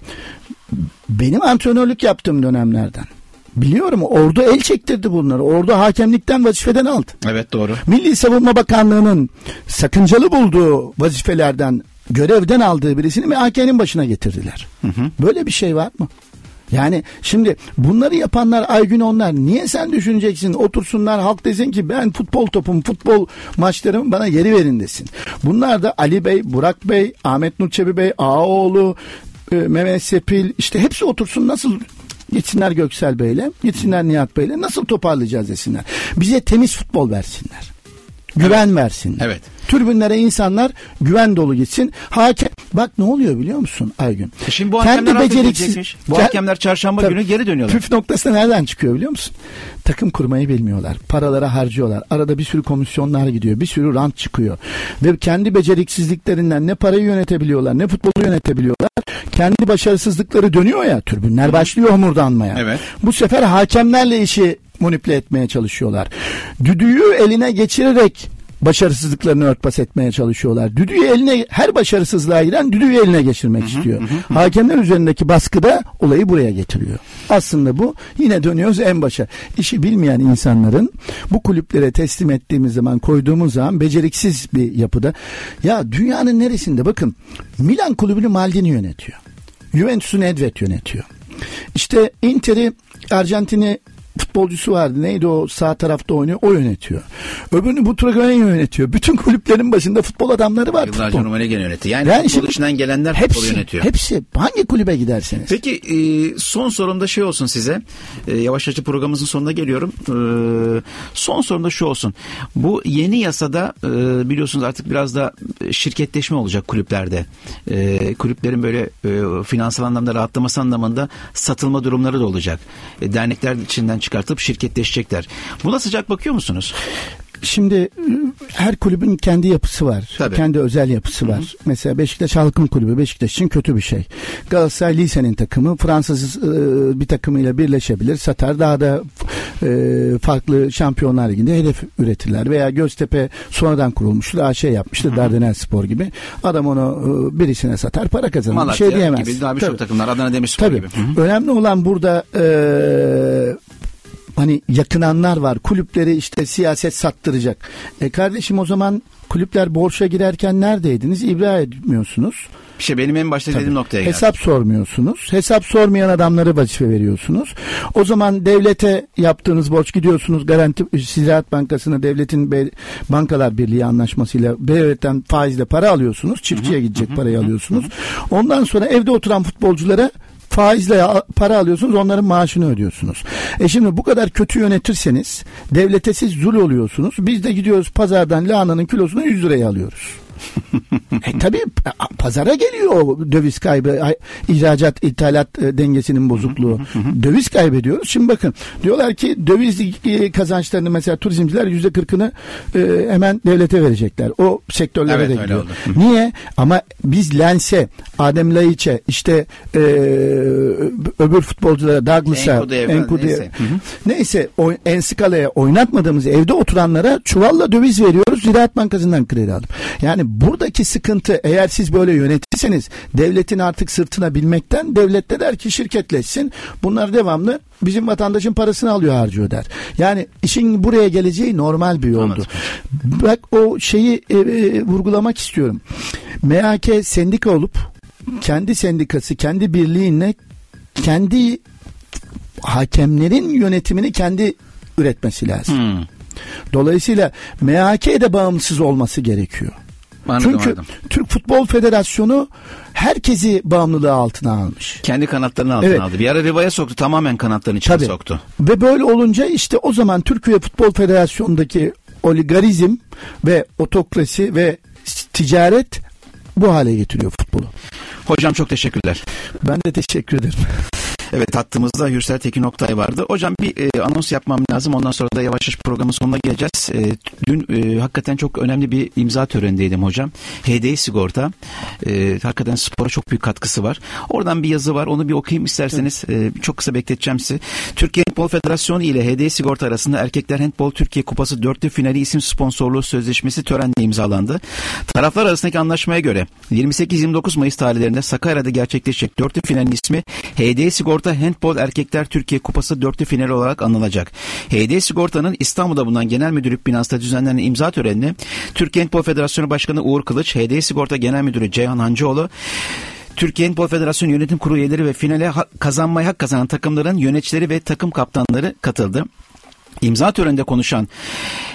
D: benim antrenörlük yaptığım dönemlerden biliyorum ordu el çektirdi bunları. Ordu hakemlikten vazifeden aldı.
C: Evet doğru.
D: Milli Savunma Bakanlığı'nın sakıncalı bulduğu vazifelerden görevden aldığı birisini MHK'nin başına getirdiler. Böyle bir şey var mı? Yani şimdi bunları yapanlar Aygün onlar. Niye sen düşüneceksin? Otursunlar halk desin ki ben futbol topum, futbol maçlarımı bana geri verin desin. Bunlar da Ali Bey, Burak Bey, Ahmet Nur Çebi Bey, Ağaoğlu, e, Mehmet Sepil işte hepsi otursun nasıl gitsinler Göksel Bey'le, gitsinler Nihat Bey'le nasıl toparlayacağız desinler. Bize temiz futbol versinler. Güven versinler.
C: Evet.
D: Tribünlere insanlar güven dolu gitsin. Hakem bak ne oluyor biliyor musun Aygün?
C: E şimdi bu hakemler artık gidecekmiş. Bu hakemler çarşamba günü geri dönüyorlar.
D: Püf noktası nereden çıkıyor biliyor musun? Takım kurmayı bilmiyorlar. Paralara harcıyorlar. Arada bir sürü komisyonlar gidiyor. Bir sürü rant çıkıyor. Ve kendi beceriksizliklerinden ne parayı yönetebiliyorlar ne futbolu yönetebiliyorlar. Kendi başarısızlıkları dönüyor ya. Türbünler başlıyor homurdanmaya.
C: Evet.
D: Bu sefer hakemlerle işi manipüle etmeye çalışıyorlar. Düdüğü eline geçirerek başarısızlıklarını örtbas etmeye çalışıyorlar. Düdüğü eline her başarısızlığa giden düdüğü eline geçirmek istiyor. Hakemler üzerindeki baskı da olayı buraya getiriyor. Aslında bu yine dönüyoruz en başa. İşi bilmeyen insanların bu kulüplere teslim ettiğimiz zaman koyduğumuz zaman beceriksiz bir yapıda. Ya dünyanın neresinde bakın Milan kulübünü Maldini yönetiyor. Juventus'u Nedved yönetiyor. İşte Inter'i Arjantin'i futbolcusu vardı. Neydi o sağ tarafta oynuyor? O yönetiyor. Öbürünü Butragoyen yönetiyor. Bütün kulüplerin başında futbol adamları var.
C: Yıllarca
D: futbol.
C: Gene yönetti. Yani,
D: Yani
C: futbol içinden gelenler futbolu
D: Hepsi,
C: yönetiyor.
D: hepsi hangi kulübe giderseniz.
C: Peki e, son sorumda şey olsun size. E, yavaşça programımızın sonuna geliyorum. E, son sorumda şu olsun. Bu yeni yasada e, biliyorsunuz artık biraz da şirketleşme olacak kulüplerde. E, kulüplerin böyle e, finansal anlamda rahatlaması anlamında satılma durumları da olacak. E, dernekler içinden çıkartıp şirketleşecekler. Buna sıcak bakıyor musunuz?
D: Şimdi e, her kulübün kendi yapısı var.
C: Tabii.
D: Kendi özel yapısı var. Mesela Beşiktaş Halkın Kulübü Beşiktaş için kötü bir şey. Galatasaray Lise'nin takımı Fransız e, bir takımıyla birleşebilir, satar. Daha da e, farklı Şampiyonlar Ligi'nde hedef üretirler. Veya Göztepe sonradan kurulmuştur. AŞ yapmıştır. Dardanel Spor gibi. Adam onu e, birisine satar, para kazanır. Bir
C: Malatya
D: şey diyemez.
C: gibi daha birçok takımlar. Adana Demirspor gibi. Hı hı.
D: Önemli olan burada e, hani yakınanlar var. Kulüpleri işte siyaset sattıracak. E kardeşim o zaman kulüpler borça girerken neredeydiniz? İbra etmiyorsunuz.
C: İşte benim en başta dediğim noktaya geldi.
D: Hesap sormuyorsunuz. Hesap sormayan adamları vazife veriyorsunuz. O zaman devlete yaptığınız borç gidiyorsunuz garanti Ziraat Bankası'na devletin be- bankalar birliği anlaşmasıyla devletten faizle para alıyorsunuz. Çiftçiye gidecek parayı alıyorsunuz. Ondan sonra evde oturan futbolculara faizle para alıyorsunuz onların maaşını ödüyorsunuz. E şimdi bu kadar kötü yönetirseniz devlete siz zul oluyorsunuz. Biz de gidiyoruz pazardan lahananın kilosunu 100 liraya alıyoruz. *laughs* e, tabii pazara geliyor o döviz kaybı, ay- ihracat ithalat e, dengesinin bozukluğu. döviz kaybediyoruz. Şimdi bakın diyorlar ki döviz e, kazançlarını mesela turizmciler yüzde kırkını e, hemen devlete verecekler. O sektörlere
C: Evet,
D: de gidiyor. Niye? Ama biz Lens'e, Adem Laiç'e, işte e, öbür futbolculara Douglas'a,
C: Enkudu'ya neyse. Hı hı.
D: neyse o Ensikala'ya oynatmadığımız evde oturanlara çuvalla döviz veriyoruz Ziraat Bankası'ndan kredi alıp. Yani buradaki sıkıntı eğer siz böyle yönetirseniz devletin artık sırtına bilmekten devlet de der ki şirketleşsin. Bunlar devamlı bizim vatandaşın parasını alıyor harcıyor der. Yani işin buraya geleceği normal bir yoldu. Bak o şeyi e, e, vurgulamak istiyorum. MHK sendika olup kendi sendikası, kendi birliğinle kendi hakemlerin yönetimini kendi üretmesi lazım.
C: Hmm.
D: Dolayısıyla MHK de bağımsız olması gerekiyor.
C: Anladım,
D: Çünkü
C: anladım.
D: Türk Futbol Federasyonu herkesi bağımlılığı altına almış.
C: Kendi kanatlarını altına
D: Evet.
C: aldı. Bir ara rivaya soktu. Tamamen kanatlarının içine
D: Tabii.
C: soktu.
D: Ve böyle olunca işte o zaman Türkiye Futbol Federasyonu'ndaki oligarizm ve otokrasi ve ticaret bu hale getiriyor futbolu.
C: Hocam çok teşekkürler.
D: Ben de teşekkür ederim.
C: Evet hattımızda Hürsel Tekin Oktay vardı. Hocam bir e, anons yapmam lazım. Ondan sonra da yavaş yavaş programın sonuna geleceğiz. E, dün e, hakikaten çok önemli bir imza törenindeydim hocam. HDI sigorta. E, hakikaten spora çok büyük katkısı var. Oradan bir yazı var. Onu bir okuyayım isterseniz. E, çok kısa bekleteceğim sizi. Türkiye Handbol Federasyonu ile HDI sigorta arasında Erkekler Handbol Türkiye Kupası dörtlü finali isim sponsorluğu sözleşmesi törenle imzalandı. Taraflar arasındaki anlaşmaya göre 28-29 Mayıs tarihlerinde Sakarya'da gerçekleşecek dörtlü finalin ismi HD Sigorta Handbol Erkekler Türkiye Kupası dörtlü finali olarak anılacak. HD Sigorta'nın İstanbul'da bulunan genel müdürlük binasında düzenlenen imza törenini Türkiye Handbol Federasyonu Başkanı Uğur Kılıç, HD Sigorta Genel Müdürü Ceyhan Hancıoğlu, Türkiye Handbol Federasyonu Yönetim Kurulu üyeleri ve finale ha- kazanmaya hak kazanan takımların yöneticileri ve takım kaptanları katıldı. İmza töreninde konuşan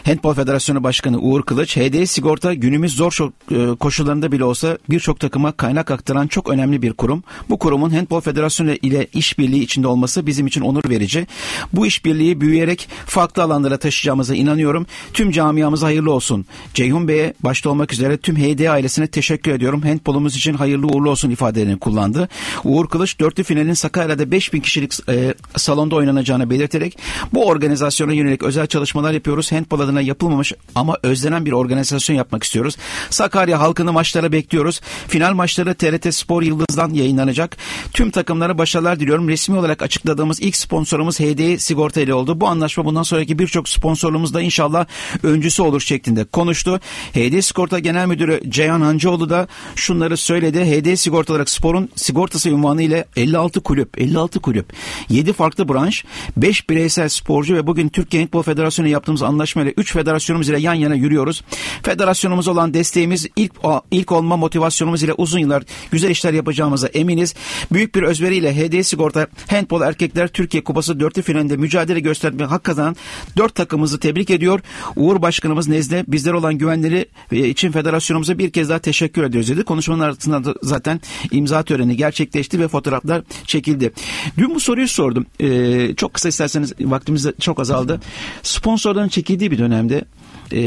C: Handbol Federasyonu Başkanı Uğur Kılıç, HD Sigorta günümüz zor e, koşullarında bile olsa birçok takıma kaynak aktaran çok önemli bir kurum. Bu kurumun Handbol Federasyonu ile işbirliği içinde olması bizim için onur verici. Bu işbirliği büyüyerek farklı alanlara taşıyacağımıza inanıyorum. Tüm camiamıza hayırlı olsun. Ceyhun Bey'e başta olmak üzere tüm HD ailesine teşekkür ediyorum. Handbolumuz için hayırlı uğurlu olsun ifadelerini kullandı. Uğur Kılıç dörtlü finalin Sakarya'da 5000 kişilik e, salonda oynanacağını belirterek bu organizasyona yönelik özel çalışmalar yapıyoruz. Handball adına yapılmamış ama özlenen bir organizasyon yapmak istiyoruz. Sakarya halkını maçlara bekliyoruz. Final maçları TRT Spor Yıldız'dan yayınlanacak. Tüm takımlara başarılar diliyorum. Resmi olarak açıkladığımız ilk sponsorumuz HD Sigorta ile oldu. Bu anlaşma bundan sonraki birçok sponsorluğumuz da inşallah öncüsü olur şeklinde konuştu. HD Sigorta Genel Müdürü Ceyhan Hancıoğlu da şunları söyledi. HD Sigorta olarak sporun sigortası unvanı ile 56 kulüp, 56 kulüp, 7 farklı branş, 5 bireysel sporcu ve bugün Türkiye Handball Federasyonu yaptığımız anlaşmayla 3 federasyonumuz ile yan yana yürüyoruz. Federasyonumuz olan desteğimiz ilk ilk olma motivasyonumuz ile uzun yıllar güzel işler yapacağımıza eminiz. Büyük bir özveriyle HD Sigorta Handball Erkekler Türkiye Kupası dörtlü finalinde mücadele gösterme hak kazanan 4 takımımızı tebrik ediyor. Uğur Başkanımız nezdinde bizler olan güvenleri e, için federasyonumuza bir kez daha teşekkür ediyoruz dedi. Konuşmanın arasında da zaten imza töreni gerçekleşti ve fotoğraflar çekildi. Dün bu soruyu sordum. Ee, çok kısa isterseniz vaktimiz de çok azaldı. Sponsorların çekildiği bir dönemde e,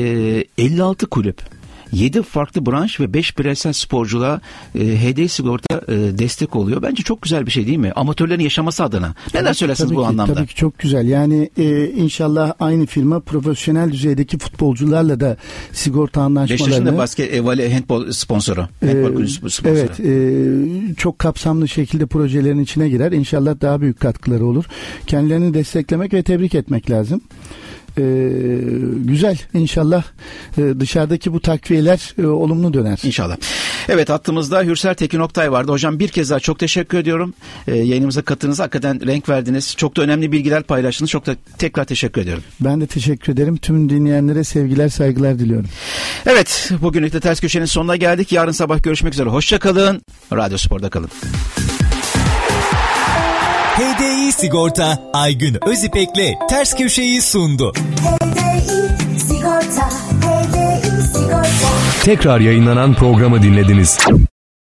C: 56 kulüp 7 farklı branş ve 5 bireysel sporculuğa e, HD Sigorta e, destek oluyor. Bence çok güzel bir şey değil mi? Amatörlerin yaşaması adına. Neler
D: Tabii
C: söylersiniz
D: tabii
C: bu
D: ki,
C: anlamda?
D: Tabii ki çok güzel. Yani e, inşallah aynı firma profesyonel düzeydeki futbolcularla da sigorta
C: Beşiktaş'ın da
D: anlaşmalarını
C: basket e, vole handball sponsoru. Handball kulübü sponsoru.
D: Evet, e, çok kapsamlı şekilde projelerin içine girer. İnşallah daha büyük katkıları olur. Kendilerini desteklemek ve tebrik etmek lazım. E, güzel. İnşallah e, dışarıdaki bu takviyeler e, olumlu döner.
C: İnşallah. Evet hattımızda Hürsel Tekin Oktay vardı. Hocam bir kez daha çok teşekkür ediyorum. Ee, yayınımıza katıldınız. Hakikaten renk verdiniz. Çok da önemli bilgiler paylaştınız. Çok da tekrar teşekkür ediyorum.
D: Ben de teşekkür ederim. Tüm dinleyenlere sevgiler, saygılar diliyorum.
C: Evet bugünlük de Ters Köşe'nin sonuna geldik. Yarın sabah görüşmek üzere. Hoşçakalın. Radyo Spor'da kalın.
B: HDI Sigorta Aygün Özipek'le Ters Köşe'yi sundu.
E: HDI sigorta, HDI sigorta.
A: Tekrar yayınlanan programı dinlediniz.